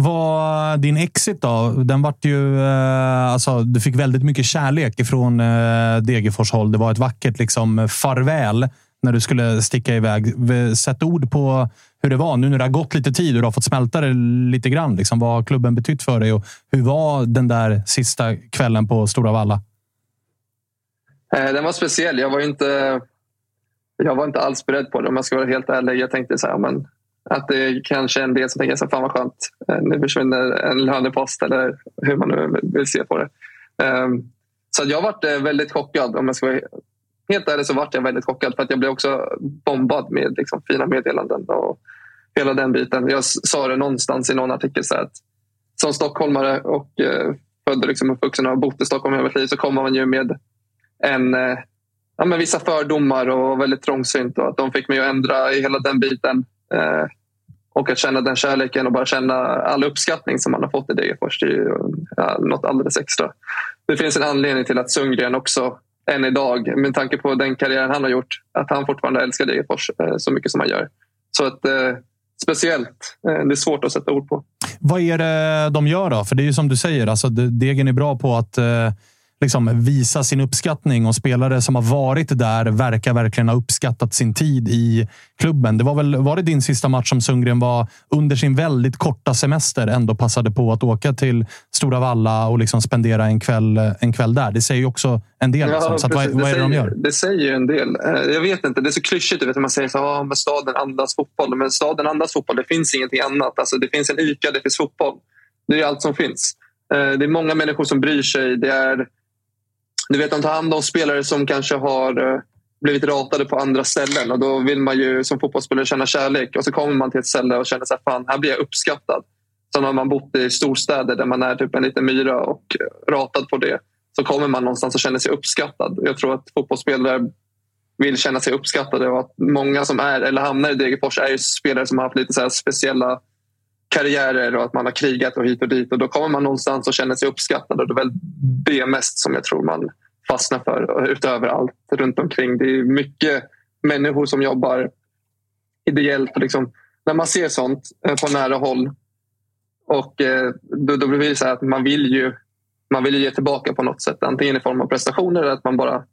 Vad din exit då? Den vart ju, eh, alltså, du fick väldigt mycket kärlek från eh, Degerfors håll. Det var ett vackert liksom, farväl när du skulle sticka iväg. Sätt ord på hur det var nu när det har gått lite tid och du har fått smälta det lite grann. Liksom, vad har klubben betytt för dig och hur var den där sista kvällen på Stora Valla? Eh, den var speciell. Jag var inte, jag var inte alls beredd på det om jag ska vara helt ärlig. Jag tänkte så här, men, att det kanske är en del som tänker så fan vad skönt. Eh, nu försvinner en lönepost eller hur man nu vill se på det. Ehm, så jag varit eh, väldigt chockad om jag ska vara helt ärligt så vart jag väldigt chockad för att jag blev också bombad med liksom, fina meddelanden och hela den biten. Jag sa det någonstans i någon artikel så att som stockholmare och eh, född liksom uppvuxen och har bott i Stockholm hela mitt liv så kommer man ju med en, ja, men vissa fördomar och väldigt trångsynt och att de fick mig att ändra i hela den biten. Eh, och att känna den kärleken och bara känna all uppskattning som man har fått i Degerfors. Det är ju något alldeles extra. Det finns en anledning till att Sundgren också än idag med tanke på den karriären han har gjort. Att han fortfarande älskar Degerfors eh, så mycket som han gör. Så att, eh, speciellt. Eh, det är svårt att sätta ord på. Vad är det de gör då? För det är ju som du säger, alltså, Degen är bra på att eh, liksom visa sin uppskattning och spelare som har varit där verkar verkligen ha uppskattat sin tid i klubben. Det var väl var det din sista match som Sundgren var under sin väldigt korta semester ändå passade på att åka till Stora Valla och liksom spendera en kväll, en kväll där. Det säger ju också en del. Liksom. Ja, så vad, vad, är det, de gör? Det säger ju en del. Eh, jag vet inte, det är så klyschigt vet, man säger så ah, men staden andas fotboll. Men staden andas fotboll, det finns ingenting annat. Alltså, det finns en ICA, det finns fotboll. Det är allt som finns. Eh, det är många människor som bryr sig. Det är du vet, de tar hand om spelare som kanske har eh, blivit ratade på andra ställen och då vill man ju som fotbollsspelare känna kärlek och så kommer man till ett ställe och känner att fan, här blir jag uppskattad. Sen har man bott i storstäder där man är typ en liten myra och eh, ratad på det. Så kommer man någonstans och känner sig uppskattad. Jag tror att fotbollsspelare vill känna sig uppskattade och att många som är eller hamnar i Degerfors är ju spelare som har haft lite så speciella karriärer och att man har krigat och hit och dit. Och då kommer man någonstans och känner sig uppskattad. Och det är väl det mest som jag tror man fastnar för utöver allt runt omkring. Det är mycket människor som jobbar ideellt. Och liksom, när man ser sånt eh, på nära håll och eh, då, då blir det så att man vill ju man vill ge tillbaka på något sätt. Antingen i form av prestationer eller att man bara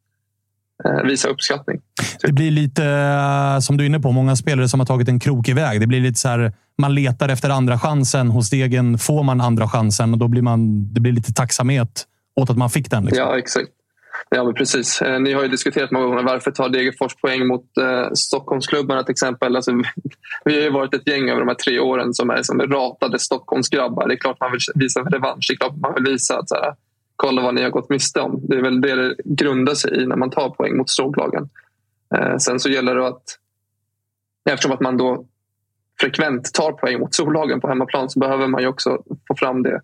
visa uppskattning. Det blir lite, eh, som du är inne på, många spelare som har tagit en krokig väg. Det blir lite så här, man letar efter andra chansen. Hos Degen får man andra chansen och då blir man, det blir lite tacksamhet åt att man fick den. Liksom. Ja, exakt. Ja, men precis. Eh, ni har ju diskuterat många gånger varför tar Degerfors poäng mot eh, Stockholmsklubbarna till exempel. Alltså, vi har ju varit ett gäng över de här tre åren som är, som ratade Stockholmsgrabbar. Det är klart man vill visa revansch. Det är klart man vill visa att så här, kolla vad ni har gått miste om. Det är väl det det grundar sig i när man tar poäng mot storlagen. Eh, sen så gäller det att eftersom att man då frekvent tar poäng mot storlagen på hemmaplan så behöver man ju också få fram det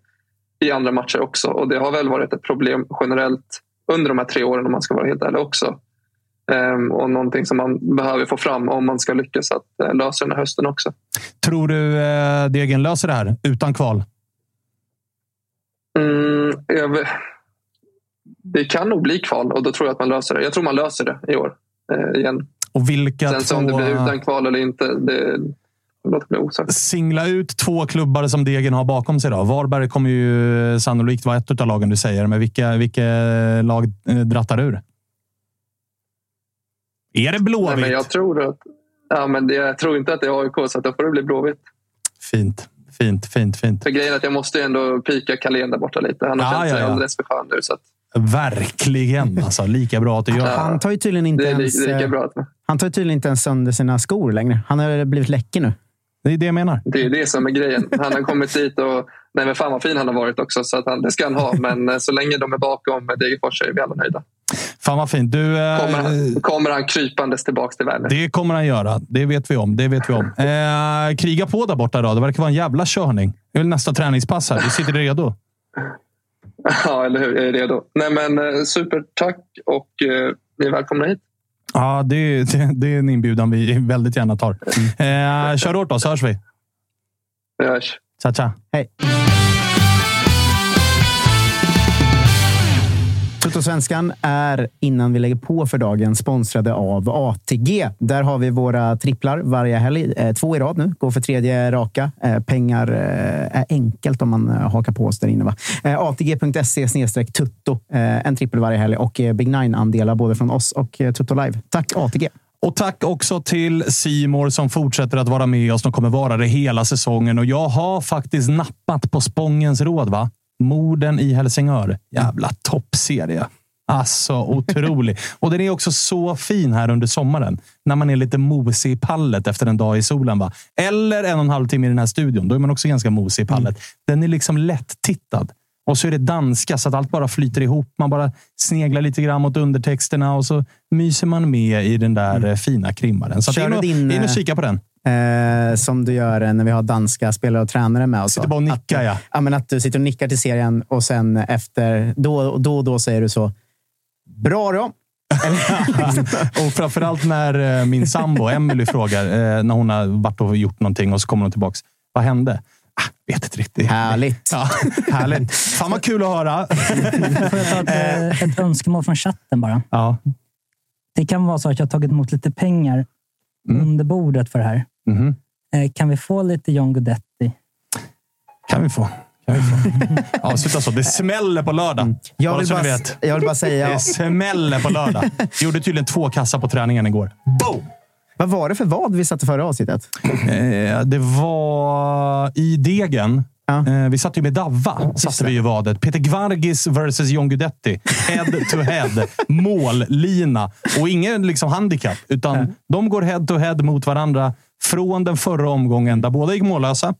i andra matcher också. Och det har väl varit ett problem generellt under de här tre åren om man ska vara helt ärlig också. Ehm, och någonting som man behöver få fram om man ska lyckas att eh, lösa den här hösten också. Tror du eh, Degen löser det här utan kval? Mm, jag, det kan nog bli kval och då tror jag att man löser det. Jag tror man löser det i år eh, igen. Och vilka Sen så om det två- blir utan kval eller inte, det låter bli osagt. Singla ut två klubbar som Degen har bakom sig. Då. Varberg kommer ju sannolikt vara ett av lagen du säger, men vilka, vilka lag eh, drattar ur? Är det Nej, Blåvitt? men jag tror att ja, men jag tror inte att det är AIK, så att då får det bli Blåvitt. Fint, fint, fint, fint. För grejen är att jag måste ju ändå pika Carlén där borta lite. Han har Ja, känt sig ja, ja. alldeles för skön nu. Så att, Verkligen. Alltså, lika bra att du gör. Han tar ju tydligen inte ens... eh, bra. Att, Han tar tydligen inte ens sönder sina skor längre. Han har blivit läcker nu. Det är det jag menar. det är det som är grejen. Han har kommit dit och... Nej, men fan vad fin han har varit också, så att han, det ska han ha. Men eh, så länge de är bakom Degerfors så är vi alla nöjda. Fan vad fint. Du, eh, Kommer han, kommer han krypandes tillbaka till världen? Det kommer han göra. Det vet vi om. Det vet vi om. Eh, kriga på där borta då. Det verkar vara en jävla körning. Det är väl nästa träningspass här. Du sitter redo. Ja, eller hur? Jag är redo. Nej, men eh, supertack och eh, ni är välkomna hit. Ja, det, det, det är en inbjudan vi väldigt gärna tar. Eh, kör hårt då, så hörs vi. Vi hörs. Tja, tja. Hej. Tuttosvenskan är, innan vi lägger på för dagen, sponsrade av ATG. Där har vi våra tripplar varje helg. Eh, två i rad nu. Går för tredje raka. Eh, pengar eh, är enkelt om man hakar på oss där inne. ATG.se snedstreck tutto. En trippel varje helg och Big Nine-andelar både från oss och Tutto Live. Tack ATG! Och tack också till Simor som fortsätter att vara med oss. De kommer vara det hela säsongen. Och jag har faktiskt nappat på Spångens råd. va? Morden i Helsingör. Jävla toppserie. Alltså otrolig. Och den är också så fin här under sommaren. När man är lite mosig i pallet efter en dag i solen. Va? Eller en och en halv timme i den här studion. Då är man också ganska mosig i pallet. Den är liksom lätt-tittad. Och så är det danska, så att allt bara flyter ihop. Man bara sneglar lite grann mot undertexterna och så myser man med i den där eh, fina krimmaren. Så Kör in och, din, in och eh, kika på den. Eh, som du gör eh, när vi har danska spelare och tränare med oss. Sitter bara och nickar, ja. ja. men att du sitter och nickar till serien och sen efter då, då och då säger du så. Bra då! och framförallt när eh, min sambo Emily frågar, eh, när hon har varit och gjort någonting och så kommer hon tillbaks. Vad hände? Ah, vet inte riktigt. Härligt. Ja, härligt. Fan vad kul att höra. Får jag ta ett, eh, ett önskemål från chatten bara? Ja. Det kan vara så att jag har tagit emot lite pengar under bordet för det här. Eh, Kan vi få lite John Guidetti? Kan vi få. Vi. Ja, sluta så. Det smäller på lördag. Jag Bara vill bara, jag vill bara säga... Det smäller på lördag. Jag gjorde tydligen två kassar på träningen igår. Boom! Vad var det för vad vi satte förra avsnittet? Eh, det var i degen. Eh, vi satt ju med Davva. Satte vi ju vadet. Peter Gvargis versus John Guidetti. Head to head. Mållina. Och ingen liksom handikapp. Utan de går head to head mot varandra från den förra omgången där båda gick mållösa.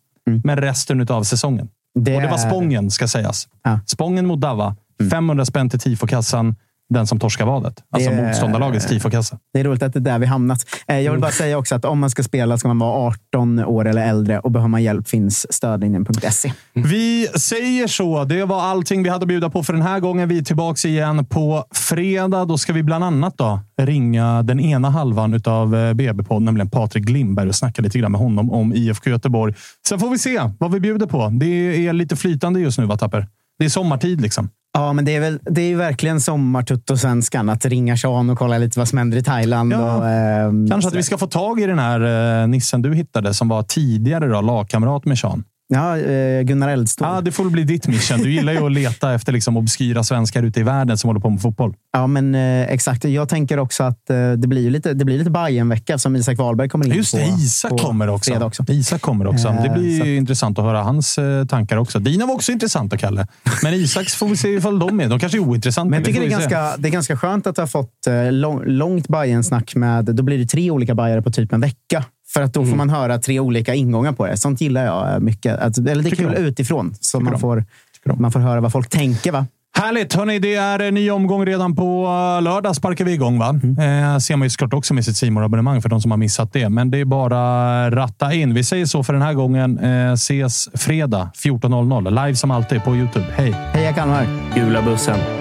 Men resten av säsongen. Det och det var Spången, ska sägas. Spången mot Davva. 500 spänn till tifokassan. Den som torskar vadet. Alltså Det motståndarlagets tifokassa. Det är roligt att det är där vi hamnat. Eh, Jag vill bara säga också att om man ska spela ska man vara 18 år eller äldre och behöver man hjälp finns stödlinjen.se. Vi säger så. Det var allting vi hade att bjuda på för den här gången. Vi är tillbaka igen på fredag. Då ska vi bland annat då ringa den ena halvan av BB-podden, nämligen Patrik Glimberg och snacka lite grann med honom om IFK Göteborg. Sen får vi se vad vi bjuder på. Det är lite flytande just nu, va Tapper? Det är sommartid liksom. Ja, men det är, väl, det är ju verkligen sommartutto-svenskan. Att ringa Sean och kolla lite vad som händer i Thailand. Ja. Och, ehm, Kanske att vi ska få tag i den här eh, nissen du hittade som var tidigare då, lagkamrat med Sean. Ja, eh, Gunnar Eldstål. Ja, det får bli ditt mission. Du gillar ju att leta efter liksom obskyra svenskar ute i världen som håller på med fotboll. Ja, men eh, exakt. Jag tänker också att eh, det blir lite, det blir lite Bajen-vecka som Isak Wahlberg kommer in Just på. det, Isak kommer också. också. Isak kommer också. Det blir ju intressant att höra hans tankar också. Dina var också intressanta, Kalle. Men Isaks får vi se ifall de är. De kanske är ointressanta. Men jag tycker det är, ganska, det är ganska skönt att har fått lång, långt Bajen-snack med... Då blir det tre olika Bajare på typ en vecka. För att då Mm. får man höra tre olika ingångar på det. Sånt gillar jag eh, mycket. Att, eller det är Tycker kul de. utifrån. Så man får, man får höra vad folk tänker. va? Härligt! Hörrni, det är en ny omgång redan på eh, lördag. sparkar vi igång. Va? Mm. Eh, ser man ju såklart också med sitt simor abonnemang för de som har missat det. Men det är bara ratta in. Vi säger så för den här gången. Eh, ses fredag 14.00. Live som alltid på Youtube. Hej! Heja Kalmar! Gula bussen.